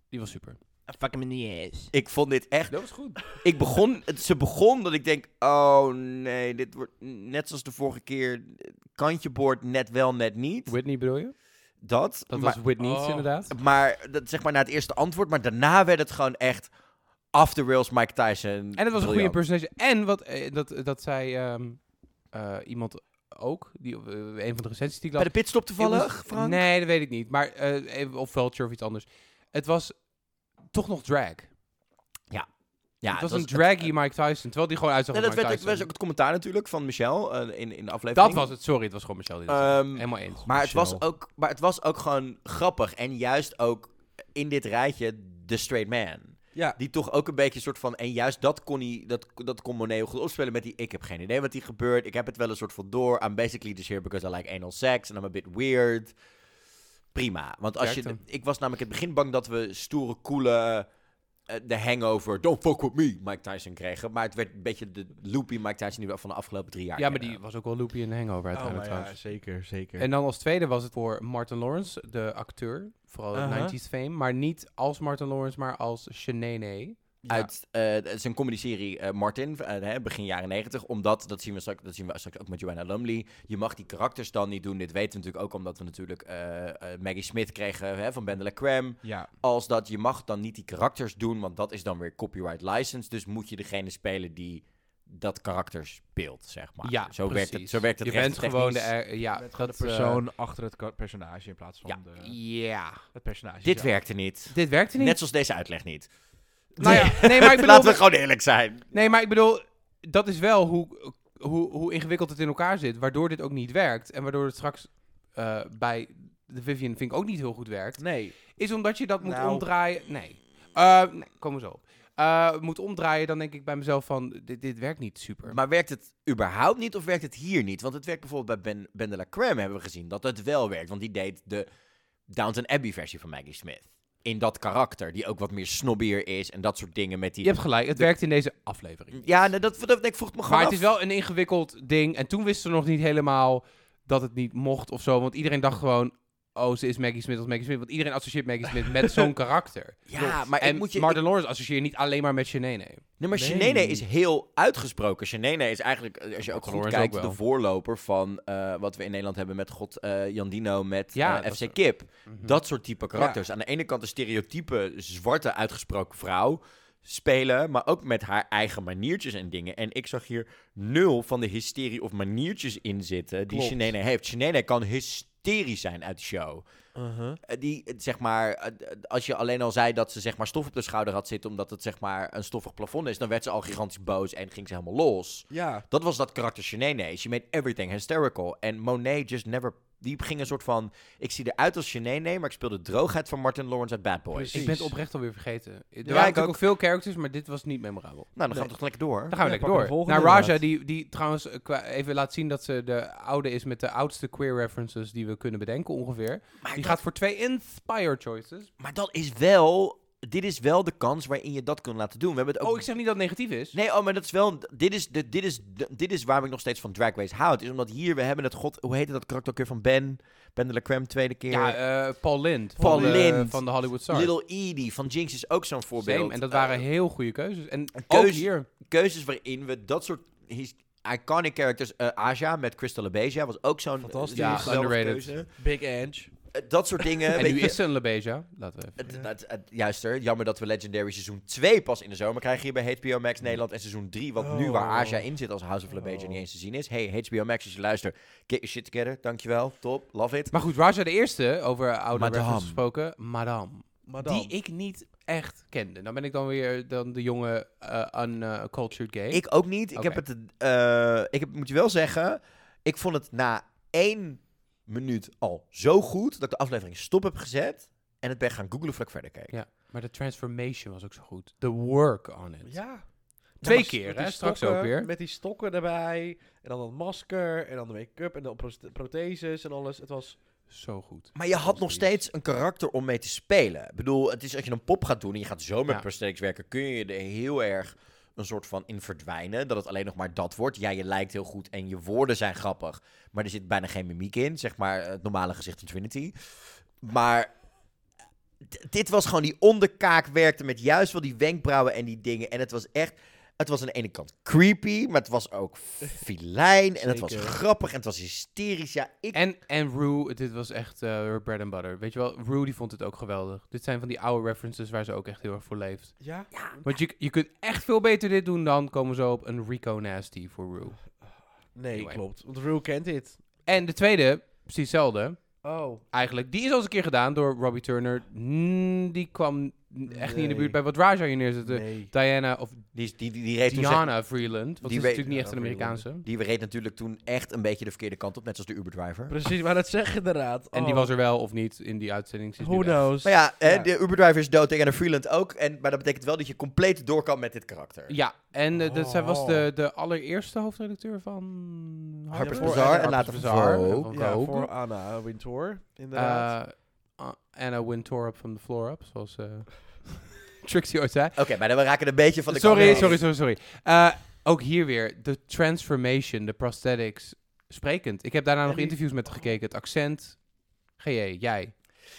C: Die was super.
B: Fuck him in the ass.
A: Ik vond dit echt...
C: Dat was goed.
A: Ik begon... het- Ze begon dat ik denk... Oh nee, dit wordt net zoals de vorige keer... Kantje boord, net wel, net niet.
C: Whitney bedoel je?
A: Dat.
C: Dat
A: maar,
C: was Whitney's
B: Oh.
C: inderdaad.
A: maar dat, zeg maar na het eerste antwoord. Maar daarna werd het gewoon echt... Off the rails Mike Tyson.
C: En het was een goede impersonation. En wat, eh, dat, dat zei ehm, eh, iemand ook, die, eh, een van de recensies die ik
A: Bij de pitstop toevallig,
C: was-
A: Frank?
C: Nee, dat weet ik niet. Maar, eh, even- of Vulture of iets anders. Het was toch nog drag.
A: Ja,
C: het was
A: het
C: een draggy Mike Tyson, terwijl die gewoon uitzag
A: Nee, dat
C: Mike
A: werd,
C: Tyson.
A: was ook het commentaar natuurlijk van Michelle eh, in, in de aflevering.
C: Dat was het, sorry, het was gewoon Michelle die dat.
A: Ehm,
C: Helemaal eens.
A: Maar het, was ook, maar het was ook gewoon grappig. En juist ook in dit rijtje de straight man.
B: Ja,
A: Die toch ook een beetje een soort van... En juist dat kon, hij, dat, dat kon Monet heel goed opspelen met die... Ik heb geen idee wat hier gebeurt. Ik heb het wel een soort van door. I'm basically just here because I like anal sex. And I'm a bit weird. Prima. Want als je... Ik was namelijk in het begin bang dat we stoere, coole... eh, de hangover, don't fuck with me, Mike Tyson kregen. Maar het werd een beetje de loopy Mike Tyson die we van de afgelopen drie jaar
C: Ja, maar die was ook wel loopy in de hangover
B: Oh,
C: uiteindelijk
B: maar ja,
C: trouwens.
B: zeker, zeker.
C: En dan als tweede was het voor Martin Lawrence, de acteur. Vooral
B: Aha.
C: 90s fame. Maar niet als Martin Lawrence, maar als
A: Uit eh, zijn comedy-serie eh, Martin, eh, hè, begin jaren negentig. Omdat, dat zien, we straks, dat zien we straks ook met Joanna Lumley. Je mag die karakters dan niet doen. Dit weten we natuurlijk ook omdat we natuurlijk Maggie Smith kregen hè, van Bendela Cram.
B: Ja.
A: Als dat, je mag dan niet die karakters doen, want dat is dan weer copyright license. Dus moet je degene spelen die dat karakter speelt, zeg maar.
C: Ja,
A: zo werkt het,
C: precies.
A: zo werkt het
C: Je bent gewoon de... er- ja, dat,
B: de persoon achter het personage in plaats van
A: Ja.
B: de,
C: Ja.
B: het personage.
A: Dit
B: zelf.
A: werkte niet.
C: Dit werkte niet.
A: Net zoals deze uitleg niet.
C: Nou ja, nee, maar ik bedoel...
A: Laten we gewoon eerlijk zijn.
C: Nee, maar ik bedoel, dat is wel hoe, hoe, hoe ingewikkeld het in elkaar zit, waardoor dit ook niet werkt. En waardoor het straks eh, bij de Vivian vind ik ook niet heel goed werkt.
B: Nee.
C: Is omdat je dat moet
B: Nou.
C: omdraaien. Nee. Eh nee, komen we zo op. Eh, moet omdraaien, dan denk ik bij mezelf van, dit, dit werkt niet super.
A: Maar werkt het überhaupt niet of werkt het hier niet? Want het werkt bijvoorbeeld bij Ben, ben de la hebben we gezien dat het wel werkt. Want die deed de Downton Abbey versie van Maggie Smith. In dat karakter, die ook wat meer snobbier is en dat soort dingen met die...
C: je hebt gelijk, het werkt in deze aflevering.
A: Ja, nou, dat, dat, ik vroeg het me gewoon
C: Maar het is wel een ingewikkeld ding. En toen wisten we nog niet helemaal dat het niet mocht of zo. Want iedereen dacht gewoon, oh, ze is Maggie Smith als Maggie Smith. Want iedereen associeert Maggie Smith met zo'n karakter.
A: Ja, maar
C: en
A: ik moet je...
C: Martin Lawrence associeer je niet alleen maar met Shanae.
A: Nee, maar
B: Nee.
A: Shenene is heel uitgesproken. Shenene is eigenlijk, eh, als je ook goed
C: Lawrence
A: kijkt,
C: ook
A: de voorloper van eh, wat we in Nederland hebben met God eh Jandino met
C: Ja,
A: FC Kip.
C: Mhm.
A: Dat soort type karakters. Aan de ene kant een stereotype zwarte uitgesproken vrouw spelen, maar ook met haar eigen maniertjes en dingen. En ik zag hier nul van de hysterie of maniertjes in zitten die
B: Klopt.
A: Shenene heeft. Shenene kan hysterisch zijn uit de show.
B: Uh-huh.
A: Eh, Die, eh, zeg maar, eh, als je alleen al zei dat ze zeg maar stof op de schouder had zitten omdat het zeg maar een stoffig plafond is, dan werd ze al gigantisch boos en ging ze helemaal los.
B: Ja.
A: Dat was dat karakter Shanae. She made everything hysterical. En Monet just never... Die ging een soort van... Ik zie eruit als Shanae, maar ik speel de droogheid van Martin Lawrence uit Bad Boys.
B: Precies.
C: Ik ben het oprecht alweer vergeten. Er waren
A: ik
C: natuurlijk
A: ook.
C: ook veel characters, maar dit was niet memorabel.
A: Nou, dan gaan we toch lekker door.
C: Dan gaan we
B: Ja,
C: lekker door. Naar Raja,
B: inderdaad.
C: die, die trouwens even laat zien dat ze de oude is met de oudste queer references die we kunnen bedenken ongeveer.
A: Maar,
C: Die
A: dat,
C: gaat voor twee Inspire choices.
A: maar dat is wel... Dit is wel de kans waarin je dat kunt laten doen. We hebben het ook...
C: Oh, ik zeg niet dat het negatief is.
A: Nee, oh, maar dat is wel... Dit is, dit, dit, is, dit is waarom ik nog steeds van Drag Race houd. Is omdat hier, we hebben het god... Hoe heette dat karakter ook weer van Ben? Ben de la Creme, tweede keer.
C: Ja, eh, Paul Lind.
A: Paul
C: van de,
A: Lynde.
C: Van de Hollywood Stars.
A: Little Edie van Jinx is ook zo'n voorbeeld.
C: Same, en dat waren
A: Eh,
C: heel goede keuzes. En
A: een
C: ook hier.
A: keuzes waarin we dat soort his- iconic characters... eh Aja met Crystal Abeja was ook zo'n
B: Fantastisch.
C: Ja,
A: geweldige
C: underrated.
A: keuze.
B: Big Ange.
A: Eh, dat soort dingen.
C: En
A: weet
C: nu
A: je,
C: is ze een Lebeja. Laten we even.
A: het, het, het- juist er. Jammer dat we Legendary seizoen 2 pas in de zomer krijgen hier bij HBO Max Nederland. En seizoen 3, wat nu waar
B: Oh.
A: Aja in zit als House of LeBeja
B: Oh.
A: niet eens te zien is. Hey, HBO Max, als je luistert, get your shit together. Dankjewel. Top. Love it.
C: Maar goed, Raja de eerste, over oude
A: Madame.
C: references gesproken. Madame.
B: Madame.
C: Die ik niet echt kende. Dan ben ik dan weer dan de jonge uh, uncultured gay.
A: Ik ook niet. Ik heb het... eh, ik heb, moet je wel zeggen, ik vond het na één minuut al zo goed dat ik de aflevering stop heb gezet. En het ben gaan googlen voordat ik verder keek.
C: Ja, maar de transformation was ook zo goed. The work on it.
B: Ja.
C: Twee keer,
B: met
C: hè?
B: die
C: Straks
B: stokken-
C: ook weer.
B: Met die stokken erbij. En dan dat masker. En dan de make-up. En de pro- protheses en alles. Het was...
C: Zo goed.
A: Maar je had nog steeds een karakter om mee te spelen. Ik bedoel, het is als je een pop gaat doen en je gaat zo met
C: Ja.
A: prosthetics werken, kun je er heel erg een soort van in verdwijnen. Dat het alleen nog maar dat wordt. Ja, je lijkt heel goed en je woorden zijn grappig, maar er zit bijna geen mimiek in. Zeg maar het normale gezicht van Trinity. Maar d- dit was gewoon die onderkaak werkte met juist wel die wenkbrauwen en die dingen. En het was echt... Het was aan de ene kant creepy, maar het was ook filijn. En het was
B: Zeker.
A: grappig en het was hysterisch. Ja, ik
C: En, en Rue, dit was echt eh, bread and butter. Weet je wel, Rue die vond het ook geweldig. Dit zijn van die oude references waar ze ook echt heel erg voor leeft.
B: Ja.
C: Want je, je kunt echt veel beter dit doen dan komen zo op een Rico Nasty voor Rue.
B: Nee,
C: Anyway.
B: klopt. Want Rue kent dit.
C: En de tweede, precies hetzelfde.
B: Oh.
C: Eigenlijk, die is al eens een keer gedaan door Robbie Turner. Mm, die kwam echt niet in de buurt bij wat Raja hier neerzette.
B: Nee.
C: Diana of
A: die, is- die, die, die reed toen
C: Diana Freeland. Want
A: die
C: die is
A: weet-
C: natuurlijk niet echt een Amerikaanse.
A: Die reed natuurlijk toen echt een beetje de verkeerde kant op, net zoals de Uber driver.
B: Precies, maar dat zeg je inderdaad.
C: En die
B: Oh.
C: was er wel of niet in die uitzending.
B: Who knows?
A: Maar ja, hè,
B: Ja.
A: de Uber driver is dood en de Freeland ook. En, maar dat betekent wel dat je compleet door kan met dit karakter.
C: Ja, en eh, dat, zij was
B: Oh.
C: de, de allereerste hoofdredacteur van
A: Harper's Bazaar
B: en
A: en later van
C: Bazaar,
A: Vogue.
C: van
B: Ja, voor Anna Wintour, inderdaad.
C: Eh, uh, Anna Wintour up from the floor up, zoals... eh, Trixie ooit zei.
A: Oké, maar dan we raken een beetje van de
C: Sorry,
A: kant.
C: sorry, sorry, sorry. Eh, ook hier weer, de transformation, de prosthetics, sprekend. Ik heb daarna nog interviews met gekeken. Het accent. GJ, jij.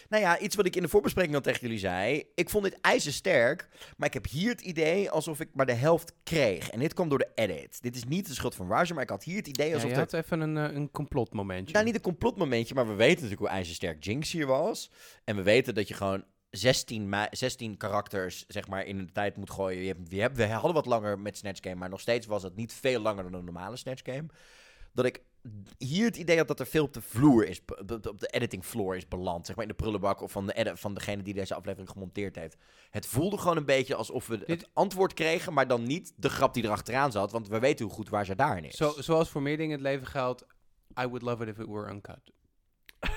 A: Nou ja, iets wat ik in de voorbespreking al tegen jullie zei. Ik vond dit ijzersterk, maar ik heb hier het idee alsof ik maar de helft kreeg. En dit kwam door de edit. Dit is niet de schuld van Roger, maar ik had hier het idee
C: Ja,
A: alsof
C: je
A: er...
C: had even een, eh, een complotmomentje.
A: Nou, niet een complotmomentje, maar we weten natuurlijk hoe ijzersterk Jinx hier was. En we weten dat je gewoon 16, ma- 16 karakters zeg maar, in de tijd moet gooien. Je hebt, we, hebben, we hadden wat langer met Snatch Game, maar nog steeds was het niet veel langer dan een normale Snatch Game. Dat ik hier het idee had dat er veel op de vloer is, op de- editing floor is beland. Zeg maar in de prullenbak of van, de van degene die deze aflevering gemonteerd heeft. Het voelde gewoon een beetje alsof we
C: Dit-
A: het antwoord kregen, maar dan niet de grap die erachteraan zat. Want we weten hoe goed waar ze daarin is.
C: Zo, zoals voor meer dingen in het leven geldt, I would love it if it were uncut.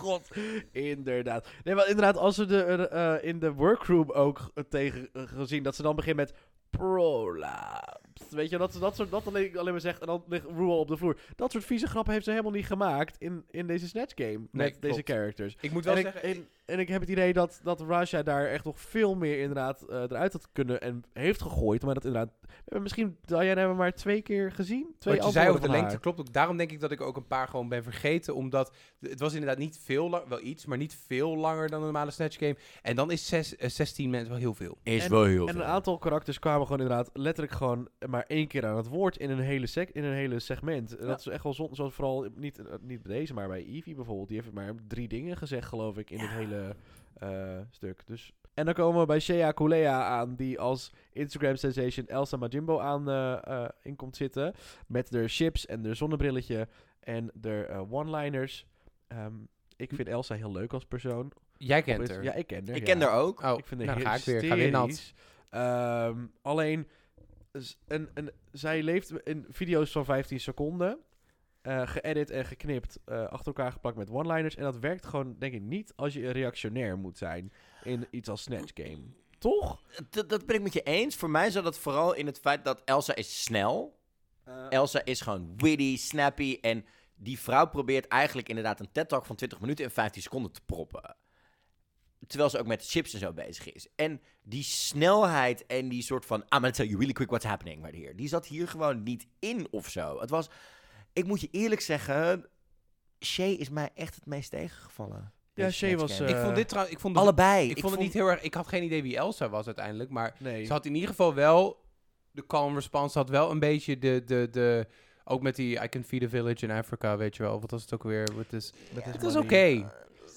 B: God, inderdaad. Nee, maar inderdaad, als we de, eh, eh, in de workroom ook eh, tegen gezien dat ze dan beginnen met prolapse. Weet je, dat ze dat soort dat alleen, alleen maar zegt en dan ligt Rule op de vloer. Dat soort vieze grappen heeft ze helemaal niet gemaakt in, in deze Snatch Game met
C: Nee,
B: deze
C: klopt.
B: characters.
C: Ik moet
B: En
C: wel
B: ik,
C: zeggen...
B: en, en ik heb het idee dat, dat Raja daar echt nog veel meer inderdaad eh, eruit had kunnen en heeft gegooid. Maar dat inderdaad... We hebben misschien, Diana hebben we maar twee keer gezien. Twee
C: Wat je zei over de lengte
B: haar.
C: klopt ook. Daarom denk ik dat ik ook een paar gewoon ben vergeten. Omdat het was inderdaad niet veel lang, wel iets, maar niet veel langer dan een normale Snatch Game. En dan is zes, eh, 16 mensen wel heel veel.
A: is
B: En-
A: wel heel
B: En
A: veel.
B: een aantal karakters kwamen gewoon inderdaad letterlijk gewoon maar één keer aan het woord in een hele, sec in een hele segment. En Dat is echt wel zonde, zoals vooral niet, eh, niet bij deze, maar bij Evie bijvoorbeeld. Die heeft maar drie dingen gezegd, geloof ik, in het hele eh, stuk. Dus. En dan komen we bij Shea Kulea aan, die als Instagram sensation Elsa Majimbo aan eh, in komt zitten. Met de chips en de zonnebrilletje en de one-liners. Ehm, ik vind Elsa heel leuk als persoon.
C: Jij kent haar.
B: Ja, ik ken haar.
A: ik
B: ja.
A: ken haar ook.
C: Oh,
B: Ik vind het
C: nou, ga ik weer. Ga weer nat.
B: Ehm, alleen, een, zij leeft in video's van 15 seconden. eh, geëdit en geknipt, eh, achter elkaar geplakt met one-liners. En dat werkt gewoon, denk ik, niet als je een reactionair moet zijn in iets als Snatch Game. Toch?
A: Dat, dat ben ik met je eens. Voor mij zat het vooral in het feit dat Elsa is snel. Elsa is gewoon witty, snappy. En die vrouw probeert eigenlijk inderdaad een TED-talk van 20 minuten in 15 seconden te proppen. Terwijl ze ook met chips en zo bezig is. En die snelheid en die soort van... I'm gonna tell you really quick what's happening right here. Die zat hier gewoon niet in of zo. Het was... Ik moet je eerlijk zeggen... Shay is mij echt het meest tegengevallen.
B: Ja, Shay was,
C: ik
B: eh,
C: vond dit trouwens... Ik vond, de-
A: Allebei.
C: ik vond het niet heel erg... Ik had geen idee wie Elsa was uiteindelijk, maar...
B: nee.
C: Ze had in ieder geval wel... De calm response had wel een beetje de... de, de ook met die I can feed a village in Africa, weet je wel. Wat was het ook weer? Wat is,
B: Met
C: het is oké.
B: money.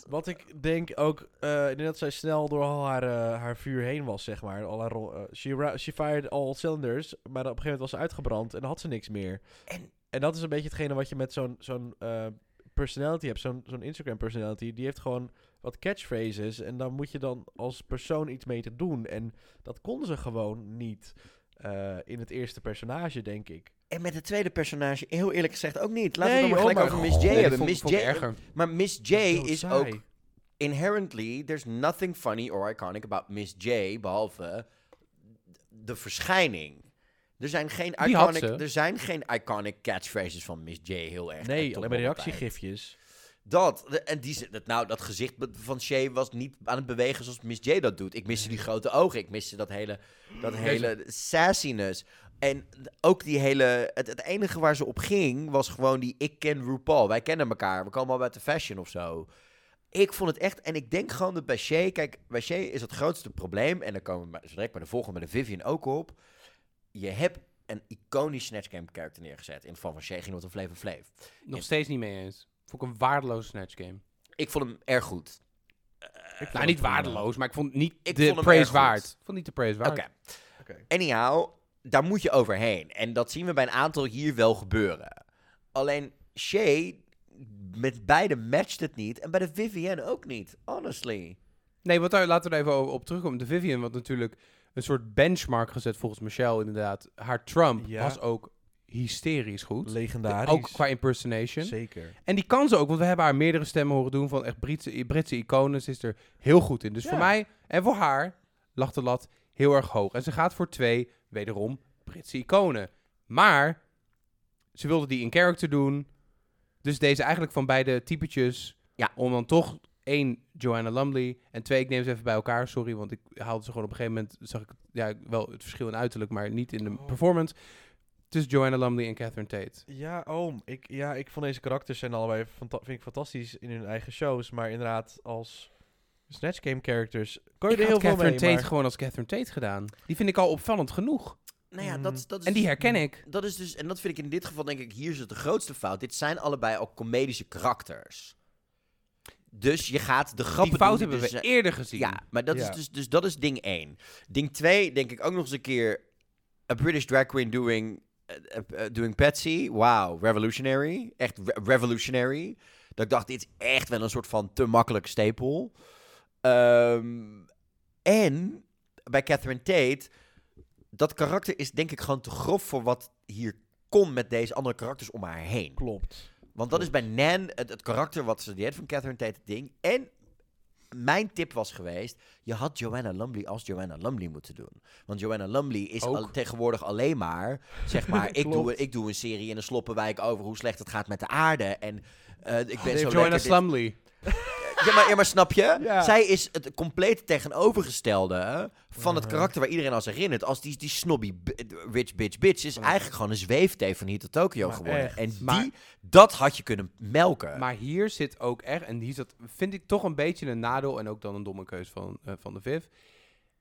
B: Wat ik denk ook, denk dat zij snel door al haar, eh, haar vuur heen was, zeg maar. Al haar, eh, she, she fired all cylinders, maar op een gegeven moment was ze uitgebrand en dan had ze niks meer.
A: En-
B: En dat is een beetje hetgene wat je met zo'n zo'n personality hebt, zo'n zo'n Instagram personality. Die heeft gewoon wat catchphrases en dan moet je dan als persoon iets mee te doen. En dat kon ze gewoon niet in het eerste personage, denk ik.
A: En met het tweede personage, heel eerlijk gezegd ook niet. Laten
B: Nee,
A: we het dan maar gelijk over Miss J
C: Nee,
A: hebben.
C: vond,
A: Miss
C: vond
A: J,
C: erger.
A: maar Miss J is
B: saai.
A: ook inherently, there's nothing funny or iconic about Miss J, behalve de verschijning. Er zijn geen iconic, er zijn geen iconic catchphrases van Miss J heel erg.
B: Nee, alleen maar reactiegifjes.
A: Dat, de- en die, dat, nou, dat gezicht van Shay was niet aan het bewegen zoals Miss J dat doet. Ik miste die grote ogen, ik miste dat hele, dat hele sassiness. En ook die hele, het, het enige waar ze op ging was gewoon die ik ken RuPaul. Wij kennen elkaar, we komen al uit de fashion of zo. Ik vond het echt, en ik denk gewoon dat bij Shay, kijk, bij Shay is het grootste probleem, en dan komen we zo direct bij de volgende, bij de Vivian ook op. Je hebt een iconisch Snatch Game character neergezet. In het geval van Shay ging het om Flavor Flav.
C: Nog steeds niet mee eens. Vond ik een waardeloze Snatch Game.
A: Ik vond hem erg goed.
C: Nou, niet waardeloos, maar ik vond het niet
A: Ik
C: de
A: vond hem
C: praise waard. Ik vond niet de praise waard.
A: Oké.
B: Oké.
A: Anyhow, daar moet je overheen. En dat zien we bij een aantal hier wel gebeuren. Alleen Shay, met beide matcht het niet. En bij de Vivienne ook niet, honestly.
C: Nee, wat daar, laten we er even over, op terugkomen. De Vivian, wat natuurlijk een soort benchmark gezet volgens Michelle inderdaad. Haar Trump
B: Ja.
C: was ook hysterisch goed.
B: Legendarisch.
C: Ook qua impersonation.
B: Zeker.
C: En die kan ze ook, want we hebben haar meerdere stemmen horen doen van echt Britse, Britse iconen. Ze is er heel goed in. Dus
B: Ja.
C: voor mij en voor haar lag de lat heel erg hoog. En ze gaat voor twee, wederom, Britse iconen. Maar ze wilde die in character doen. Dus deze eigenlijk van beide typetjes.
A: Ja.
C: Om dan toch één, Joanna Lumley. En twee, ik neem ze even bij elkaar. Sorry, want ik haalde ze gewoon op een gegeven moment... zag ik ja, wel het verschil in uiterlijk, maar niet in de
B: Oh.
C: performance. Tussen Joanna Lumley en Catherine Tate.
B: Ja, oom. Ik, ja, ik vond deze karakters zijn allebei vind ik fantastisch in hun eigen shows. Maar inderdaad, als Snatch Game characters kon je
C: Ik
B: er heel veel
C: Catherine
B: mee.
C: Tate
B: maar-
C: gewoon als Catherine Tate gedaan. Die vind ik al opvallend genoeg.
A: Nou ja, dat, dat is
C: En die
A: dus-
C: herken ik.
A: Dat is dus, en dat vind ik in dit geval denk ik, hier is het de grootste fout. Dit zijn allebei al comedische karakters. Dus je gaat de grappen
C: Die fout hebben
A: dus,
C: we eerder gezien.
A: Ja, maar dat
B: Ja.
A: is dus, dus dat is ding 1. Ding 2, denk ik ook nog eens een keer. A British drag queen doing, eh, eh, eh, doing Patsy. Wow, revolutionary. Echt re- revolutionary. Dat ik dacht, dit is echt wel een soort van te makkelijk stapel. Ehm, en bij Catherine Tate, dat karakter is denk ik gewoon te grof voor wat hier kon met deze andere karakters om haar heen.
B: Klopt.
A: Want dat is bij Nan het, het karakter wat ze heeft van Catherine Tate het ding. En mijn tip was geweest, je had Joanna Lumley als Joanna Lumley moeten doen. Want Joanna Lumley is al, tegenwoordig alleen maar, zeg maar, ik doe, ik doe een serie in een sloppenwijk over hoe slecht het gaat met de aarde. En eh, ik ben zo
C: Joanna Slumley.
A: ja maar, ja, maar snap je?
B: Ja.
A: Zij is het compleet tegenovergestelde van het karakter waar iedereen als herinnert. Als die, die snobby rich bitch bitch is eigenlijk gewoon een zweefteef van hier tot Tokyo
B: Maar
A: geworden.
B: echt.
A: En die,
C: Maar-
A: dat had je kunnen melken.
C: Maar hier zit ook echt, en hier zat, vind ik toch een beetje een nadeel, en ook dan een domme keus van, eh, van de Viv,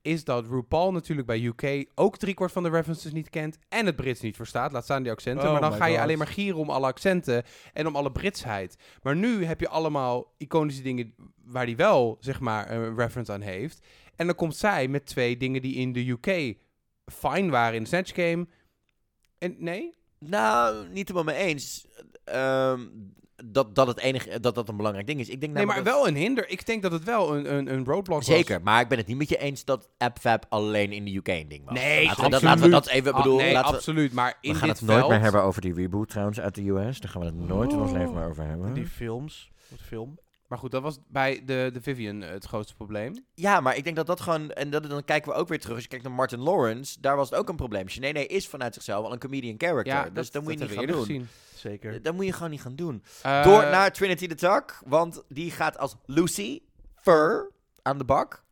C: is dat RuPaul natuurlijk bij UK ook driekwart van de references niet kent en het Brits niet verstaat. Laat staan die accenten.
B: Oh
C: maar dan
B: my
C: ga je alleen maar gieren om alle accenten en om alle Britsheid. Maar nu heb je allemaal iconische dingen waar hij wel, zeg maar, een reference aan heeft. En dan komt zij met twee dingen die in de UK fine waren in Snatch Game. En nee?
A: Nou, niet helemaal mee eens. Ehm, dat, dat het enige dat dat een belangrijk ding is. Ik denk
C: Nee, maar
A: dat-
C: wel een hinder. Ik denk dat het wel een, een, een roadblock was.
A: Zeker, maar ik ben het niet met je eens dat AppFab alleen in de UK een ding was.
C: Nee,
A: laten we, dat,
C: absoluut.
A: laten we dat even
C: Ah,
A: bedoelen.
C: nee,
A: laten we,
C: absoluut. Maar in
A: we gaan
C: dit
A: het nooit
C: veld,
A: meer hebben over die reboot trouwens uit de US. Daar gaan we het nooit in ons leven meer over hebben.
B: En die films. Wat film?
C: Maar goed, dat was bij de, de Vivian eh, het grootste probleem.
A: Ja, maar ik denk dat dat gewoon... En dat, dan kijken we ook weer terug. Als je kijkt naar Martin Lawrence, daar was het ook een probleem. Nee, is vanuit zichzelf al een comedian character.
C: Ja,
A: dus
C: dat,
A: dat moet je
C: dat
A: niet gaan
C: we
A: doen.
B: Zeker.
A: Dat moet je gewoon niet gaan doen.
C: gezien.
A: Door
C: Eh,
A: naar Trinity the Tuck, want die gaat als Lucy Fur aan de bak.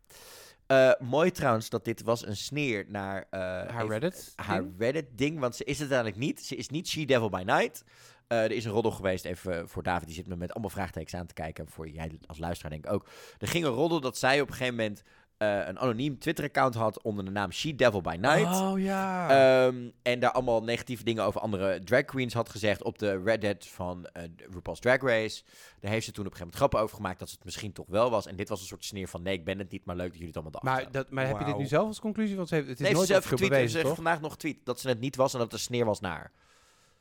A: Eh, mooi trouwens dat dit was een sneer naar eh,
C: haar
A: even-
C: Reddit.
A: haar
C: ding.
A: Reddit-ding, want ze is het eigenlijk niet. Ze is niet She-Devil by Night. Eh, er is een roddel geweest, even voor David, die zit me met allemaal vraagtekens aan te kijken. Voor jij als luisteraar denk ik ook. Er ging een roddel dat zij op een gegeven moment eh, een anoniem Twitter-account had onder de naam She-Devil by Night.
B: Oh ja.
A: Ehm, en daar allemaal negatieve dingen over andere drag queens had gezegd op de Reddit van eh, RuPaul's Drag Race. Daar heeft ze toen op een gegeven moment grappen over gemaakt dat ze het misschien toch wel was. En dit was een soort sneer van nee, ik ben het niet, maar leuk dat jullie het allemaal dachten.
C: Maar, dat, maar heb je dit nu zelf als conclusie? Want ze heeft, het is
A: Nee,
C: nooit
A: ze heeft
C: officieel
A: getweet, ze heeft
C: toch?
A: vandaag nog getweet dat ze het niet was en dat het een sneer was naar.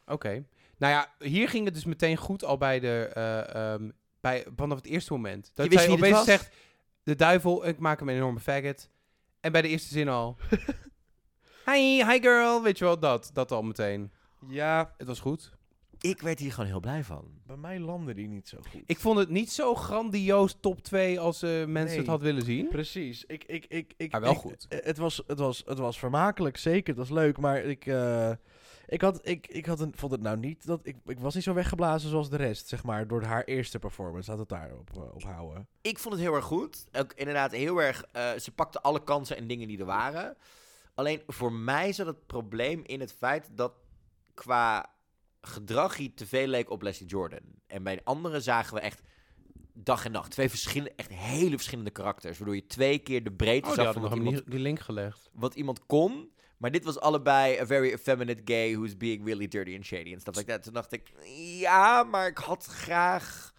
C: Oké. Nou ja, hier ging het dus meteen goed al bij de... eh, ehm, bij, vanaf het eerste moment. Dat
A: Je wist
C: zij opeens
A: was?
C: zegt... De duivel, ik maak hem een enorme faggot. En bij de eerste zin al... hi, hi girl. Weet je wel, dat. Dat al meteen.
B: ja,
C: Het was goed.
A: Ik werd hier gewoon heel blij van.
B: bij mij landde die niet zo goed.
C: Ik vond het niet zo grandioos top 2 als eh, mensen
B: Nee.
C: het had willen zien.
B: Precies. Ik, ik, ik, ik,
C: Maar wel
B: ik-
C: goed.
B: eh, Het was, het, was, het was vermakelijk, zeker. Het was leuk, maar ik, eh, ik, had, ik, ik had een, vond het nou niet... Dat, ik, ik was niet zo weggeblazen zoals de rest, zeg maar, door haar eerste performance. Laat het daarop eh, op houden.
A: Ik vond het heel erg goed. Ook inderdaad heel erg. eh, ze pakte alle kansen en dingen die er waren. Alleen voor mij zat het probleem in het feit dat qua gedrag hij te veel leek op Leslie Jordan. En bij de anderen zagen we echt dag en nacht twee verschillende, echt hele verschillende karakters. Waardoor je twee keer de breedte
C: Oh,
A: zag van wat iemand,
C: die link gelegd.
A: wat iemand kon. Maar dit was allebei a very effeminate gay who's being really dirty and shady en stuff like that. Toen dacht ik, ja, maar ik had graag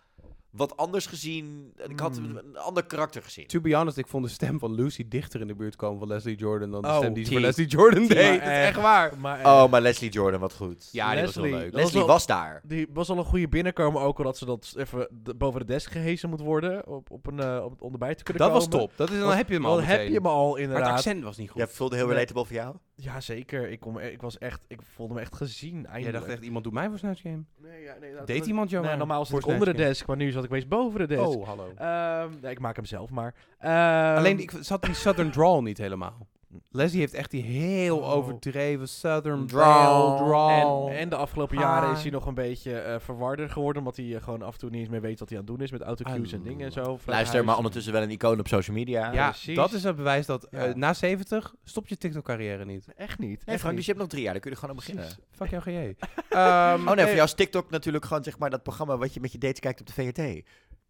A: wat anders gezien. Ik had
B: Hmm.
A: een ander karakter gezien.
C: To be honest, ik vond de stem van Lucy dichter in de buurt komen van Leslie Jordan dan de
B: Oh,
C: stem die ze voor. Leslie Jordan deed.
B: Maar
C: Dat is echt waar.
B: Maar, eh,
A: Oh, maar Leslie Jordan, wat goed.
C: Ja, die was
B: Leslie,
C: wel leuk.
B: was
A: Leslie
B: wel-
A: was daar.
B: Die was al een goede binnenkomen, ook al dat ze dat even de- boven de desk gehezen moet worden. Op, op, een, eh, op het onderbij te kunnen
C: Dat was top. Dat is, dan heb je hem al
B: Dan heb je me al
C: Maar het
B: inderdaad.
C: accent was niet goed.
A: Ja, voelde heel
B: Nee.
A: relatable voor jou?
B: Ja, zeker. Ik, kom, ik, was echt, ik voelde me echt gezien.
C: Jij
B: Eindelijk.
C: dacht echt, iemand doet mij voor Snatch Game.
B: Nee, ja, nee, dat-
C: Deed
B: dat-
C: iemand jou
B: Nee, normaal zit ik onder de desk, maar nu zat ik opeens boven de desk.
C: Oh, hallo.
B: Ehm, nee, ik maak hem zelf maar. Ehm,
C: Alleen, ik zat die Southern Drawl niet helemaal. Leslie heeft echt die heel
B: Oh.
C: overdreven Southern
A: Drawl.
B: En, en de afgelopen jaren is hij nog een beetje eh, verwarder geworden. Omdat hij eh, gewoon af en toe niet eens meer weet wat hij aan het doen is met autocues en dingen en zo.
A: Luister,
B: huis.
A: maar ondertussen wel een icoon op social media.
C: ja,
B: precies.
C: dat is het bewijs dat eh,
B: Ja.
C: na 70 stopt je TikTok-carrière niet.
B: Echt niet.
A: Nee,
B: echt
A: Frank, dus je hebt nog drie jaar, daar kun je gewoon aan beginnen.
B: Precies.
C: Fuck jou, GJ. Ehm,
A: Oh nee, voor jou is TikTok natuurlijk gewoon zeg maar dat programma wat je met je dates kijkt op de VRT.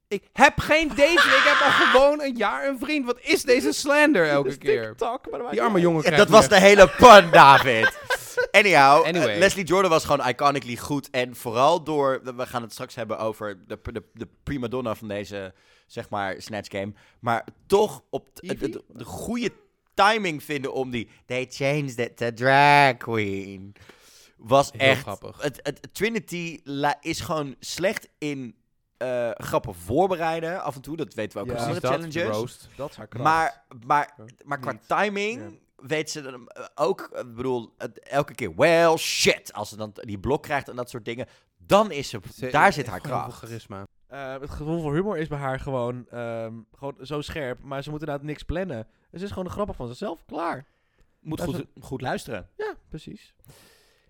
C: Ik heb geen date, ik heb al gewoon een jaar een vriend. Wat is deze slander elke keer?
B: TikTok, maar
C: Die arme jongen krijgt
A: dat was de hele pun, David. Anyhow, eh,
C: Anyway.
A: Leslie Jordan was gewoon iconically goed. En vooral door, we gaan het straks hebben over de, de, de prima donna van deze, zeg maar, Snatch Game. Maar toch op t- de,
B: Evie?
A: de, de goede timing vinden om die, they changed it to drag queen. Was
C: Heel
A: echt,
C: grappig.
A: Het, het, Trinity la- is gewoon slecht in eh, grappen voorbereiden af en toe. Dat weten we ook
B: Ja.
A: andere
C: de
A: challenges.
C: roast.
B: Dat is haar kracht.
A: Maar, maar, maar qua
B: Niet.
A: timing
B: Ja.
A: weet ze dan, eh, ook, eh, ik bedoel, elke keer, well, shit. Als ze dan die blok krijgt en dat soort dingen, dan is ze,
C: Ze-
A: daar zit haar kracht.
C: charisma.
B: Eh, het gevoel voor humor is bij haar gewoon, ehm, gewoon zo scherp. Maar ze moet inderdaad niks plannen. Ze is gewoon grappig van zichzelf. Klaar.
A: Moet goed, goed luisteren.
B: Ja, precies.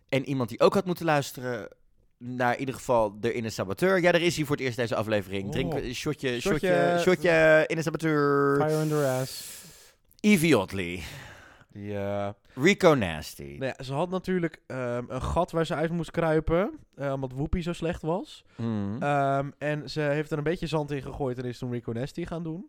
A: En iemand die ook had moeten luisteren naar in ieder geval de Inner Saboteur. Ja, daar is hij voor het eerst deze aflevering. Drink
B: Oh.
A: een shotje,
B: Shotje.
A: shotje, shotje, Inner Saboteur.
C: Fire under ass.
A: Evie Oddly.
B: Ja.
A: Rico Nasty.
B: Nou ja, ze had natuurlijk ehm, een gat waar ze uit moest kruipen. eh, omdat Whoopi zo slecht was.
A: Mm.
B: Ehm, en ze heeft er een beetje zand in gegooid en is toen Rico Nasty gaan doen.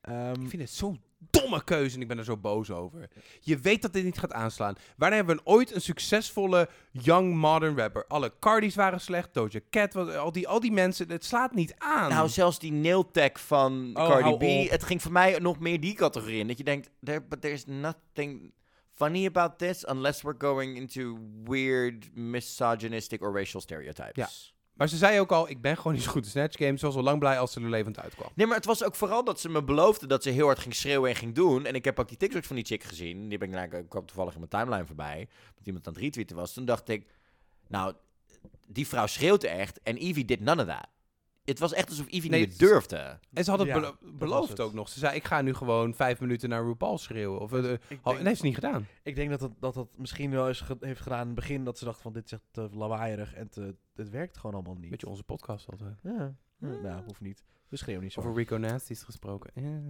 B: Ehm,
C: Ik vind het zo'n domme keuze en ik ben er zo boos over. Je weet dat dit niet gaat aanslaan. Wanneer hebben we ooit een succesvolle young modern rapper? Alle Cardis waren slecht, Doja Cat, was, al, die, al die mensen, het slaat niet aan.
A: Nou, zelfs die nail tag van
B: Oh,
A: Cardi B. Het ging voor mij nog meer die categorie in. Dat je denkt, there, but there's nothing funny about this unless we're going into weird misogynistic or racial stereotypes.
C: Ja. Maar ze zei ook al, ik ben gewoon niet zo goed in Snatch Games. Ze was al lang blij als ze er levend uitkwam.
A: Nee, maar het was ook vooral dat ze me beloofde dat ze heel hard ging schreeuwen en ging doen. En ik heb ook die TikToks van die chick gezien. Die ben ik, nou, ik kwam toevallig in mijn timeline voorbij. Dat iemand aan het retweeten was. Toen dacht ik, nou, die vrouw schreeuwt echt. En Evie did none of that. Het was echt alsof
C: Nee,
A: niet meer durfde.
C: En ze had het
B: Ja,
C: belo-
B: dat was
C: beloofd
B: het.
C: ook nog. Ze zei, ik ga nu gewoon vijf minuten naar RuPaul schreeuwen. Of,
B: denk,
C: en heeft ze niet gedaan.
B: ik denk dat het, dat het misschien wel eens ge- heeft gedaan in het begin. Dat ze dacht van dit is echt te lawaaierig en te, het werkt gewoon allemaal niet.
C: Beetje onze podcast altijd.
B: Ja. Ja,
A: Hmm.
B: Nou, hoeft niet. We schreeuwen niet zo.
C: Over Rico Nasties gesproken. Ja.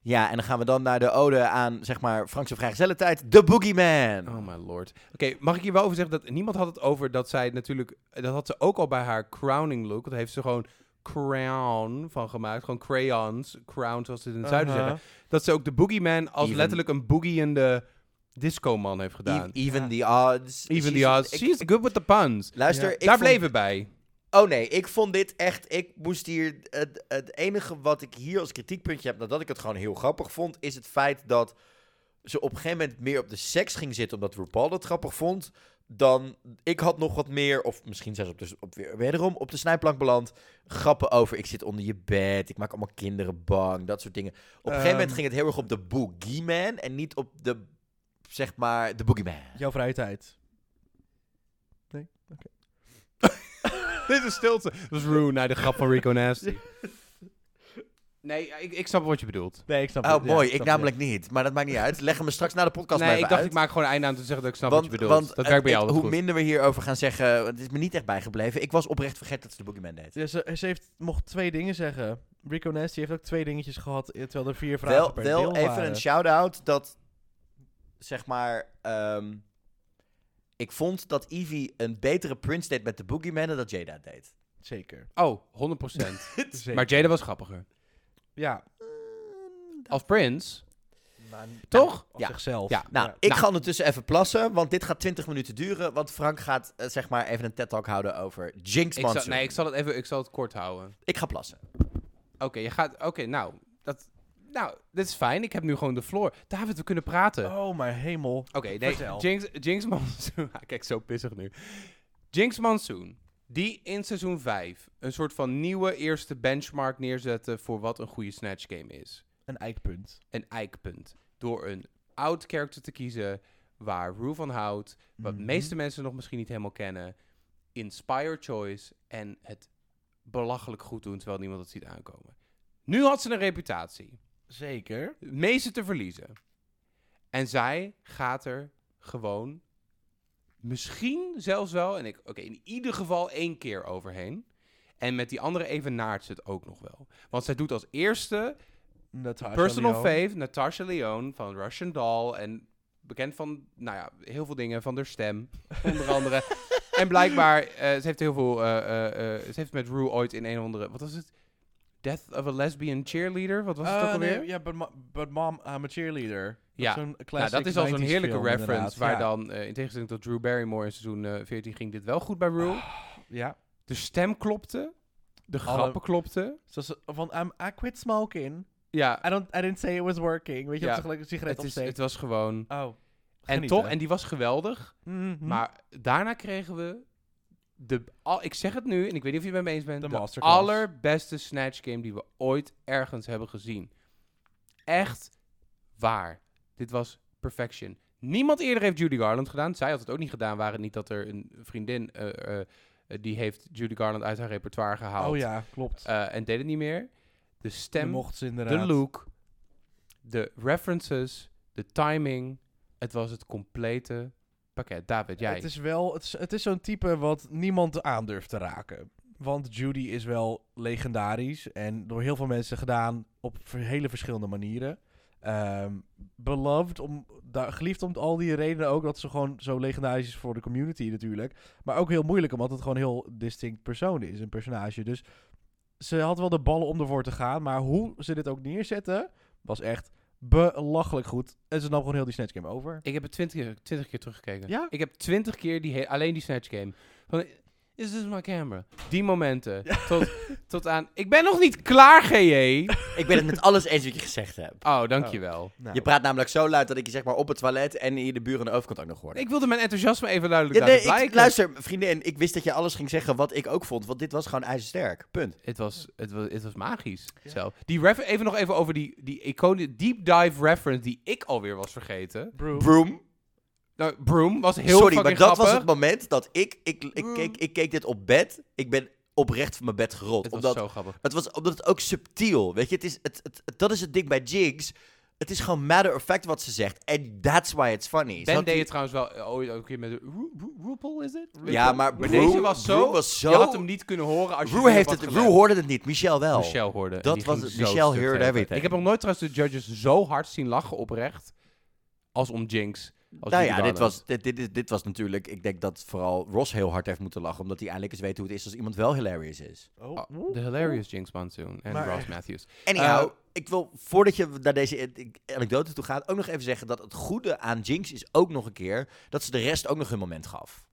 A: Ja, en dan gaan we dan naar de ode aan, zeg maar, Frankse vrijgezellentijd. The Boogeyman.
C: Oh my lord. Oké, mag ik hier wel over zeggen dat niemand had het over dat zij natuurlijk... Dat had ze ook al bij haar crowning look. Dat heeft ze gewoon crown van gemaakt. Gewoon crayons. Crown, zoals ze het in het zuiden
B: Aha.
C: zeggen. Dat ze ook de boogeyman als
A: Even-
C: letterlijk een boogieende disco-man heeft gedaan.
A: Even
B: Ja.
A: the odds.
C: Even
A: She's-
C: the odds.
A: ik-
C: She's
A: ik-
C: good with the puns.
A: Luister,
B: Ja.
A: ik
C: Daar
A: vond-
C: bleven we bij.
A: Oh nee, ik vond dit echt. Ik moest hier. Het, het enige wat ik hier als kritiekpuntje heb, nadat ik het gewoon heel grappig vond, is het feit dat ze op een gegeven moment meer op de seks ging zitten, omdat RuPaul dat grappig vond. Dan ik had nog wat meer, of misschien zelfs op de, op, weer- wederom op de snijplank beland. Grappen over: ik zit onder je bed, ik maak allemaal kinderen bang, dat soort dingen. Op een gegeven moment
B: Ehm.
A: ging het heel erg op de Boogeyman en niet op de, zeg maar, de Boogeyman.
B: Jouw vrije tijd.
C: Dit is stilte. Dat was Rue naar de grap van Rico Nasty. Nee, ik, ik snap wat je bedoelt.
B: Nee, ik snap
A: Oh,
B: het. Ja,
A: mooi. ik namelijk niet. Maar dat maakt niet uit. Leg hem me straks na de podcast maar
C: Nee, ik dacht
A: uit.
C: ik maak gewoon een einde aan te zeggen dat ik snap
A: want,
C: wat je bedoelt.
A: want
C: dat werkt bij jou
A: hoe
C: goed.
A: minder we hierover gaan zeggen, het is me niet echt bijgebleven. Ik was oprecht vergeten dat ze de Boogeyman deed.
B: Ja, ze, ze heeft mocht twee dingen zeggen. Rico Nasty heeft ook twee dingetjes gehad, eh, terwijl er vier vragen
A: Wel,
B: per
A: wel
B: deel
A: even
B: waren.
A: een shout-out dat, zeg maar, ehm, ik vond dat Evie een betere Prince deed met de Boogeyman dan dat Jada deed.
B: Zeker.
C: Oh, 100%.
B: Zeker.
C: maar Jada was grappiger.
B: Ja.
C: Als Prince.
B: Maar,
C: Toch?
B: Op
A: Ja.
B: zichzelf.
C: Ja.
A: Nou,
B: Ja.
A: ik
C: Nou.
A: ga ondertussen even plassen, want dit gaat 20 minuten duren. Want Frank gaat, eh, zeg maar, even een TED-talk houden over Jinx
C: Ik zal, nee, ik zal, het even, ik zal het kort houden.
A: Ik ga plassen.
C: Oké, je gaat... Oké, nou. Dat, nou, dit is fijn. Ik heb nu gewoon de floor. David, we kunnen praten.
B: Oh, mijn hemel.
C: Oké, nee. Jinx, Jinx Monsoon... Hij kijkt zo pissig nu. Jinx Monsoon. Die in seizoen 5 een soort van nieuwe eerste benchmark neerzetten voor wat een goede Snatch Game is.
B: Een eikpunt.
C: Een eikpunt. Door een oud character te kiezen waar Rue van houdt. Wat de
B: Mhm.
C: meeste mensen nog misschien niet helemaal kennen. Inspire choice. En het belachelijk goed doen terwijl niemand het ziet aankomen. Nu had ze een reputatie.
B: Zeker.
C: Meeste te verliezen. En zij gaat er gewoon misschien zelfs wel, en ik, oké, in ieder geval één keer overheen. En met die andere evenaart ze het ook nog wel. Want zij doet als eerste
B: Natasha
C: Personal
B: Lyonne.
C: Fave, Natasha Lyonne van Russian Doll. En bekend van, nou ja, heel veel dingen van haar stem, onder andere. en blijkbaar, eh, ze heeft heel veel, eh, eh, ze heeft met Rue ooit in een of andere, wat was het? Death of a Lesbian Cheerleader? Wat was het ook alweer?
B: ja, but, but mom, I'm a cheerleader.
C: Ja.
B: zo'n
C: Nou, dat is al zo'n
B: 90s
C: heerlijke
B: film,
C: reference, waar
B: ja.
C: dan, eh, in tegenstelling tot Drew Barrymore in seizoen eh, 14 ging dit wel goed bij Rue.
B: Ja.
C: De stem klopte, de
B: Alle-
C: grappen klopten.
B: Zoals, van, I'm, I quit smoking.
C: Ja,
B: I, don't, I didn't say it was working. Weet je,
C: Ja.
B: gelijk een sigaret
C: het, is, het was gewoon...
B: Oh.
C: En toch, en die was geweldig.
B: Mhm.
C: Maar daarna kregen we de, al, ik zeg het nu, en ik weet niet of je het met me eens bent,
B: De
C: de, allerbeste Snatch Game die we ooit ergens hebben gezien. Echt waar. Dit was perfection. Niemand eerder heeft Judy Garland gedaan. Zij had het ook niet gedaan, waren het niet dat er een vriendin, eh, die heeft Judy Garland uit haar repertoire gehaald.
B: Oh ja, klopt.
C: en deed het niet meer. De stem,
B: mocht ze
C: de look, de references, de timing. Het was het complete pakket. David, jij.
B: Het is wel, het is, het is zo'n type wat niemand aandurft te raken. Want Judy is wel legendarisch en door heel veel mensen gedaan op hele verschillende manieren. Ehm, beloved, om, daar, geliefd om al die redenen ook dat ze gewoon zo legendarisch is voor de community natuurlijk. Maar ook heel moeilijk omdat het gewoon een heel distinct persoon is, een personage. Dus ze had wel de ballen om ervoor te gaan, maar hoe ze dit ook neerzetten was echt belachelijk goed. En ze nam gewoon heel die Snatch Game over.
C: Ik heb het twintig keer, twintig keer teruggekeken.
B: Ja?
C: Ik heb twintig keer die alleen die Snatch Game. Van, is this my camera? Die momenten. Tot, tot aan... Ik ben nog niet klaar, GJ!
A: Ik ben het met alles eens wat je gezegd hebt.
C: Oh, dankjewel.
B: Nou,
A: Je praat namelijk zo luid dat ik je zeg maar op het toilet en hier de buren aan de overkant ook nog hoorde.
C: Ik wilde mijn enthousiasme even duidelijk
A: Ja, nee,
C: laten
A: ik, luister, vriendin, ik wist dat je alles ging zeggen wat ik ook vond, want dit was gewoon ijzersterk. Punt.
C: Het was, het was, het was magisch.
B: Ja.
C: Zelf. Die ref even nog even over die, die icone, deep dive reference die ik alweer was vergeten.
B: Broom.
A: Broom.
C: Nou, Broom was heel
A: Sorry, maar dat was het moment dat ik, ik, ik,
B: Mm.
A: keek, ik keek dit op bed. Ik ben oprecht van mijn bed gerold.
C: Het was
A: omdat,
C: zo grappig.
A: het was, omdat het ook subtiel, weet je. Het is, het, het, het- dat is het ding bij Jigs. Het is gewoon matter of fact wat ze zegt. And that's why it's funny.
C: Ben deed het trouwens wel eh, ooit ook keer met... Ru- Ru- RuPaul, is het?
A: Ja, maar
C: Maar
A: Broom-
C: deze was zo...
A: Broom was zo...
C: Je had hem niet kunnen horen als je erop
A: heeft het, hoorde het niet, Michelle wel.
C: Michelle hoorde. en
A: Dat was het. Michelle heard everything.
C: Ik heb nog nooit trouwens de judges zo hard zien lachen oprecht als om Jinx. Als
A: Nou ja, dit was, dit, dit, is- dit was natuurlijk... Ik denk dat vooral Ross heel hard heeft moeten lachen. Omdat hij eindelijk eens weet hoe het is als iemand wel hilarious is.
B: Oh,
C: Oh, de hilarious Jinx Monsoon en
B: Maar
C: Ross. Matthews.
A: Anyhow,
C: Eh,
A: ik wil, voordat je naar deze e- anekdote toe gaat, ook nog even zeggen dat het goede aan Jinx is ook nog een keer dat ze de rest ook nog hun moment gaf.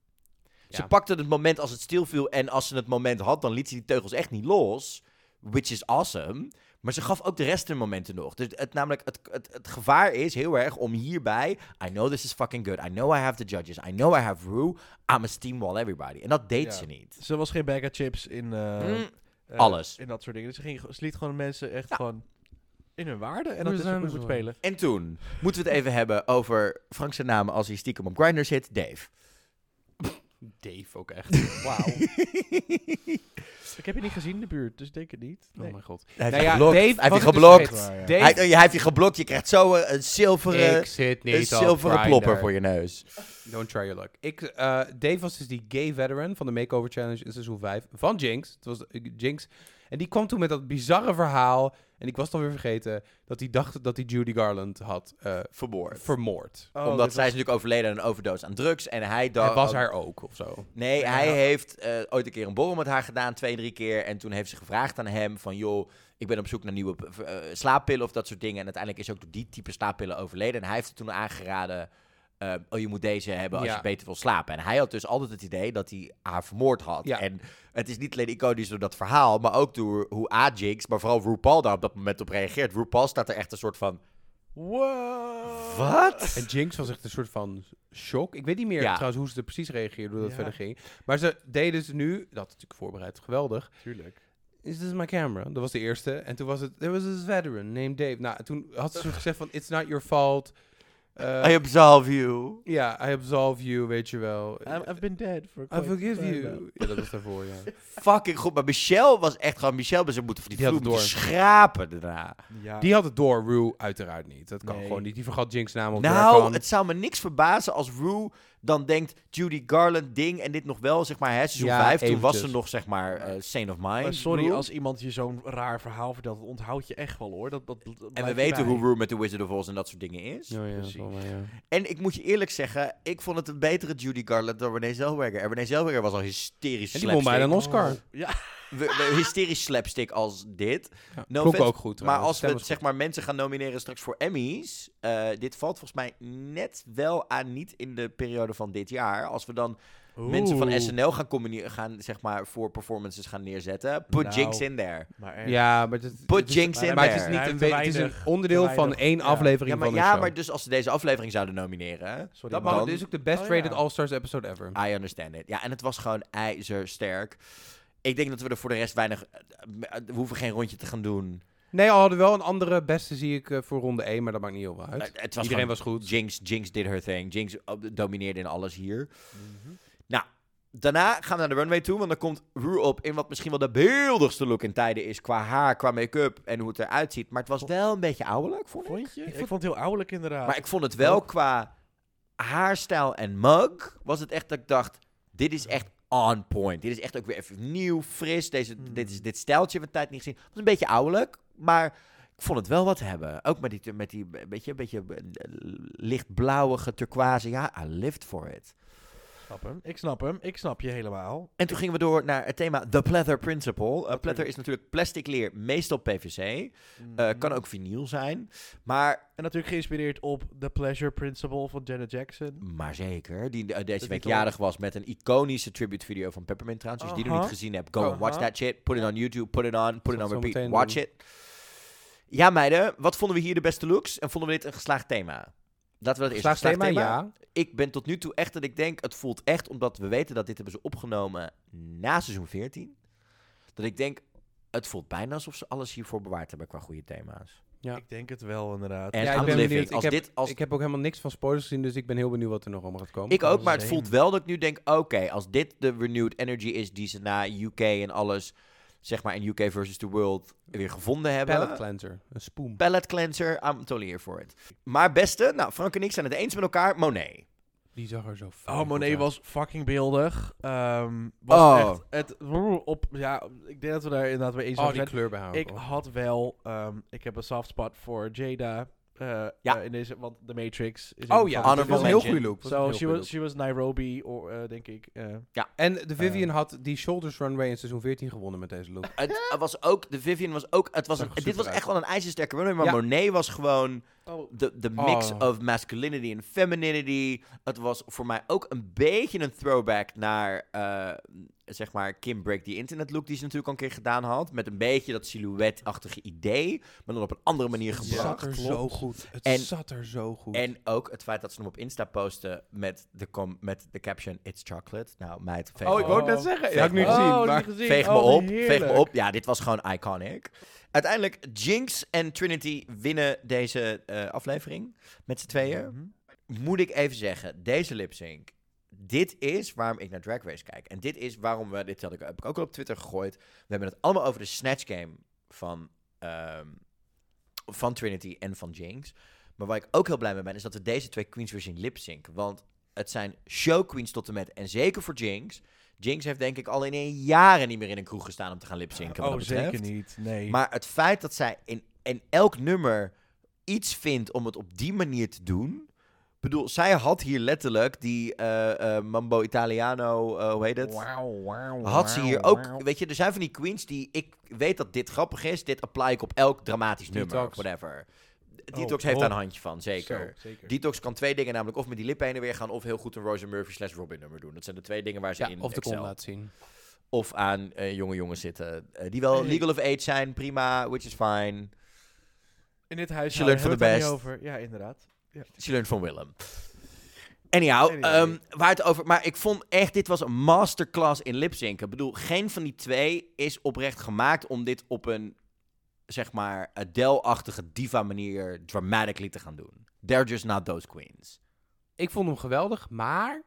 A: Ze pakte het moment als het stilviel en als ze het moment had, dan liet ze die teugels echt niet los. Which is awesome. Maar ze gaf ook de rest hun momenten nog. Dus het, namelijk, het, het, het gevaar is heel erg om hierbij... I know this is fucking good. I know I have the judges. I know I have Rue. I'm a steamwall everybody. En dat deed
B: Ja.
A: ze niet.
B: Ze was geen bag of chips in... eh,
A: Mm,
B: eh,
A: alles.
B: In dat soort dingen. Dus ze, ging, ze liet gewoon mensen echt
A: Ja.
B: gewoon in hun waarde. En dat is hoe moet spelen.
A: En toen moeten we het even hebben over Frank zijn naam als hij stiekem op Grindr zit. Dave.
C: Dave ook echt.
B: Wauw. ik heb je niet gezien in de buurt, dus ik denk het niet.
C: Oh mijn god.
A: Hij heeft
C: Nou
A: je
C: ja,
A: geblokt.
C: Dave,
A: hij heeft je
C: dus
A: geblokt.
C: vergeet-
B: Waar, ja.
C: Dave,
A: Hij, hij heeft je geblokt. Je krijgt zo een, een zilveren,
C: ik zit
A: een zilveren plopper voor je neus.
C: Don't try your luck. Ik, eh, Dave was dus die gay veteran van de Makeover Challenge in seizoen 5 van Jinx. Het was eh, Jinx. En die kwam toen met dat bizarre verhaal. En ik was het alweer vergeten dat hij dacht dat hij Judy Garland had eh,
A: Vermoord.
C: vermoord.
B: Oh,
A: Omdat zij is natuurlijk overleden aan een overdose aan drugs. En hij dacht...
C: Hij was haar ook, of zo.
A: Nee,
B: Ja.
A: hij heeft eh, ooit een keer een borrel met haar gedaan, twee, drie keer. En toen heeft ze gevraagd aan hem van, joh, ik ben op zoek naar nieuwe eh, slaappillen of dat soort dingen. En uiteindelijk is ook door die type slaappillen overleden. En hij heeft er toen aangeraden, eh, oh, je moet deze hebben als
C: Ja.
A: je beter wil slapen. En hij had dus altijd het idee dat hij haar vermoord had.
C: Ja.
A: En het is niet alleen iconisch door dat verhaal, maar ook door hoe Ajax, maar vooral RuPaul daar op dat moment op reageert. RuPaul staat er echt een soort van,
B: Wow.
A: wat?
C: En Jinx was echt een soort van shock. Ik weet niet meer
A: Ja.
C: trouwens hoe ze er precies reageerde, hoe dat
B: Ja.
C: verder ging. Maar ze deden dus nu, dat natuurlijk voorbereid, geweldig.
B: Tuurlijk.
C: Is this my camera? Dat was de eerste. En toen was het, there was this veteran named Dave. Nou, toen had ze gezegd van, it's not your fault. Eh,
A: I absolve you.
C: Ja, I absolve you, weet je wel.
B: I'm- I've been dead for
C: I forgive you. Ja, dat was daarvoor, ja.
A: Fucking goed. Maar Michelle was echt gewoon... Michelle zijn moeten van die,
C: Die had
A: vloer
C: door.
A: schrapen daarna.
B: Ja.
C: Die had het door, Rue uiteraard niet. Dat kan
B: Nee.
C: gewoon niet. Die vergat Jinx naam op
A: Nou, het zou me niks verbazen als Rue dan denkt... Judy Garland ding en dit nog wel, zeg maar, hè, seizoen
C: Ja,
A: 5. Toen was ze nog, zeg maar, eh Saint of Mind.
B: Maar sorry, als iemand je zo'n raar verhaal vertelt, dat onthoud je echt wel hoor. Dat, dat, dat
A: En we weten
B: bij.
A: hoe Rue met de Wizard of Oz en dat soort dingen is.
C: Ja, ja,
B: precies.
C: zal maar, ja.
A: En ik moet je eerlijk zeggen, ik vond het een betere Judy Garland dan Renee Zellweger. En Renee Zellweger was al hysterisch
C: En die won bijna een. Oscar.
B: Oh, ja,
A: We- we- hysterisch slapstick als dit.
C: Ja,
A: No
C: klonk
A: offense,
C: ook goed.
A: Maar als we zeg maar mensen gaan nomineren straks voor Emmys, eh, dit valt volgens mij net wel aan niet in de periode van dit jaar. Als we dan mensen van. SNL gaan, gaan zeg maar voor performances gaan neerzetten, put
B: Nou.
A: Jinx in there.
B: Maar.
C: Ja, maar het,
A: Put
C: het is-
A: Jinx in
C: maar het is niet een, het is een onderdeel van één
B: ja.
C: aflevering
A: Ja, maar,
C: van een
A: ja,
C: show.
A: maar dus als ze deze aflevering zouden nomineren,
B: Sorry,
C: dat
B: man.
C: mag,
A: dan-
C: dit is ook de best
B: Oh,
C: rated
B: ja.
C: All-Stars episode ever.
A: I understand it. Ja, en het was gewoon ijzersterk. Ik denk dat we er voor de rest weinig... eh, eh, We hoeven geen rondje te gaan doen.
C: Nee, al hadden wel een andere beste zie ik eh, voor ronde 1, maar dat maakt niet heel veel uit.
A: het was
C: Iedereen was goed.
A: Jinx, Jinx did her thing. Jinx domineerde in alles hier.
B: Mhm.
A: Daarna gaan we naar de runway toe, want dan komt Rue op in wat misschien wel de beeldigste look in tijden is. Qua haar, qua make-up en hoe het eruit ziet. Maar het was wel een beetje ouderlijk, vond ik.
B: Vond je? Ik vond het heel ouderlijk inderdaad.
A: Maar ik vond het wel qua haarstijl en mug, was het echt dat ik dacht, dit is echt on point. Dit is echt ook weer even nieuw, fris. Deze,
B: Hmm.
A: dit, is, dit steltje hebben we tijd niet gezien. Het was een beetje ouderlijk, maar ik vond het wel wat hebben. Ook met die, met die beetje, beetje lichtblauwige turquoise. Ja, I lived for it.
B: Snap hem. Ik snap hem. Ik snap je helemaal.
A: En toen gingen we door naar het thema The Pleather Principle. Uh, is natuurlijk plastic leer, meestal PVC. Eh,
B: Mhm.
A: kan ook vinyl zijn. Maar,
B: En natuurlijk geïnspireerd op The Pleasure Principle van Janet Jackson.
A: maar zeker, die eh, deze
B: Dat
A: week jarig was met een iconische tribute video van Peppermint trouwens. Als je die nog niet gezien hebt, go and watch that shit. Put it on YouTube, put it on, put it on repeat, watch
C: doen.
A: it. Ja meiden, wat vonden we hier de beste looks? En vonden we dit een geslaagd thema? Laten we dat eerst
C: Slaagthema, ja.
A: Ik ben tot nu toe echt dat ik denk, het voelt echt, omdat we weten dat dit hebben ze opgenomen na seizoen 14. Dat ik denk, het voelt bijna alsof ze alles hiervoor bewaard hebben qua goede thema's.
C: Ja.
B: Ik denk het wel inderdaad.
A: En
C: Ja, ik
A: I'm
C: ben
A: living.
C: benieuwd. Ik
A: Als
C: heb-
A: dit, als
C: Ik heb ook helemaal niks van spoilers gezien, dus ik ben heel benieuwd wat er nog allemaal gaat komen.
A: Ik ook, maar het voelt wel dat ik nu denk, oké, als dit de renewed energy is die ze na UK en alles, zeg maar in UK versus the world, weer gevonden hebben.
C: Palette cleanser, een spoem.
A: Palette cleanser, I'm totally here for it. Maar beste, nou, Frank en ik zijn het eens met elkaar, Monet.
C: Die zag er zo
B: Oh, Monet
C: uit.
B: was fucking beeldig. Ehm was
A: Oh.
B: echt het op ja, ik denk dat we daar inderdaad weer eens
C: Oh,
B: over
C: die
B: zijn.
C: kleur bij haar.
B: Ik had wel, ehm, ik heb een soft spot voor Jada. Eh,
A: Ja.
B: eh, in deze, want The Matrix is
C: Oh ja,
A: Honorable
C: dat was een heel goede look.
B: So she was,
C: look.
B: she was Nairobi, or, eh, denk ik. eh.
C: En de Vivian had die Shoulders Runway in seizoen 14 gewonnen met deze look.
A: Het was ook, de Vivian was ook, het was een, dit was echt wel een ijzersterke runway, maar
C: Ja.
A: Monet was gewoon de, de mix
C: Oh.
A: of masculinity en femininity. Het was voor mij ook een beetje een throwback naar, eh, zeg maar, Kim Break the Internet look die ze natuurlijk al een keer gedaan had. Met een beetje dat silhouette-achtige idee, maar dan op een andere manier
C: Het
A: gebracht.
C: zat er
B: klopt.
C: zo goed. Het
A: En-
C: zat er zo goed.
A: En ook het feit dat ze hem op Insta posten met de, com met de caption It's chocolate. Nou, meid, veeg
C: oh, ik wou het net zeggen.
A: Veeg
C: had ik
A: me
C: nu
A: op.
C: gezien.
B: Oh,
C: maar-
B: niet gezien.
A: Veeg me
B: Oh,
A: op, veeg me op. Ja, dit was gewoon iconic. Uiteindelijk, Jinx en Trinity winnen deze eh, aflevering met z'n tweeën.
B: Mhm.
A: Moet ik even zeggen, deze lip-sync, dit is waarom ik naar Drag Race kijk. En dit is waarom we, dit had ik, heb ik ook al op Twitter gegooid. We hebben het allemaal over de Snatch Game van, ehm, van Trinity en van Jinx. Maar waar ik ook heel blij mee ben, is dat we deze twee queens weer zien lip-sync. Want het zijn show queens tot en met, en zeker voor Jinx. Jinx heeft denk ik al in een jaren niet meer in een kroeg gestaan om te gaan lip-synken. wat
B: Oh, zeker niet. Nee.
A: Maar het feit dat zij in, in elk nummer iets vindt om het op die manier te doen. Ik bedoel, zij had hier letterlijk die eh, eh, Mambo Italiano, eh, hoe heet het? Had ze hier ook, weet je, er zijn van die queens die, ik weet dat dit grappig is, dit apply ik op elk dramatisch nummer,
C: Detox.
A: whatever.
B: Oh,
A: Detox heeft
B: oh.
A: daar een handje van, zeker.
B: Zo, zeker.
A: Detox kan twee dingen, namelijk of met die lippen heen en weer gaan, of heel goed een Rose Murphy slash Robin nummer doen. Dat zijn de twee dingen waar ze
C: Ja,
A: in
C: of de
A: excel.
C: kom laat zien.
A: Of aan eh, jonge jongens zitten, die wel legal of age zijn, prima, which is fine.
B: In dit huis
A: She learned from the best.
B: over. Ja, inderdaad.
A: She learned from Willem. Anyhow,
B: Anyway.
A: ehm, waar het over... Maar ik vond echt, dit was een masterclass in lipzinken. Ik bedoel, geen van die twee is oprecht gemaakt om dit op een, zeg maar, Adele-achtige diva-manier dramatically te gaan doen. They're just not those queens.
C: Ik vond hem geweldig, maar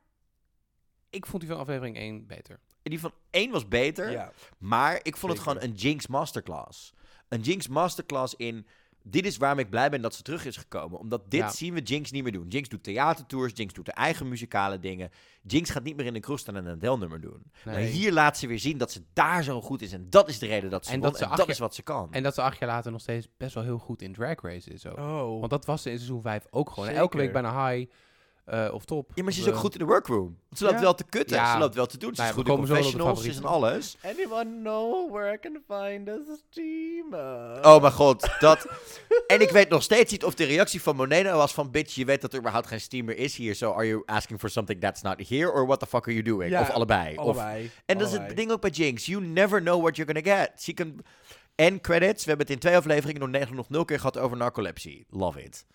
C: ik vond die van aflevering 1 beter.
A: Die van één was beter,
B: Ja.
A: maar ik vond het gewoon een Jinx masterclass. Een Jinx masterclass in... Dit is waarom ik blij ben dat ze terug is gekomen. Omdat dit
C: Ja.
A: zien we Jinx niet meer doen. Jinx doet theatertours, Jinx doet haar eigen muzikale dingen. Jinx gaat niet meer in de kroeg staan en een Adele-nummer doen. Maar hier laat ze weer zien dat ze daar zo goed is. En dat is de reden dat ze
C: En
A: won.
C: dat ze
A: en
C: acht
A: dat
C: jaar-
A: is wat ze kan.
C: En dat ze acht jaar later nog steeds best wel heel goed in drag race is ook.
B: Oh.
C: Want dat was ze in seizoen 5 ook gewoon.
B: Zeker.
C: Elke week bijna high eh, of top.
A: Ja, maar ze is
C: Of,
A: ook
C: eh,
A: goed in de workroom. Want ze loopt
B: Ja.
A: wel te kutten.
C: Ja.
A: Ze loopt wel te doen. Ze
C: Nou
A: is
C: ja,
A: goed in professionals. Ze is in alles.
B: Anyone know where I can find a steamer?
A: Oh mijn god, dat... en ik weet nog steeds niet of de reactie van Moneno was van... Bitch, je weet dat er überhaupt geen steamer is hier. So are you asking for something that's not here? Or what the fuck are you doing?
B: Ja,
A: of allebei. Of,
B: Allebei.
A: en dat is het
B: allebei.
A: ding ook bij Jinx. You never know what you're gonna get. She can... En credits. We hebben het in twee afleveringen nog, nul keer gehad over narcolepsie. Love it.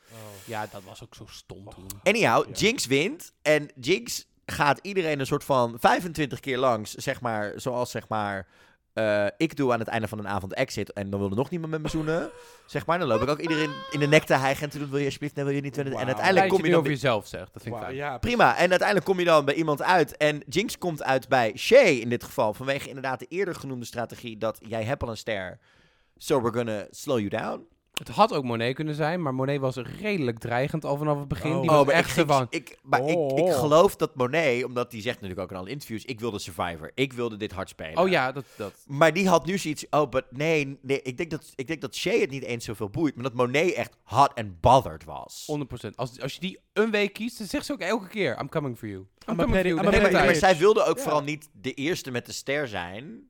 C: Ja, dat was ook zo stom toen.
A: Anyhow,
B: Ja.
A: Jinx wint. En Jinx gaat iedereen een soort van 25 keer langs. Zeg maar, zoals zeg maar... eh, ik doe aan het einde van een avond exit en dan wil er nog niemand met me zoenen. Zeg maar, dan loop ik ook iedereen in de nek te hijgen en te doen, wil je alsjeblieft, nee, wil je niet. En uiteindelijk kom je dan
C: over
A: bij-
C: jezelf zegt. Dat vind ik fijn.
B: ja,
A: Prima, en uiteindelijk kom je dan bij iemand uit. En Jinx komt uit bij Shay in dit geval. Vanwege inderdaad de eerder genoemde strategie dat jij hebt al een ster. So we're gonna slow you down.
C: Het had ook Monet kunnen zijn, maar Monet was redelijk dreigend al vanaf het begin.
B: Oh.
C: Die
A: Oh,
C: was
A: maar
C: echt
A: ik,
C: van...
A: ik, maar ik, ik
B: Oh.
A: geloof dat Monet, omdat die zegt natuurlijk ook in alle interviews, ik wilde Survivor. Ik wilde dit hard spelen.
C: Oh ja, dat... dat.
A: Maar die had nu zoiets, oh, but nee, nee ik, denk dat, ik denk dat Shay het niet eens zoveel boeit, maar dat Monet echt hot and bothered was.
C: 100%. Als, als je die een week kiest, dan zegt ze ook elke keer... I'm coming for you. I'm, coming for you.
A: Nee, maar, maar zij wilde ook vooral niet de eerste met de ster zijn.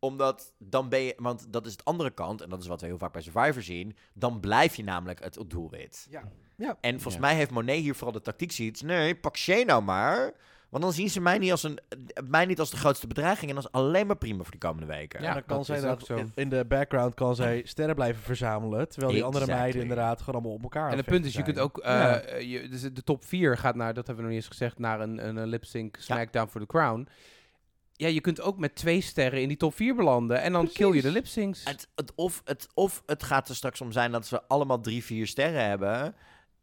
A: Omdat dan ben je, want dat is het andere kant, en dat is wat we heel vaak bij Survivor zien. Dan blijf je namelijk het doelwit.
B: Ja. ja.
A: En volgens
B: Ja.
A: mij heeft Monet hier vooral de tactiek ziet. Nee, pak Shay nou maar. Want dan zien ze mij niet als, een, mij niet als de grootste bedreiging. En dat is alleen maar prima voor de komende weken.
C: Ja,
B: dan kan
C: dat
B: zij dat
C: ook zo.
B: in, de background kan zij sterren blijven verzamelen. Terwijl die andere meiden inderdaad gewoon allemaal op elkaar
C: En het punt is, je kunt ook... eh, je, dus de top 4 gaat naar, dat hebben we nog niet eens gezegd, naar een, een, een lip-sync Smackdown for the Crown. Ja, je kunt ook met twee sterren in die top 4 belanden. En dan
B: Precies.
C: kill je de lip-syncs.
A: Het, het, of, het, of het gaat er straks om zijn dat we allemaal drie, vier sterren hebben.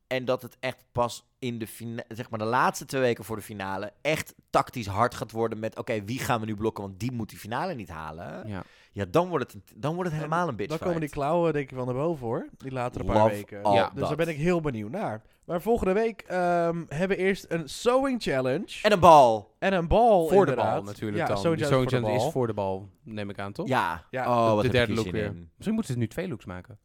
A: En dat het echt pas in de, zeg maar de laatste twee weken voor de finale echt tactisch hard gaat worden met... Oké, wie gaan we nu blokken, want die moet die finale niet halen. Ja,
C: Ja.
A: dan, wordt het, een- dan wordt het helemaal een bitch
B: Dan komen die klauwen denk ik wel naar boven hoor. Die latere paar
A: Love
B: weken.
C: Ja,
B: dus
A: that.
B: daar ben ik heel benieuwd naar. Maar volgende week ehm, hebben we eerst een sewing challenge.
A: En een bal.
B: En een bal
C: voor de bal natuurlijk
B: ja,
C: dan.
B: Sewing
C: De
B: challenge
C: sewing is voor de bal, neem ik aan, toch?
A: Ja.
B: Ja,
A: oh, wat
C: de derde look weer.
A: in.
C: Misschien moeten ze nu twee looks maken.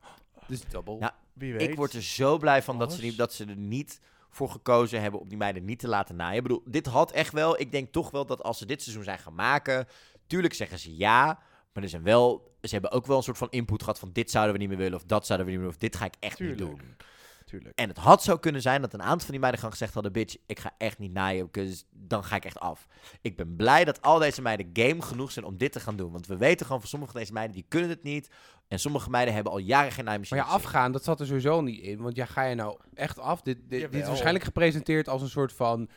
C: Dus double.
A: Ja,
B: Wie weet.
A: Ik word er zo blij van dat ze, niet, dat ze er niet voor gekozen hebben om die meiden niet te laten naaien. Ik bedoel, dit had echt wel... Ik denk toch wel dat als ze dit seizoen zijn gaan maken... Tuurlijk zeggen ze ja, maar er zijn wel... Ze hebben ook wel een soort van input gehad van... Dit zouden we niet meer willen of dat zouden we niet meer willen... Of dit ga ik echt niet doen.
B: Tuurlijk.
A: En het had zo kunnen zijn dat een aantal van die meiden gewoon gezegd hadden... Bitch, ik ga echt niet naaien, because dan ga ik echt af. Ik ben blij dat al deze meiden game genoeg zijn om dit te gaan doen. Want we weten gewoon van sommige van deze meiden, die kunnen het niet. En sommige meiden hebben al jaren geen naaimachine
C: Maar ja, afgaan, dat zat er sowieso niet in. Want ja, ga je nou echt af? Dit, dit, is waarschijnlijk gepresenteerd als een soort van...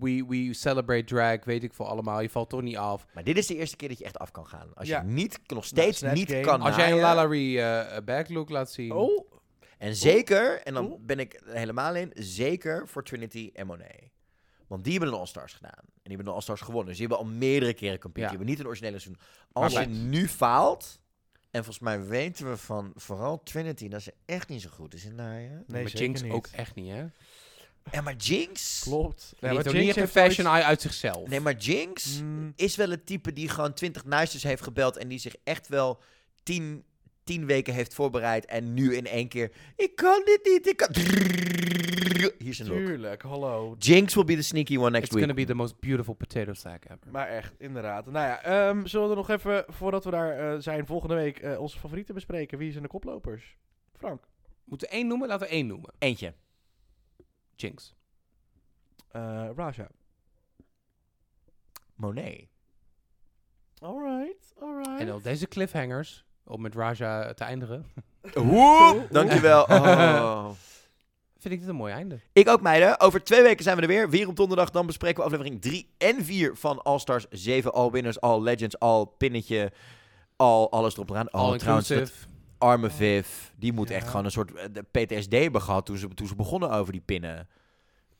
C: We, we celebrate drag, weet ik veel allemaal. Je valt toch niet af.
A: Maar dit is de eerste keer dat je echt af kan gaan. Als
B: Ja.
A: je niet, nog steeds
B: Snatch
A: niet
B: game.
A: kan
C: Als jij een
A: naaien.
C: Lalaurie eh backlook laat zien...
B: Oh,
A: En zeker, en dan
B: Oeh.
A: ben ik er helemaal in, zeker voor Trinity en Monet. Want die hebben de All-Stars gedaan. En die hebben de All-Stars gewonnen. Dus die hebben al meerdere keren compete.
C: Ja.
A: Die hebben niet een originele seizoen. Als
C: Maar
A: je nu faalt... En volgens mij weten we van vooral Trinity dat ze echt niet zo goed is in naaien.
B: nee,
C: maar Jinx
B: niet.
C: ook echt niet, hè?
A: En maar Jinx...
B: Klopt. Ja,
C: heeft
B: maar
C: ook niet
B: Jinx
C: echt een
B: heeft
C: fashion
B: ooit-
C: eye uit zichzelf.
A: Nee, maar Jinx
B: Mm,
A: is wel het type die gewoon 20 nuisters heeft gebeld. En die zich echt wel 10 tien weken heeft voorbereid. En nu in één keer... Ik kan dit niet, ik kan... Hier is een look.
B: Tuurlijk, hallo.
A: Jinx will be the sneaky one next
C: It's
A: week.
C: gonna be the most beautiful potato sack ever.
B: Maar echt, inderdaad. Nou ja, ehm, zullen we er nog even, voordat we daar eh, zijn, volgende week eh, onze favorieten bespreken? Wie zijn de koplopers? Frank.
C: Moeten we één noemen? Laten we één noemen.
A: Eentje.
C: Jinx.
B: Eh Raja.
A: Monet.
B: Alright, alright.
C: En op deze cliffhangers, om met Raja te eindigen,
A: Woep, dankjewel. Oh.
C: vind ik dit een mooi einde.
A: Ik ook, meiden. Over twee weken zijn we er weer. Weer op donderdag. Dan bespreken we aflevering 3 en 4 van All Stars 7. All Winners, All Legends, All Pinnetje. All, alles erop en eraan.
C: All
A: Oh, trouwens, dat-
C: inclusive.
A: Arme Viv, die moet
B: Ja.
A: echt gewoon een soort eh, de PTSD hebben gehad toen ze, toen ze begonnen over die pinnen.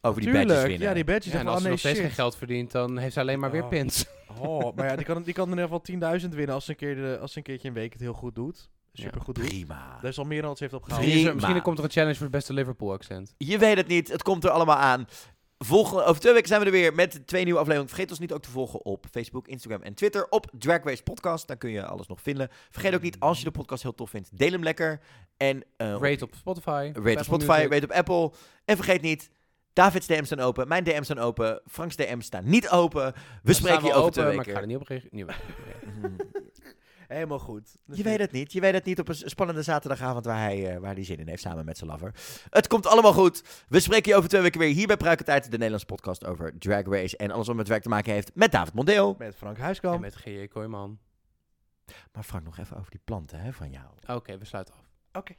A: Over die badges
B: Tuurlijk,
A: winnen.
B: ja, die badges.
C: Ja, en als ze nog steeds
B: shit.
C: geen geld verdient, dan heeft ze alleen maar weer
B: Oh.
C: pins.
B: Oh, maar ja, die kan, die kan in ieder geval 10.000 winnen als ze, een keer de, als ze een keertje een week het heel goed doet. Super goed doet.
A: Prima.
B: Dat is al meer dan wat ze heeft opgehaald.
A: Prima.
C: Misschien, is er- misschien komt er een challenge voor het beste Liverpool accent.
A: Je weet het niet, het komt er allemaal aan. Volgende, over twee weken zijn we er weer met twee nieuwe afleveringen. Vergeet ons niet ook te volgen op Facebook, Instagram en Twitter. Op Drag Race Podcast, daar kun je alles nog vinden. Vergeet ook niet, als je de podcast heel tof vindt, deel hem lekker. En eh,
C: Rate op Spotify.
A: rate op Spotify, rate op Apple. En vergeet niet, David's DM's staan open, mijn DM's staan open, Frank's DM's staan niet open. We spreken je over twee
C: Maar ik ga
A: weken.
C: er niet op reageren.
B: Helemaal goed.
A: Je weet het niet. Je weet het niet op een spannende zaterdagavond waar hij, eh, waar hij zin in heeft samen met zijn lover. Het komt allemaal goed. We spreken je over twee weken weer hier bij Pruikentijd, de Nederlandse podcast over Drag Race en alles wat met werk te maken heeft met David Mondeel.
B: Met Frank
C: En
B: Huiskamp.
C: met G.J. Kooijman.
A: Maar Frank, nog even over die planten hè, van jou.
C: Oké, we sluiten af.
B: Oké.